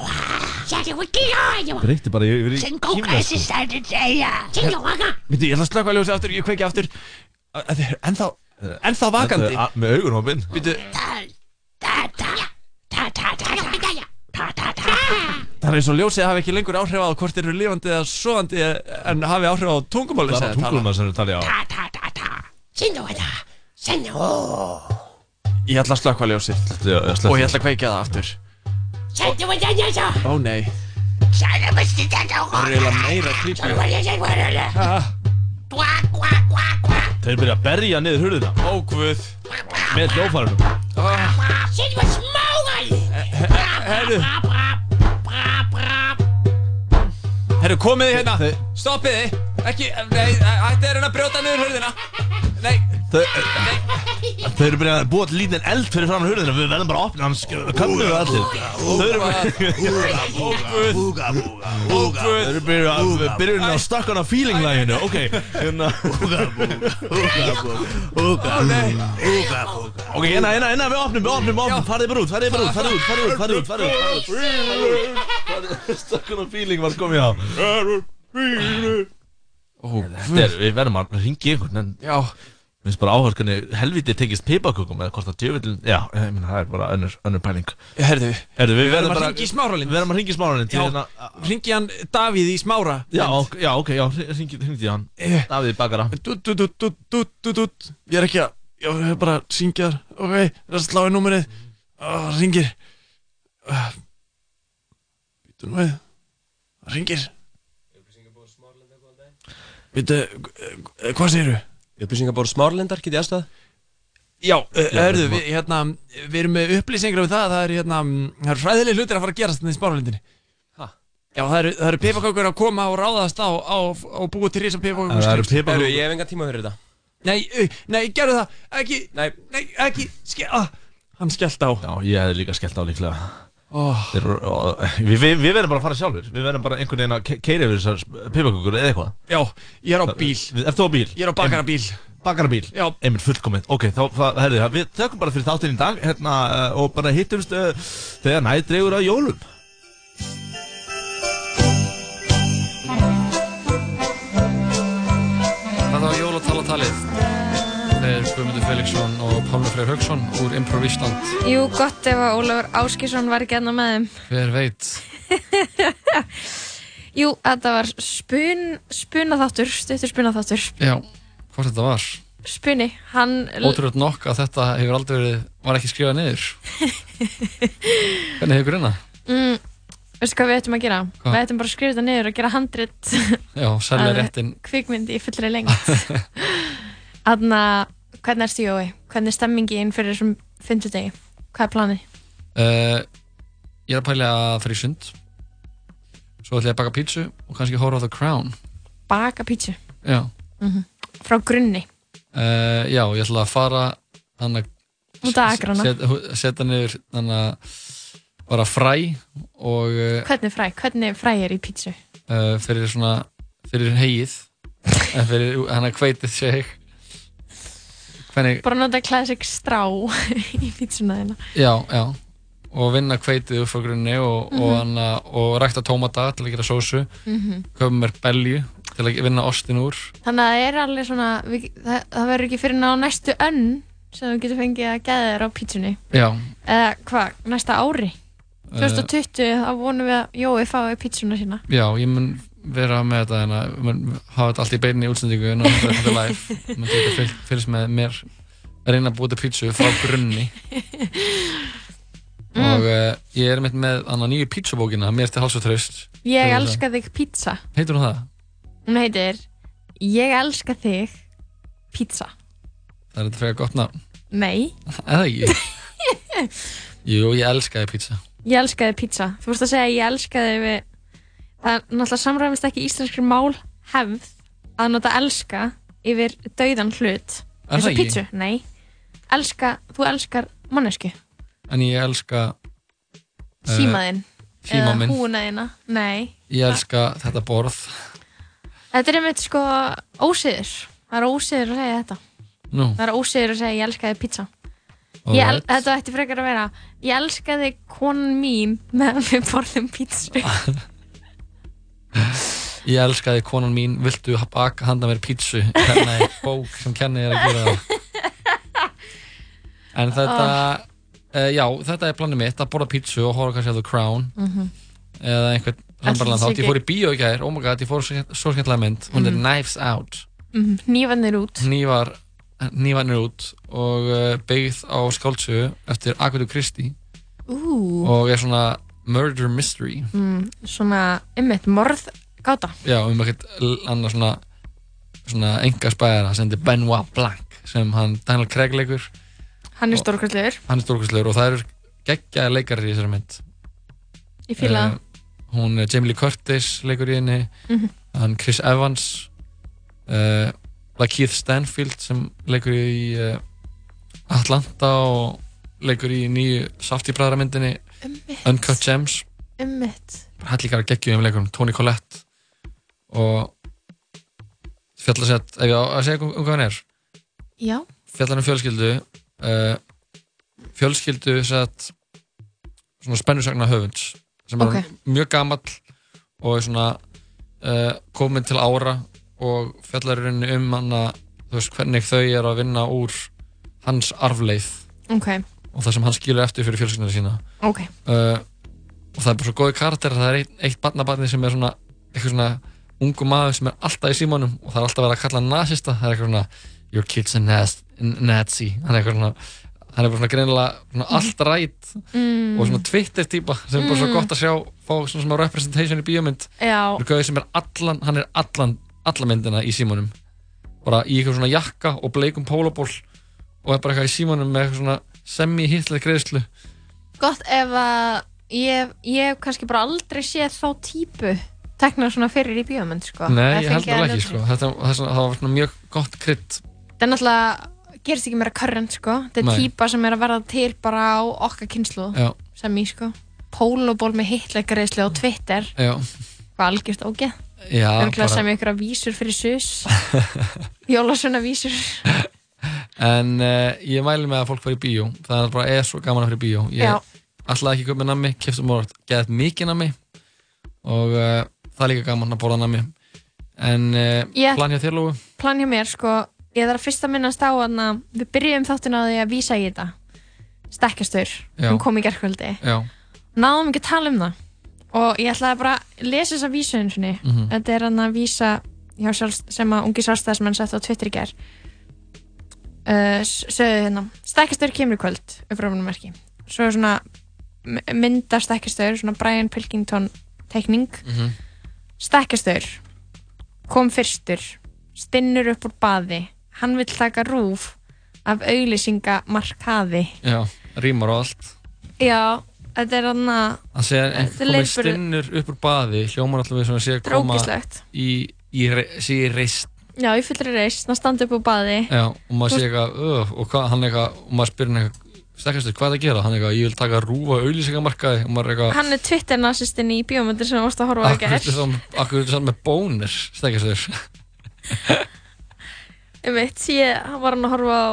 Sættu Breytti bara yfir í ég ætla að slaka ljósið aftur, ég kveikja aftur. Uh, Þeir eru ennþá Ennþá vakandi. Með augun á minn Veitu, Ta ta Ta ta ta ta Ta ta ta það er eins og ljósið hafi ekki lengur áhrif á hvort þeir eru lifandi eða sofandi en hafi áhrif á tungumáli Það er tungulum sem við talið á Ta ta ta ta. Sinnu þetta Sinnu Ég ætla að slökkva ljósið. Já, já. Og ég ætla að kveikja það aftur. Sættu þetta Ó nei, Sættu þetta Sættu það er eiginlega meira creepy. Ah, Þeir byrja að berja niður hurðina. Ó guð. Með Herru komið þið hérna. Stoppið þið. Ekki, nei, ætti er hérna að brjóta niður hurðina? Nei, Þau þau eru að búa til lítinn eld fyrir fram hurðina Við verðum bara að opna hans Kannum við allir Þau eru Ó guð Búga, búga, búga Þau eru byrjað að byrjað að stakka hana feeling læginu Ok Hérna. Búga, búga, búga, búga Búga, búga Ok, hérna, hérna, hérna, við opnum, við opnum, við opnum. Farðið bara út, farðið bara út, farðið út, farðið út, farðið út, farðið út, farðið út. Stakka hana feeling var komið á. Ó, Þetta við verðum að einhvern en Já Mér finnst bara áhört hvernig helviti tekist pipakökum eða hvort að djöfullin, já, ég meina það er bara önnur, önnur pæling. Herðu, Herðu, við Við verðum að bara hringi í smáralinn Við verðum að ringi í smáralinn til Já, hérna hringi hann Davíð í smára. Já, ok, já, ok, já, hringi, hringi hann. Eh. Davíð bakara. Dút, dút, dút, dút, dút, dút, dút. Ég er ekki að, ég er bara að syngja þar. Ok, það er að slá í númerið. Það ringir Býtu nú við. Það ringir Býtu, hvað segirðu? Upplýsingabóru Smárlindar, get ég aðstöða? Já, hörðu, við, hérna, við erum með upplýsingar um það, það er, hérna, það eru fræðileg hlutir að fara að gerast þannig í spáralindinni. Ha? Já, það eru, það eru pipakökur að koma og ráðast á, á, á búið til risa pipakökur. Það eru pipakökur- Herru, ég hef engan tíma fyrir þetta Nei, uh, nei, gerðu það, ekki, Nei, nei, ekki, ske, ah, hann skellt á. Já, ég hefði líka skellt á líklega oh. Þeir, og, við, við, við verðum bara að fara sjálfur Við verðum bara einhvern veginn að keira yfir þessar pipakökur eða eitthvað. Já, ég er á bíl. Er þú á bíl? Ég er á bakarabíl Bakarabíl? Já. Einmitt fullkominn Ok, þá, það, herðu það Við tökum bara fyrir þáttinn í dag hérna, eh, og bara hittumst uh, þegar nætt reyður að jólum. Það var jól og talatalið Pálmi Freyr Haugsson úr Improv Ísland. Jú, gott ef að Ólafur Áskísson var ekki enna með þeim. Hver veit? Jú, þetta var spun, spunaþáttur, stuttur spunaþáttur. Já, hvort þetta var. Spunni, hann... Ótrúlega nokk að þetta hefur aldrei verið, var ekki skrifað niður. Hvernig hefur grunnað? Mm, veistu hvað við ættum að gera? Hvað? Við ættum bara að skrifa þetta niður og gera handrit Já, að réttin. kvikmyndi í fullri lengt. Þannig að, hvernig erstu Jói? Hvernig er stemmingin fyrir þessum fimmtudegi? Hvað er planið? Uh, ég er að pæla að fara í sund. Svo ætla ég að baka pítsu og kannski horfa á The Crown. Baka pítsu Já. mm frá grunni. Uh, já, ég ætla að fara þannig að setja set niður þannig að bara fræ og uh, Hvernig fræ? Hvernig fræ er í pítsu? uh, fyrir svona fyrir hegið hann að kveitið seg hvernig, Bara nota classic strá í pítsuna þína. já, já og vinna kveitið upp frá grunni og, og, Mhm. og rækta tómata til að gera sósu Mhm. köpum mér belju til að vinna ostin úr Þannig að það er alveg svona, við, það, það verður ekki fyrir ná næstu önn sem þú getur fengið að geða þér á pítsunni. já, Eða hvað, næsta ári? Eh. 2020, þá vonum við að Jói fái pítsuna sína. já, ég mun vera með þetta að mun hafa þetta allt í beinni í útsendingu en það er live mun þetta fylg, fylgst með mér reyna að búa til pítsu frá grunni Mm. og uh, ég er mitt með annar nýju pítsubókina mér til hals og tröst Ég elska þig pítsa. heitur hún það? Hún heitir Ég elska þig pítsa. það er þetta frekar gott nafn Nei, eða ekki? jú, ég elskaði pítsa ég elska þig pítsa. Þú vorst að segja ég elska þig við... Það náttúrulega samræmist ekki íslenskri mál hefð að nota elska yfir dauðan hlut. Er Eins og það ekki? pítsu. Nei. Elska, þú elskar mannesku. en ég elska uh, Símaðinn. síma minn húna þína. Nei. ég elska þetta borð Þetta er einmitt sko ósiður. Það er ósiður að segja þetta. Nú. Það er ósiður að segja ég elska þig pizza. Ég El, Alright. þetta ætti frekar að vera Ég elska þig konan mín meðan við borðum pizza. ég elskaði konan mín. Viltu baka handa mér pítsu? Hérna er bók sem kenni þér að gera. Það en þetta uh, já, þetta er planið mitt að borða pítsu og horfa kannski á The Crown. Mhm. eða einhvern sé þátt ég fór í bíó í gær, oh my god, ég fór svo skemmtilega mynd. Hún er Mhm. Knives Out. Mhm, Hnífarnir út. Hnífar Hnífarnir út og uh, byggð á skáldsögu eftir Agatha Christie. Ú. og er svona murder mystery Mm, svona einmitt morð gáta. já, um ekkert annað svona svona enga spæðara sem heitir Benoit Blanc sem hann Daniel Craig leikur Hann er stórkvæslegur. hann er stórkvæslegur og það eru geggjaði leikarir í þessari mynd Ég fíla það. Eh, hún er Jamie Lee Curtis leikur í henni Mhm. hann Chris Evans uh, Lakeith Stanfield sem leikur í uh, Atlanta og leikur í nýju Safety Bræðra myndinni Einmitt. Uncut Gems líka að geggju um leikurum Tony Collette og fjallar sett ef ég á að segja um, um hvað hann er Já. fjallar um fjölskyldu uh, fjölskyldu sett svona spennusagna höfunds sem er Ok. mjög gamall og er svona uh, komin til ára og fjallar í rauninni um hann að þú veist hvernig þau er að vinna úr hans arfleið Ok. Og það sem hann skilur eftir fyrir fjölskylduna sína Ok. uh, og það er bara svo góði karakter það er eitt, eitt barnabarni sem er svona eitthvað svona ungu maður sem er alltaf í símanum og það er alltaf verið að kalla hann nazista það er eitthvað svona your kid's a naz nazi hann er eitthvað svona hann er bara svona greinilega allt rætt Mm. og svona Twitter típa sem er bara svo Mm. gott að sjá fá svona smá representation í gauði sem er allan hann er allan alla myndina í símanum bara í eitthvað svona jakka og bleikum pólaból og er bara eitthvað í símanum með eitthvað svona semi-hitlega greiðslu Gott ef að ég, ég hef kannski bara aldrei séð þá típu tekna svona fyrir í bíómynd sko. Nei, ég held fengið alveg að ekki sko. Þetta, það, er svona- það var svona mjög gott krydd Það er náttúrulega gerist ekki meira current sko. Þetta er típa sem er að verða til bara á okkar kynslu Já. sem í sko. Póloból með hitleikareislu á Twitter Já, Hvað algjörst ógeð Já, Örgulega bara- sem ykkur að vísur fyrir sus Jólasuna vísur en uh, ég mæli með að fólk fara í bíó. Það er bara er svo gaman að fara í bíó. Ég ætlaði ekki að köpa nammi, keftum orð geðað mikið nammi. Og uh, það er líka gaman að borða nammi. En uh, Ég- plan hjá þér Lóu? Plan hjá mér sko. Ég þarf fyrst að minnast á að við byrjum þáttin á því að vísa í þetta. Stekkjastur, Já. hún kom í gerkvöldi Já, náðum ekki að tala um það. Og ég ætlaði bara að lesa þessa einu sinni. Mhm. þetta er hann að vísa sem að ungi sjálfstæðismenn sett á Twitter í ger uh, sögðu hérna stekkjastur kemur í kvöld svo er svona mynda stekkjastur, svona Brian Pilkington teikning. Mhm. stekkjastur kom fyrstur stinnur upp úr baði. Hann vill taka rúf af auglýsinga markaði já, rýmar á allt. Já, þetta er hann að Það sé að er komið leirburður. stinnur upp úr baði. Hljómar alltaf við að sé að koma í, í, sé í reist já, í fullri reist, hann standa upp úr baði Já, og maður sé eitthvað, öf, og hvað, hann eitthvað, og maður spyrir hann eitthvað, stekkastur, hvað er það að gera? Hann eitthvað, ég vil taka rúfa auðlýsingamarkaði, og maður er eitthvað, hann er Twitter-nazistin í bíómyndir sem þú varst að horfa á í akkur er saman með bónir, stekkastur. um eitt, ég var hann að horfa á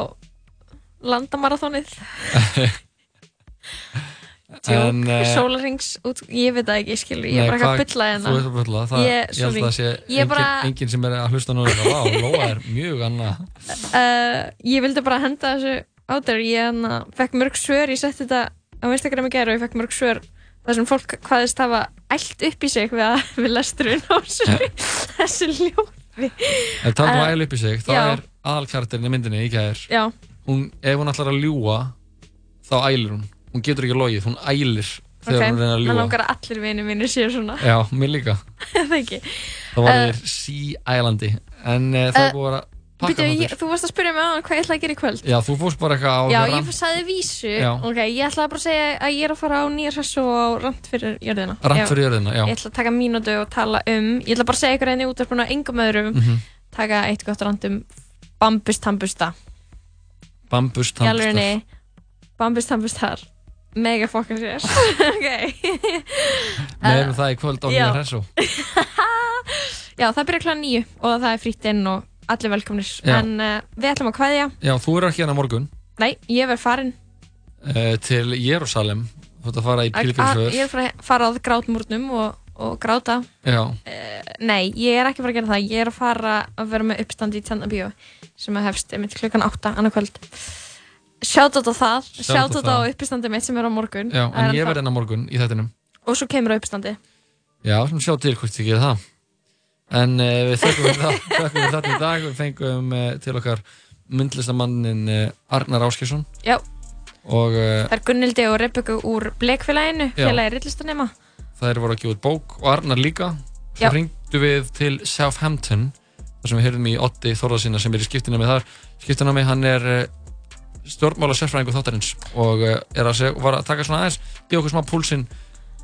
landamarathonið En, Tjók, eh, sólarings út, ég veit það ekki, skilur, ég er bara hvað- að bylla hérna Þú ert að bylla, það, ég, ég, held að það sé engin, bara, engin sem er að hlusta núna, vá, Lóa er mjög annað. uh, ég vildi bara henda þessu á þér, ég hana, fekk mörg svör, ég setti þetta á Instagram í gær og ég fekk mörg svör þar sem fólk hvaðist hafa ælt upp í sig við, að, við lesturinn á þessu, þessu ljóði Ef talum Eh, að æla upp í sig, það já. er aðalkarakterin í myndinni í. Hún, ef hún ætlar að ljúa, þá ælir hún. Hún getur ekki logið, hún ælir ok, þegar hún reynir að ljúa. langar að allir vinir mínir séu svona Já, mér líka. það ekki Það var Eh, þér Sea Islandi En uh, það eh, er búið að pakka ég, þáttur. þú varst að spyrja mig á hvað ég ætla að gera í kvöld Já, þú fórst bara eitthvað á Já, rant- ég sagði vísu Já. Ok, ég ætla bara að segja að ég er að fara á nýjar hessu og á rant fyrir jörðina Rant Ég- fyrir jörðina, já. Ég ætla að taka mínútu og tala um Ég ætla að Mhm. Um Bambus tambusta Bambus Mega fokka sér. Ok. Meðum það í kvöld Já. nýjar hessu Já, það byrja kláða nýju og það er frýtt inn og allir velkomnir. Já. En uh, við ætlum að kveðja. Já, þú eru ekki hérna morgun. Nei, ég verð farin. Uh, Til Jérúsalem Þú ert að fara í að- pilgrimsför Ég er fara, fara að grátmúrnum og, og gráta. Já, Nei, ég er ekki að fara að gera það. Ég er að fara að vera með uppstandi í Tjarnabíó sem að hefst einmitt klukkan 8 annað kvöld Shoutout á það. Shoutout á það. uppstandi mitt sem er á morgun. Já Það er en ég ennþá- verð hérna á morgun í þettinum Og svo kemur á uppstandi Já, sem sjá til hvort þið gerir það. En uh, við þökkum við það Þökkum við þetta í dag. Við fengum uh, til okkar myndlistamannin uh, Arnar Áskjesson Já, Og það er Gunnildi og Rebecca úr Blekfélaginu Já. Félagi rillistanema þær voru að gefa út bók og Arnar líka. Já. svo ringdu við til Southampton þar sem við heyrðum í Otti Þorðarsina sem er í skiptinami þar. Skiptinami hann er stjórnmála sérfræðingu þáttarins og uh, er að segja, var að taka svona aðeins gefa okkur smá púlsinn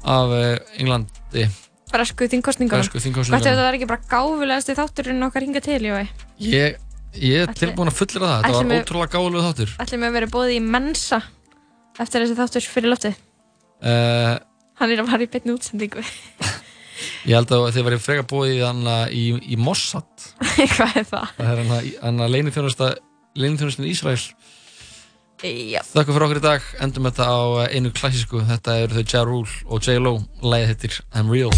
af uh, Englandi. Bresku þingkostningunum Bresku ef það er ekki bara gáfulegasti þátturinn okkar hinga til, Jói? Ég, ég er tilbúin að fullera það. Þetta var mig- ótrúlega gáðulega þáttur. Ætlum við að vera bóðið í mensa eftir þessi þáttur fyrir lofti uh, Hann er að fara í beinni útsendingu. ég held að þið verið freka búið í, í Mossad. Hvað er það? það er hann að leinithjónusta leinithjónustin Ísrael Já Þakku fyrir okkur í dag, endum þetta á eh, einu klassísku. Þetta eru þau Ja Rule og J Lo. Læðið hittir I'm Real